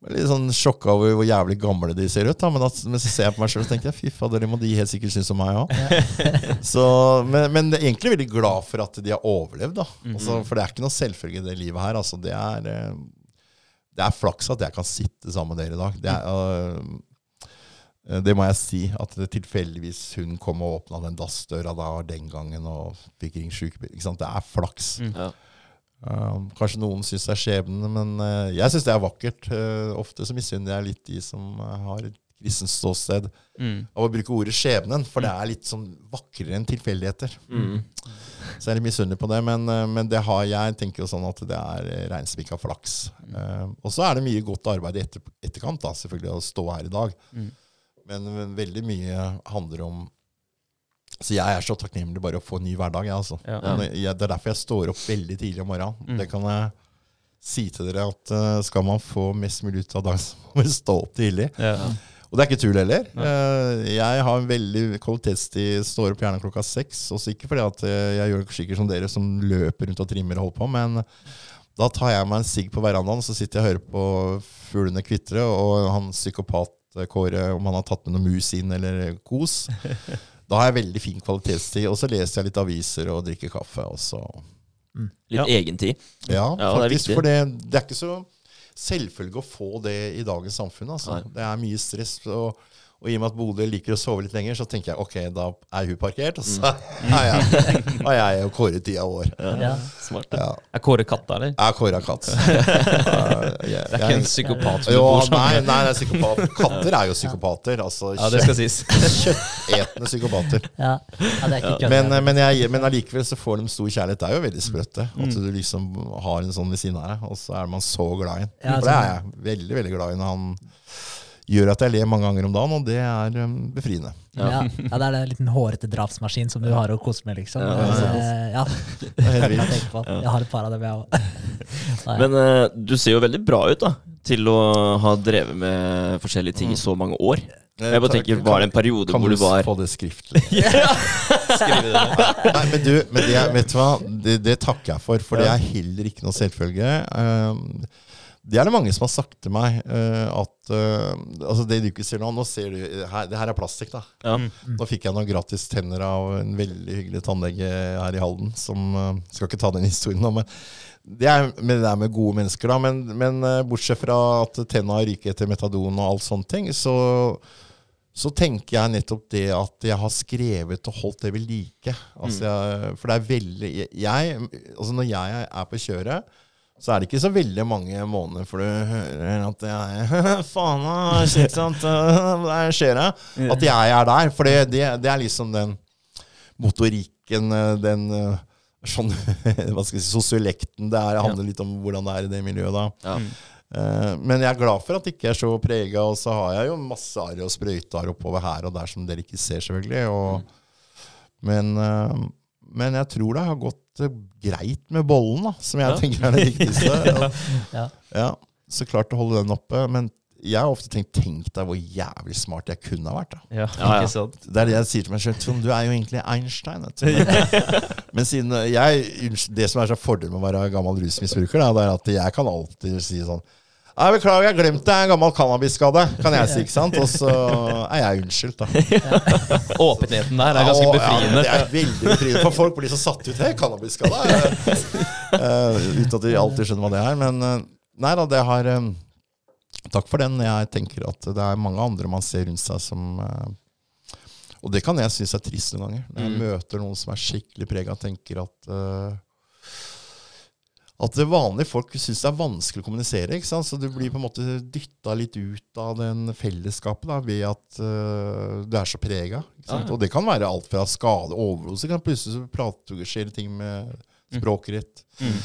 litt sånn sjokka over hvor jævlig gamle de ser ut. Da. Men, at, men så ser jeg på meg sjøl og tenker jeg, fy fader, det må de helt sikkert synes om meg òg. (laughs) men, men er egentlig veldig glad for at de har overlevd. Da. Mm. Altså, for det er ikke noe selvfølge i det livet her. Altså, det, er, eh, det er flaks at jeg kan sitte sammen med dere i dag. Det, er, eh, det må jeg si. At det tilfeldigvis hun kom og åpna den dassdøra da den gangen og fikk ringt sjukebil. Det er flaks. Mm. Ja. Um, kanskje noen syns det er skjebne, men uh, jeg syns det er vakkert. Uh, ofte så misunner jeg litt de som uh, har et kristent ståsted Mm. av å bruke ordet skjebnen, for det er litt sånn vakrere enn tilfeldigheter. Mm. Så jeg er litt misunnelig på det, men, eh, men det har jeg tenker jo sånn at det er eh, reinspikka flaks. Eh, og så er det mye godt arbeid i etter, etterkant, da, selvfølgelig, å stå her i dag. Men, men veldig mye handler om Så jeg er så takknemlig bare å få en ny hverdag. Jeg, altså. Ja. Jeg, det er derfor jeg står opp veldig tidlig om morgenen. Mm. Det kan jeg si til dere at uh, skal man få mest mulig ut av dagen, (laughs) så må man stå opp tidlig. Ja. Og det er ikke tull heller. Eh, jeg har en veldig kvalitetstid, står opp gjerne klokka seks. Også ikke fordi at eh, jeg gjør sikkert som dere som løper rundt og trimmer og holder på, men da tar jeg meg en sigg på verandaen, så sitter jeg og hører på fuglene kvitre, og han psykopat Kåre, om han har tatt med noe mus inn eller kos. Da har jeg veldig fin kvalitetstid, og så leser jeg litt aviser og drikker kaffe. Og så. Litt Ja. egentid. Ja, Ja, er faktisk, Det for det, det er ikke så selvfølgelig å få det i dagens samfunn. Altså. Det er mye stress. Og, og i og med at Bodø liker å sove litt lenger, så tenker jeg ok, da er hun parkert, og så Mm. (laughs) er jeg, og jeg og Kåre ti av år. Ja. Smart. Ja. Er Kåre katt, eller? Jeg er Kåre katt. (laughs) det Det er ikke en psykopat som jo, bor sammen nei, med. nei, det er psykopat. Katter er jo psykopater. Altså Ja, det skal sies. kjøttetende psykopater. (laughs) Ja. ja, det er ikke kødd. Men, men, jeg, men allikevel så får de stor kjærlighet. Det er jo veldig sprøtt, det. Mm. At du liksom har en sånn ved siden av deg, og så er man så glad i den. For det er sånn. jeg veldig, veldig glad i når han gjør at jeg ler mange ganger om dagen, og det er um, befriende. ja. ja, det er en liten hårete drapsmaskin som du har å kose med, liksom. Ja, Ja, ja, ja. Det er (laughs) Jeg, på. jeg har et par av dem, jeg òg. (laughs) Men uh, du ser jo veldig bra ut da til å ha drevet med forskjellige ting i så mange år. Jeg bare tenker, Var det en periode Kan hvor du var... du var få det skriftlig? (laughs) Nei, men du, men det, vet du hva? Det, det takker jeg for, for det er heller ikke noe selvfølge. Um, det er det mange som har sagt til meg. uh, at uh, altså Det du ikke ser nå Nå ser du, her, Det her er plastikk, da. ja. Nå fikk jeg noen gratis tenner av en veldig hyggelig tannlege her i Halden. Som uh, Skal ikke ta den historien nå, men det er med det er med gode mennesker, da. Men, men uh, bortsett fra at tenna ryker etter metadon og alt sånne ting, så så tenker jeg nettopp det at jeg har skrevet og holdt det ved like. Altså jeg, for det er veldig jeg, altså Når jeg er på kjøret, så er det ikke så veldig mange måneder før du hører at jeg (laughs) Faen, da, shit, sant, (laughs) hva skjer det? At jeg er der. For det, det, det er liksom den motorikken, den sånn, (laughs) hva skal jeg si, sosiolekten det er. Det handler litt om hvordan det er i det miljøet da. Ja. Eh, Men jeg er glad for at det ikke er så prega. Og så har jeg jo masse arr og sprøytearr oppover her og der som dere ikke ser, selvfølgelig. Og, men, eh, men jeg tror det har gått eh, greit med bollen, da, som jeg Ja. tenker er det viktigste. (laughs) Ja. ja, så klart å holde den oppe. Men jeg har ofte tenkt tenk deg hvor jævlig smart jeg kunne ha vært. da. Ja? Det er det jeg sier til meg selv. Trond, du er jo egentlig Einstein. vet du. (laughs) Men, men siden jeg, det som er så fordel med å være gammel rusmisbruker, da, det er at jeg kan alltid si sånn Jeg beklager, jeg glemte. En gammel cannabisskade, kan jeg si. ikke sant? Og så er jeg unnskyldt, da. Åpenheten der er ganske Ja, befriende. det er veldig befriende. For folk blir så satt ut. Hei, cannabisskade. Uh, uten at de alltid skjønner hva det er. Men uh, nei da, det har um, Takk for den. Jeg tenker at det er mange andre man ser rundt seg som uh, Og det kan jeg synes er trist noen ganger. Når jeg Mm. møter noen som er skikkelig prega, tenker at uh, at det vanlige folk syns det er vanskelig å kommunisere. ikke sant? Så du blir på en måte dytta litt ut av den fellesskapet da, ved at uh, du er så prega. Ja, ja. Og det kan være alt fra skade, overdose kan Plutselig så det ting med språket ditt. Mm.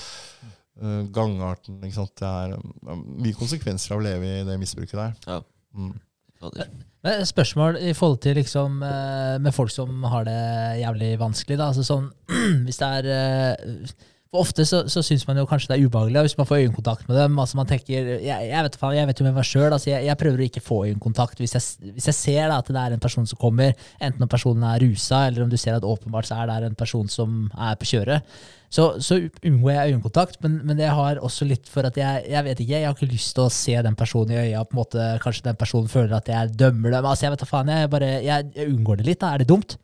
Uh, gangarten. ikke sant? Det er um, mye konsekvenser av å leve i det misbruket der. Ja. Mm. Men Spørsmål i forhold til liksom med folk som har det jævlig vanskelig. da, altså sånn, (clears throat) Hvis det er eh, for Ofte så, så syns man jo kanskje det er ubehagelig hvis man får øyekontakt med dem. altså man tenker, Jeg, jeg, vet, faen, jeg vet jo med meg sjøl. Altså jeg, jeg prøver å ikke få øyekontakt hvis jeg, hvis jeg ser da, at det er en person som kommer, enten om personen er rusa, eller om du ser at åpenbart så er det en person som er på kjøret. Så, så unngår jeg øyekontakt, men, men det har også litt for at jeg jeg vet ikke, jeg har ikke lyst til å se den personen i øya. på en måte, Kanskje den personen føler at jeg dømmer dem. altså Jeg vet da faen, jeg, bare, jeg, jeg unngår det litt. da, Er det dumt?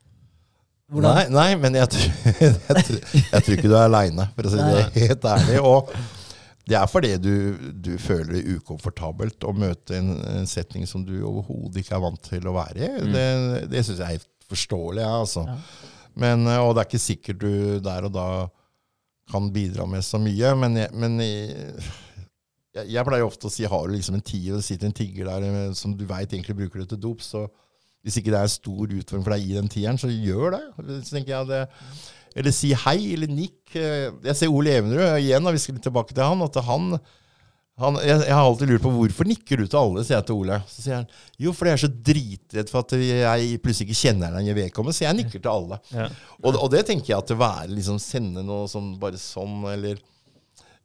Nei, nei, men jeg tror, (laughs) jeg, tror, jeg tror ikke du er aleine, for å si det helt ærlig. Og det er fordi du, du føler det ukomfortabelt å møte en, en setning som du overhodet ikke er vant til å være i. Det, det syns jeg er helt forståelig. Ja, altså. Ja. Men, eh, og det er ikke sikkert du der og da kan bidra med så mye. Men, jeg, men jeg, jeg, jeg pleier ofte å si har du liksom en tier, og det sitter en tigger der eh, som du veit egentlig bruker det til dop, så hvis ikke det er stor utfordring for deg i den tieren, så gjør det. Så tenker jeg det. Eller si hei, eller nikk. Eh, Jeg ser Ole Evenrud igjen, og vi skal litt tilbake til han. at han, han jeg, jeg har alltid lurt på hvorfor nikker du til alle, sier jeg til Ole. Så sier han jo, fordi jeg er så dritredd for at jeg plutselig ikke kjenner deg når jeg vedkommende, så jeg nikker til alle. Ja. Og, og det tenker jeg at det være liksom sende noe sånn bare sånn, eller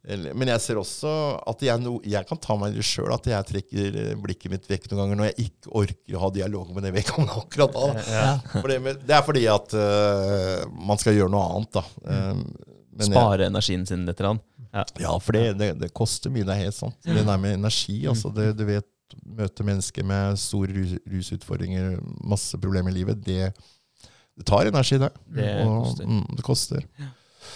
Men jeg ser også at jeg, no, jeg kan ta meg i det sjøl, at jeg trekker eh, blikket mitt vekk noen ganger når jeg ikke orker å ha dialog med det vedkommende (laughs) akkurat da. Ja. Det, med- det er fordi at uh, man skal gjøre noe annet, da. Um, men jeg- Spare energien sin litt. Ja. ja, for det, det, det koster mye, det er helt sant. Det der med energi, altså. Det, du vet, møte mennesker med store rus, rusutfordringer, masse problemer i livet, det, det tar energi, det. Det Og, koster. Mm, det koster.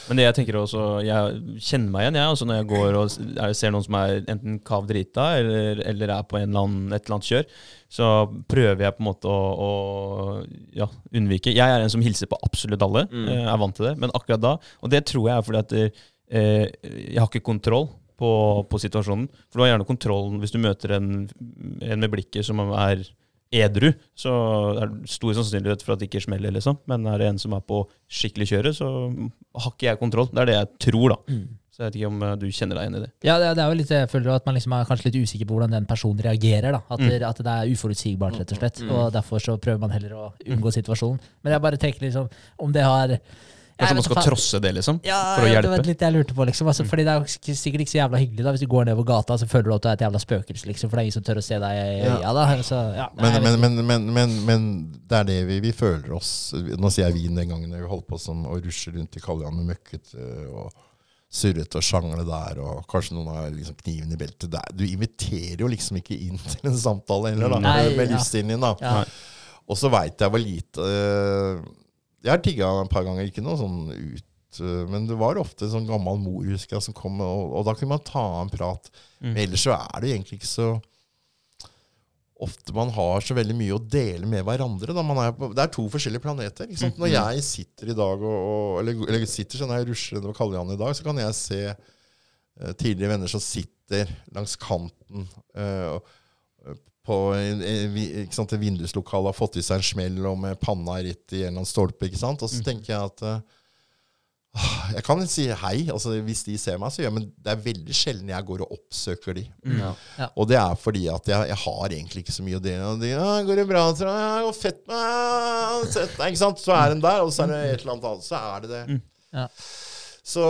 Men det jeg tenker også, jeg kjenner meg igjen jeg, altså når jeg går og er, ser noen som er enten kav drita eller, eller er på en eller annen, et eller annet kjør, så prøver jeg på en måte å, å ja, unnvike. Jeg er en som hilser på absolutt alle, Mm. eh, er vant til det, men akkurat da Og det tror jeg er fordi at eh, jeg har ikke kontroll på, på situasjonen. For du har gjerne kontrollen hvis du møter en, en med blikket som er edru, så er det stor sannsynlighet for at det ikke smeller, liksom. Men er det en som er på skikkelig kjøret, så har ikke jeg kontroll. Det er det jeg tror, da. Mm. Så jeg vet ikke om eh, du kjenner deg igjen i det. Ja, det, er jo litt, jeg føler at man liksom er kanskje litt usikker på hvordan den personen reagerer. da. At, det, at det er uforutsigbart, rett og slett. Mm. Og derfor så prøver man heller å unngå situasjonen. Men jeg bare tenker liksom, om det har Kanskje Jeg man skal trosse det, liksom? ja, for å ja, hjelpe? Det var litt jeg lurte på, liksom. Altså, fordi det er sikkert ikke så jævla hyggelig da, hvis du går nedover gata så føler du at du er et jævla spøkelse, liksom. For det er ingen som tør å se deg i Ja. øya. da. Så, ja, nei, Men, men, men, men, men, men det er det vi, vi føler oss Nå sier jeg vi den gangen vi holdt på sånn å rushe rundt i Kaljan med møkkete og surrete og sjangle der, og kanskje noen har liksom kniven i beltet der. Du inviterer jo liksom ikke inn (laughs) til en samtale heller, da, Nei, med, med ja. livsstilen din. da. Ja. Og så veit jeg hvor lite øh, Jeg har tigga et par ganger, ikke noe sånn ut øh, men det var ofte en sånn gammel mor husker jeg, som kom, og, og da kunne man ta en prat. Mm. Men ellers så er det egentlig ikke så ofte man har så veldig mye å dele med hverandre. Da. Man er på, det er to forskjellige planeter. Ikke sant? Når jeg sitter i dag og, og eller, eller sitter sånn jeg rusler nedover Kaljan i dag, så kan jeg se uh, tidligere venner som sitter langs kanten Uh, og- på vi- ikke sant, et vinduslokale, har fått i seg en smell og med panna rett i en eller annen stolpe. ikke sant? Og så tenker jeg at eh, ah, Jeg kan si hei altså hvis de ser meg, så gjør jeg men det er veldig sjelden jeg går og oppsøker de. Ja. Og det er fordi at jeg, jeg har egentlig ikke så mye å dele. Og de, ja, 'Går det bra?' Så, ja, det går fett med sett deg», ikke sant? Så er den der, og så er det et eller annet annet. Så er det det. Mm. Ja. Så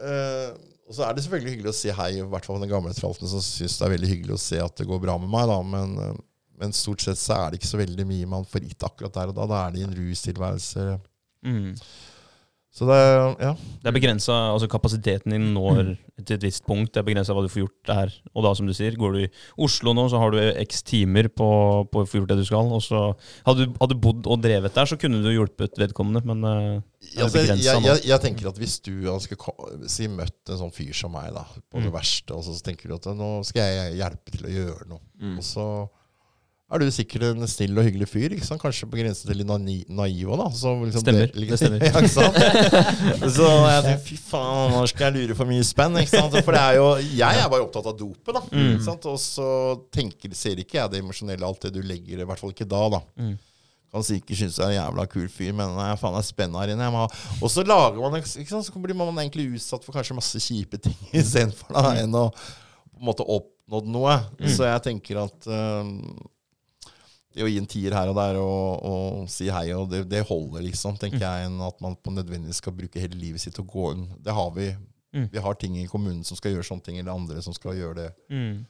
eh, Og så er det selvfølgelig hyggelig å si hei, i hvert fall den gamle tralten som syns det er veldig hyggelig å se at det går bra med meg, da. Men, eh, men stort sett så er det ikke så veldig mye man får gitt akkurat der og da. Da er det i en rustilværelse. Mm. Så det, ja. det er begrensa, altså kapasiteten din når til et visst punkt. Det er begrensa hva du får gjort der. Og da, som du sier, går du i Oslo nå, så har du x timer på, på å få gjort det du skal. Og så hadde du, hadde bodd og drevet der, så kunne du hjulpet vedkommende, men uh, det altså, jeg, jeg, jeg, tenker at hvis du skulle si møtt en sånn fyr som meg, da, på mm. det verste, og så tenker du at nå skal jeg hjelpe til å gjøre noe, mm. og så er du sikkert en snill og hyggelig fyr. ikke sant? Kanskje på grensen til litt naiv òg, da. Så liksom stemmer. Det, det stemmer. (laughs) ja, ikke sant? (laughs) Så jeg tenker fy faen, nå skal jeg lure for mye spenn. ikke sant? For det er jo, jeg er bare opptatt av dopet, da. Mm. ikke sant? Og så tenker, ser ikke jeg det emosjonelle, alt det du legger, i hvert fall ikke da. da. Mm. Kan sikkert synes jeg er en jævla kul fyr, men nei, faen er spennende her inne. Og så lager man, ikke sant? så blir man egentlig utsatt for kanskje masse kjipe ting (laughs) istedenfor da, enn å på en måte oppnådd noe. Mm. Så jeg tenker at uh, det å gi en tier her og der og, og si hei, og det, det, holder, liksom, tenker mm. jeg, enn at man på nødvendigvis skal bruke hele livet sitt og gå inn. Det har vi. Mm. Vi har ting i kommunen som skal gjøre sånne ting, eller andre som skal gjøre det. Mm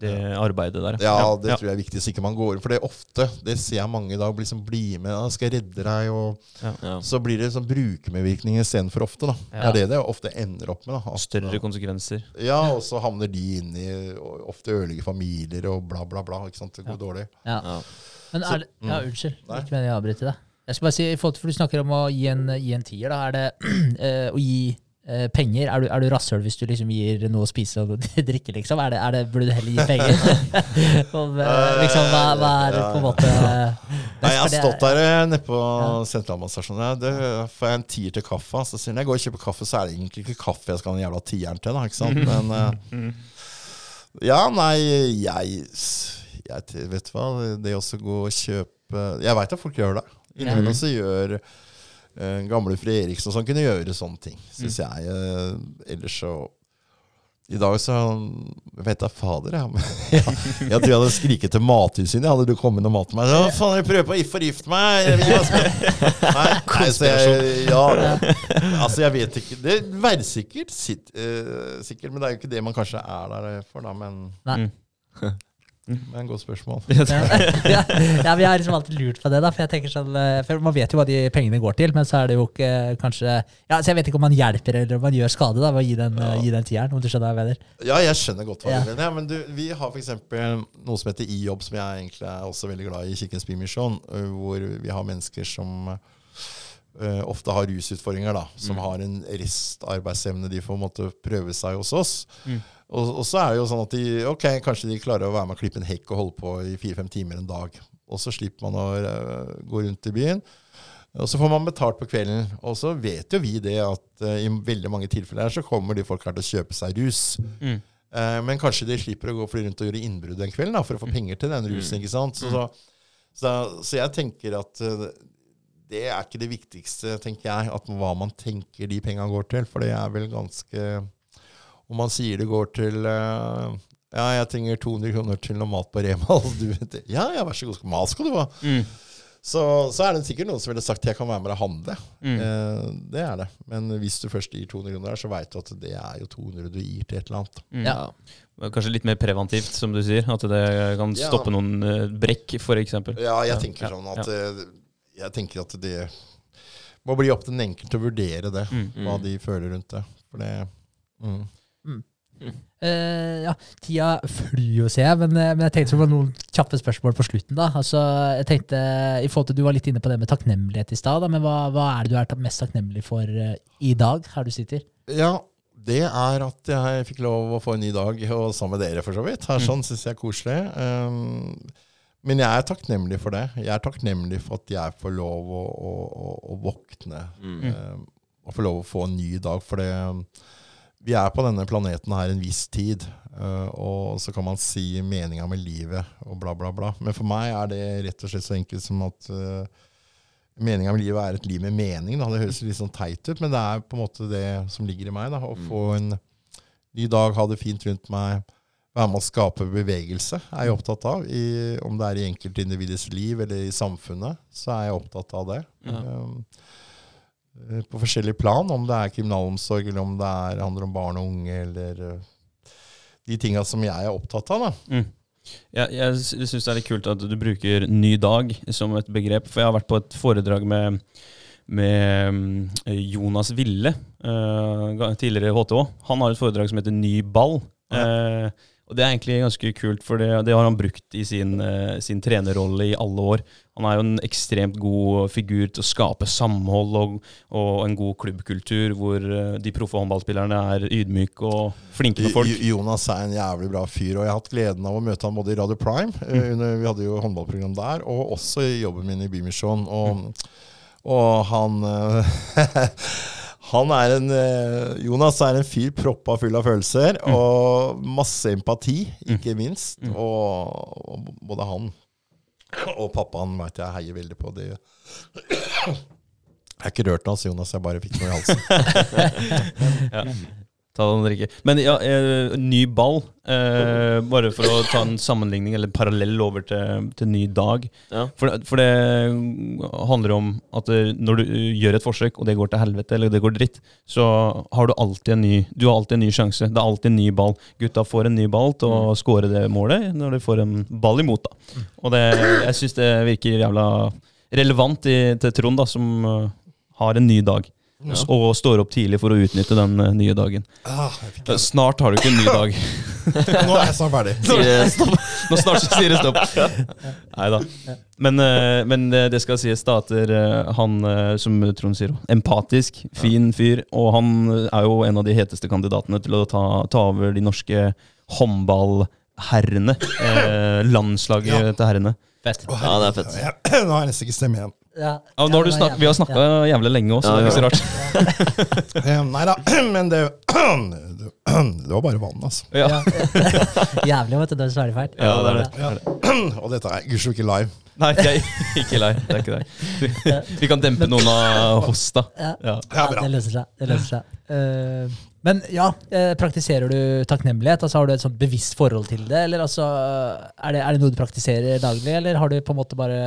det arbeidet der. Ja, det ja. tror jeg er viktig, så ikke man går For det er ofte, det ser jeg mange i dag, liksom bli med, da, skal jeg redde deg, og ja. så blir det sånn brukermedvirkning istedenfor ofte. da. Det er det det ofte ender opp med. da. At, Større konsekvenser. Ja, og så havner de inn i ofte ødelegge familier og bla, bla, bla. ikke sant, Det går dårlig. Ja. Men er det, ja, mm. unnskyld, ikke meningen å avbryte deg. Jeg skal bare si, i forhold til, for Du snakker om å gi en, gi en tier. da, Er det uh, (clears throat) å gi Eh, penger? Er du, er du rasshøl hvis du liksom gir noe å spise og (laughs) drikke, liksom? Er det, er det, burde du heller gi penger? (laughs) og, eh, liksom, hva, hva, er på en måte Nei, Jeg har stått der eh, nede på ja. da Får jeg en tier til kaffe, så sier jeg går og kjøper kaffe, så er det egentlig ikke kaffe jeg skal ha den jævla tieren til. Da, ikke sant? Men (laughs) ja, nei, jeg, jeg Vet du hva, det å gå og kjøpe Jeg veit at folk gjør det. Innimellom så gjør gamle fru Eriksen som kunne gjøre sånne ting, syns mm. jeg. Uh, ellers så i dag så vet jeg fader, jeg. (laughs) Ja. jeg tror jeg hadde skriket til Mattilsynet. Hadde du kommet og matet meg? Hva faen, jeg prøver på å forgifte meg! (laughs) Nei, nei så jeg, ja, altså, jeg vet ikke. Det er sikkert, sitt, uh, sikkert, men det er jo ikke det man kanskje er der for, da. Men Nei. (laughs) Mm. Det er en godt spørsmål. (laughs) ja, ja, Vi har liksom alltid lurt på det. da, For jeg tenker sånn, eh, for Man vet jo hva de pengene går til, men så er det jo ikke kanskje ja, så Jeg vet ikke om man hjelper eller om man gjør skade da, ved å gi den, ja. gi den tieren. om du skjønner hva jeg mener. Ja, jeg skjønner godt hva ja. du mener. Men du, Vi har f.eks. noe som heter iJobb, som jeg egentlig er også veldig glad i, Kirkens Bymisjon, hvor vi har mennesker som uh, ofte har rusutfordringer, da, som mm. har en restarbeidsevne de får måtte prøve seg hos oss. Mm. Og, og, så er det jo sånn at de, ok, kanskje de klarer å være med og klippe en hekk og holde på i fire-fem timer en dag. Og så slipper man å uh, gå rundt i byen. Og så får man betalt på kvelden. Og så vet jo vi det at uh, i veldig mange tilfeller så kommer de folk her til å kjøpe seg rus. Mm. Uh, men kanskje de slipper å gå rundt og gjøre innbrudd den kvelden da, for å få mm. penger til den rusen. ikke sant? Så, så, så, så jeg tenker at det er ikke det viktigste, tenker jeg, at hva man tenker de pengene går til. For det er vel ganske om man sier det går til uh, Ja, jeg trenger 200 kroner til noe mat på Rema. (laughs) du vet, ja, ja, vær så god, mat skal du ha. Mm. Så, så, er det sikkert noen som ville sagt jeg kan være med deg og handle. Mm. Eh, det er det. Men hvis du først gir 200 kroner så veit du at det er jo 200 du gir til et eller annet. Mm. Ja. Kanskje litt mer preventivt, som du sier. At det kan stoppe ja. noen uh, brekk, f.eks. Ja, jeg tenker sånn at ja. Eh, jeg tenker at det må bli opp til den enkelte å vurdere det. Mm. Hva de føler rundt det. For det mm. Mm. Uh, ja, tida flyr jo, ser jeg, men, eh, men, jeg tenkte på noen kjappe spørsmål på slutten. da. Altså, jeg tenkte, i forhold til Du var litt inne på det med takknemlighet i stad, men hva, hva, er det du er mest takknemlig for uh, i dag, her du sitter? Ja, det er at jeg fikk lov å få en ny dag (laughs) og sammen med dere, for så vidt. Her, mm. Sånn syns jeg er koselig. Um, men jeg er takknemlig for det. Jeg er takknemlig for at jeg får lov å, å, å, å våkne. Mm. Um, og får lov å få en ny dag. For det vi er på denne planeten her en viss tid. Uh, og så kan man si meninga med livet og bla, bla, bla. Men for meg er det rett og slett så enkelt som at uh, meninga med livet er et liv med mening. Da. Det høres litt sånn teit ut, men det er på en måte det som ligger i meg. Da. Å mm. få en ny dag, ha det fint rundt meg, være med å skape bevegelse er jeg opptatt av. I, om det er i enkeltindividets liv eller i samfunnet, så er jeg opptatt av det. Ja. Um, Eh, på forskjellige plan, om det er kriminalomsorg, eller om det er, handler om barn og unge, eller uh, de tinga som jeg er opptatt av. da. Mm. Ja, jeg syns det er litt kult at du bruker 'ny dag' som et begrep. For jeg har vært på et foredrag med, med mm, Jonas Ville, tidligere HTH. Han har et foredrag som heter Ny ball. Ja. Og Det er egentlig ganske kult, for det, det har han brukt i sin, uh, sin, trenerrolle i alle år. Han er jo en ekstremt god figur til å skape samhold og, og en god klubbkultur, hvor uh, de proffe håndballspillerne er ydmyke og flinke med folk. Jonas er en jævlig bra fyr, og jeg har hatt gleden av å møte han både i Radio Prime, uh, under, vi hadde jo håndballprogram der, og også i jobben min i Bymisjon. Og, mm. og han (laughs) Han er en, eh, Jonas er en fyr proppa full av følelser mm. og masse empati, ikke mm. minst. Mm. Og, og, både han og pappaen veit jeg heier veldig på. Det Jeg er ikke rørt av altså Jonas. Jeg bare fikk noe i halsen. (laughs) (laughs) ja. Ta den drikke. Men ja, eh, ny ball. Eh, bare for å ta en sammenligning eller parallell over til, til ny dag. Ja. For, for, det handler om at når du gjør et forsøk, og det går til helvete eller det går dritt, så har du alltid en ny Du har alltid en ny sjanse. Det er alltid en ny ball. Gutta får en ny ball til å mm. score det målet når de får en ball imot. da. Mm. Og det, jeg syns det virker jævla relevant i, til Trond, da, som har en ny dag. Ja. Og står opp tidlig for å utnytte den uh, nye dagen. Ah, snart har du ikke en ny dag. (laughs) Nå er jeg snart ferdig. (laughs) Nå snart sier det stopp. (laughs) Nei da. Men, uh, men, det skal sies uh, han, som Trond sier, empatisk, fin fyr. Og han er jo en av de heteste kandidatene til å ta, ta over de norske håndballherrene. landslaget ja. til herrene. Fett. Ja, det er fett. (clears throat) Nå har jeg nesten ikke stemme igjen. Ja, ja, har snak, vi har snakka ja. jævlig lenge òg, så det er ikke så rart. (laughs) nei da, (clears throat) men det, (clears throat) det var bare vann, altså. Ja. (laughs) jævlig vet du, det er svære feil. Ja, det er det. (clears throat) Og dette er gudskjelov ikke live. Nei, jeg, ikke live. Det er ikke det. (laughs) Vi kan dempe noen av hosta. Ja, det løser seg. Det løser seg. Uh, men ja, eh, praktiserer du takknemlighet? Altså Har du et sånt bevisst forhold til det? Eller altså, er, det, er det noe du praktiserer daglig, eller har du på en måte bare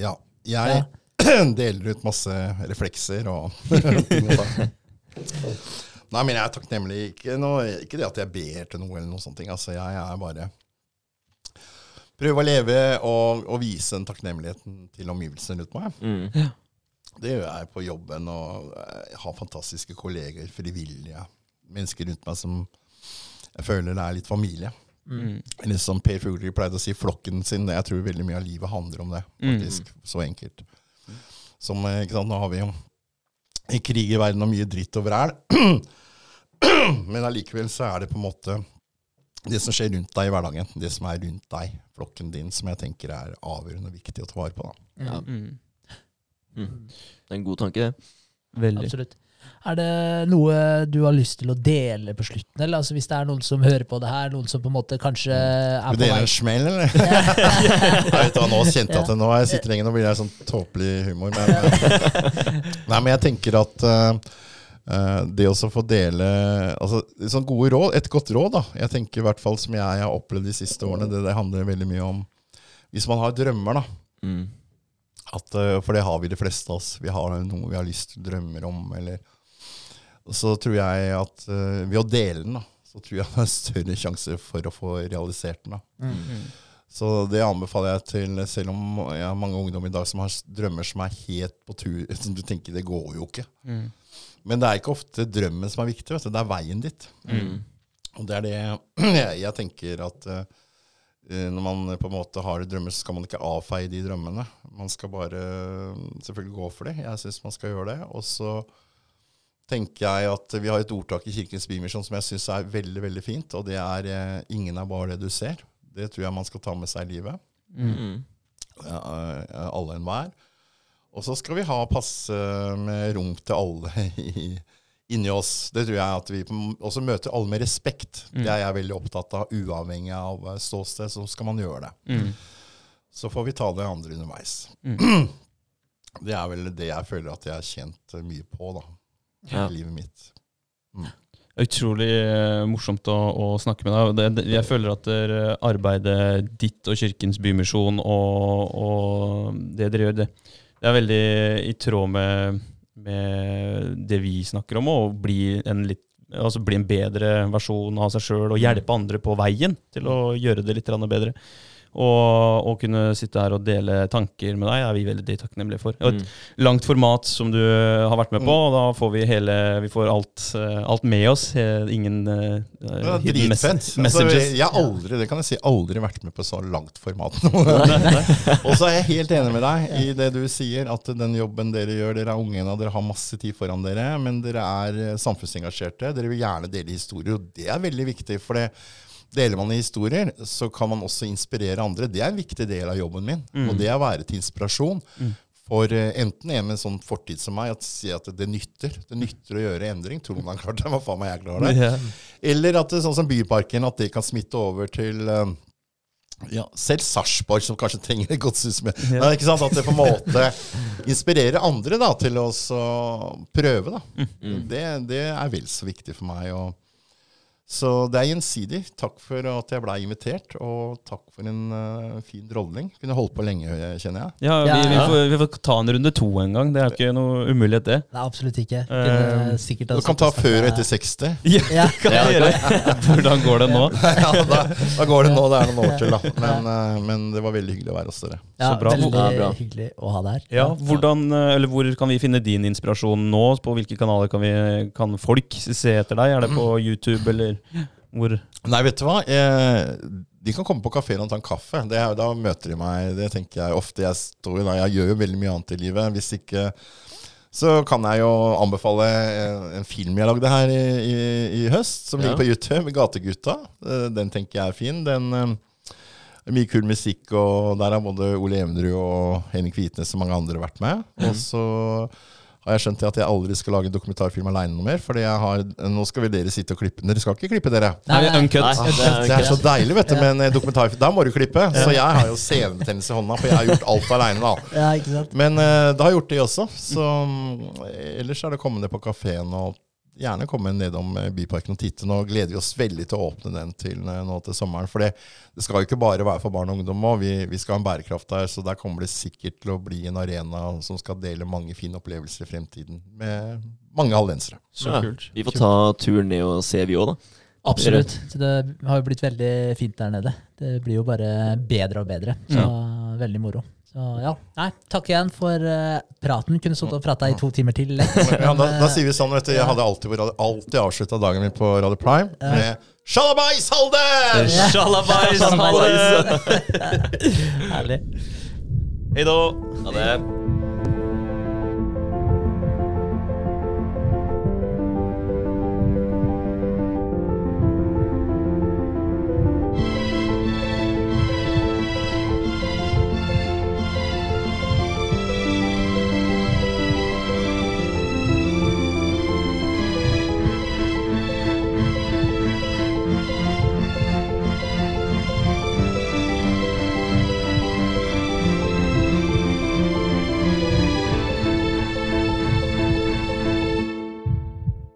Ja, jeg ja. (clears throat) deler ut masse reflekser og. (laughs) Nei, men jeg er takknemlig. Ikke, noe, ikke, det at jeg ber til noe, eller noen sånne ting. Altså, jeg er bare Prøve å leve og, og, vise den takknemligheten til omgivelsene rundt meg. Mm. Ja. Det gjør jeg på jobben, og jeg har fantastiske kolleger, frivillige. Mennesker rundt meg som jeg føler det er litt familie. Mm. Eller som Per Fugelli pleide å si, flokken sin. Jeg tror veldig mye av livet handler om det. faktisk. Mm. Så enkelt. Som, eh, ikke sant, Nå har vi jo en krig i verden og mye dritt og vræl. (clears throat) Men allikevel så er det på en måte det som skjer rundt deg i hverdagen, det som er rundt deg, flokken din, som jeg tenker er avgjørende viktig å ta vare på. da. Ja. Mm. Mm. Det er en god tanke, det. Veldig. Absolutt. Er det noe du har lyst til å dele på slutten? Eller altså, Hvis det er noen som hører på det her, noen som på en måte kanskje er på vei Vil dele en smell, eller? (laughs) jeg (laughs) vet hva, Nå kjente jeg at det, nå jeg sitter lenge, nå blir det sånn tåpelig humor. Men, (laughs) nei, men jeg tenker at uh, det å få dele altså, sånn gode råd, Et godt råd, da. Jeg tenker i hvert fall som jeg har opplevd de siste årene, det, det handler veldig mye om Hvis man har drømmer, da. Mm. At, uh, for det har vi de fleste av oss. Vi har noe vi har lyst til, drømmer om, eller så tror jeg at uh, ved å dele den, da, så tror jeg (laughs) det er større sjanse for å få realisert den. da. Mm. mm. Så det anbefaler jeg til, selv om jeg har mange ungdom i dag som har drømmer som er helt på tur (laughs) som Du tenker det går jo ikke. Mm. Men det er ikke ofte drømmen som er viktig, vet du. det er veien ditt. Mm. Og det er det (clears throat) jeg, jeg tenker at uh, når man på en måte har drømmer, så skal man ikke avfeie de drømmene. Man skal bare selvfølgelig gå for det. Jeg syns man skal gjøre det. Og så tenker jeg at vi har et ordtak i Kirkens Bymisjon som jeg syns er veldig veldig fint, og det er eh, 'ingen er bare det du ser'. Det tror jeg man skal ta med seg i livet. Mm. Ja, eh, alle enhver. Og så skal vi ha passe med rom til alle (laughs) i, inni oss. Det tror jeg at vi også møter alle med respekt. Mm. Det er jeg veldig opptatt av. Uavhengig av eh, ståsted, så skal man gjøre det. Mm. Så får vi ta det andre underveis. Mm. (clears throat) Det er vel det jeg føler at jeg har tjent mye på, da ja. livet mitt. Mm. Utrolig uh, morsomt å, å, snakke med deg. Det, det, jeg føler at uh, arbeidet ditt og Kirkens Bymisjon og, og, det dere gjør, det, det, er veldig i tråd med, med det vi snakker om, å bli en, litt, altså bli en bedre versjon av seg sjøl og hjelpe andre på veien til å gjøre det litt bedre. Og å kunne sitte her og dele tanker med deg er vi veldig takknemlige for. Og et mm. langt format som du har vært med på, og da får vi hele Vi får alt, eh, alt med oss. Ingen uh, hidden mes messages. Altså, jeg har aldri, det kan jeg si, aldri vært med på så langt format. (laughs) og så er jeg helt enig med deg i det du sier, at den jobben dere gjør Dere er unge dere har masse tid foran dere, men dere er samfunnsengasjerte. Dere vil gjerne dele historier, og det er veldig viktig. for det Deler man i historier, så kan man også inspirere andre. Det er en viktig del av jobben min. Mm. Og det er å være til inspirasjon. Mm. For uh, enten en med en sånn fortid som meg, at si at det nytter. Det nytter å gjøre endring. Tror man har klart det? (laughs) Hva faen meg jeg klarer det? Yeah. Eller at det, sånn som Byparken, at det kan smitte over til uh, ja, selv Sarpsborg, som kanskje trenger et godshus med sant? At det på en måte inspirerer andre da, til å prøve. Da. Mm. mm. Det, det, er vel så viktig for meg. Og så det er gjensidig. Takk for at jeg blei invitert, og takk for en uh, fin drolling. Kunne holdt på lenge, kjenner jeg. Ja, vi, vi, får, vi, får, ta en runde to en gang. Det er ikke noe umulighet, det. Nei, absolutt ikke. Uh, du kan ta før og etter 60. Ja, det kan jeg gjøre. (laughs) Hvordan går det nå? (laughs) ja, da, da, går det nå. Det er noen år til, da. Men, uh, men, det var veldig hyggelig å være hos dere. Ja, veldig bra. hyggelig å ha deg her. Ja, hvordan, eller Hvor kan vi finne din inspirasjon nå? På hvilke kanaler kan, vi, kan folk se etter deg? Er det på (clears throat) YouTube, eller? Hvor Nei, vet du hva? De kan komme på kafeen og ta en kaffe. Det, da møter de meg. Det tenker jeg ofte. Jeg, står, jeg gjør jo veldig mye annet i livet. Hvis ikke så kan jeg jo anbefale en film jeg lagde her i, i, i høst, som ligger på YouTube, 'Gategutta'. Eh, den tenker jeg er fin. Den er eh, Mye kul musikk, og der har både Ole Evenrud og Henrik Hvitnes og mange andre vært med. Mm. Og så har jeg skjønt at jeg aldri skal lage en dokumentarfilm aleine noe mer. Fordi jeg har, nå skal vel dere sitte og klippe. Dere skal ikke klippe, dere. Nei, nei, Nei, det, er, det, er så deilig, vet du, med en dokumentarfilm. Da må du klippe. Så jeg har jo senebetennelse i hånda, for jeg har gjort alt aleine, da. Ja, Men uh, da har jeg gjort det også. Så um, ellers er det kommende på kafeen og gjerne komme nedom eh, Byparken og titte. Nå gleder vi oss veldig til å åpne den til, eh, nå til sommeren. For det, det skal jo ikke bare være for barn og ungdom òg. Vi, vi, skal ha en bærekraft der, så der kommer det sikkert til å bli en arena som skal dele mange fine opplevelser i fremtiden med mange hallensere. Så ja, kult. Vi får ta turen ned og se, vi òg, da. Absolutt. Så det har jo blitt veldig fint der nede. Det blir jo bare bedre og bedre. Så ja. veldig moro. Så ja, Nei, takk igjen for uh, praten. Kunne sittet og prata i to timer til. (laughs) ja, da, da, sier vi sånn, vet du. Jeg hadde alltid, alltid avslutta dagen min på Radio Prime med Sjalabais Halde! Sjalabais (laughs) Halde! (laughs) Herlig. Hei da. Ha det.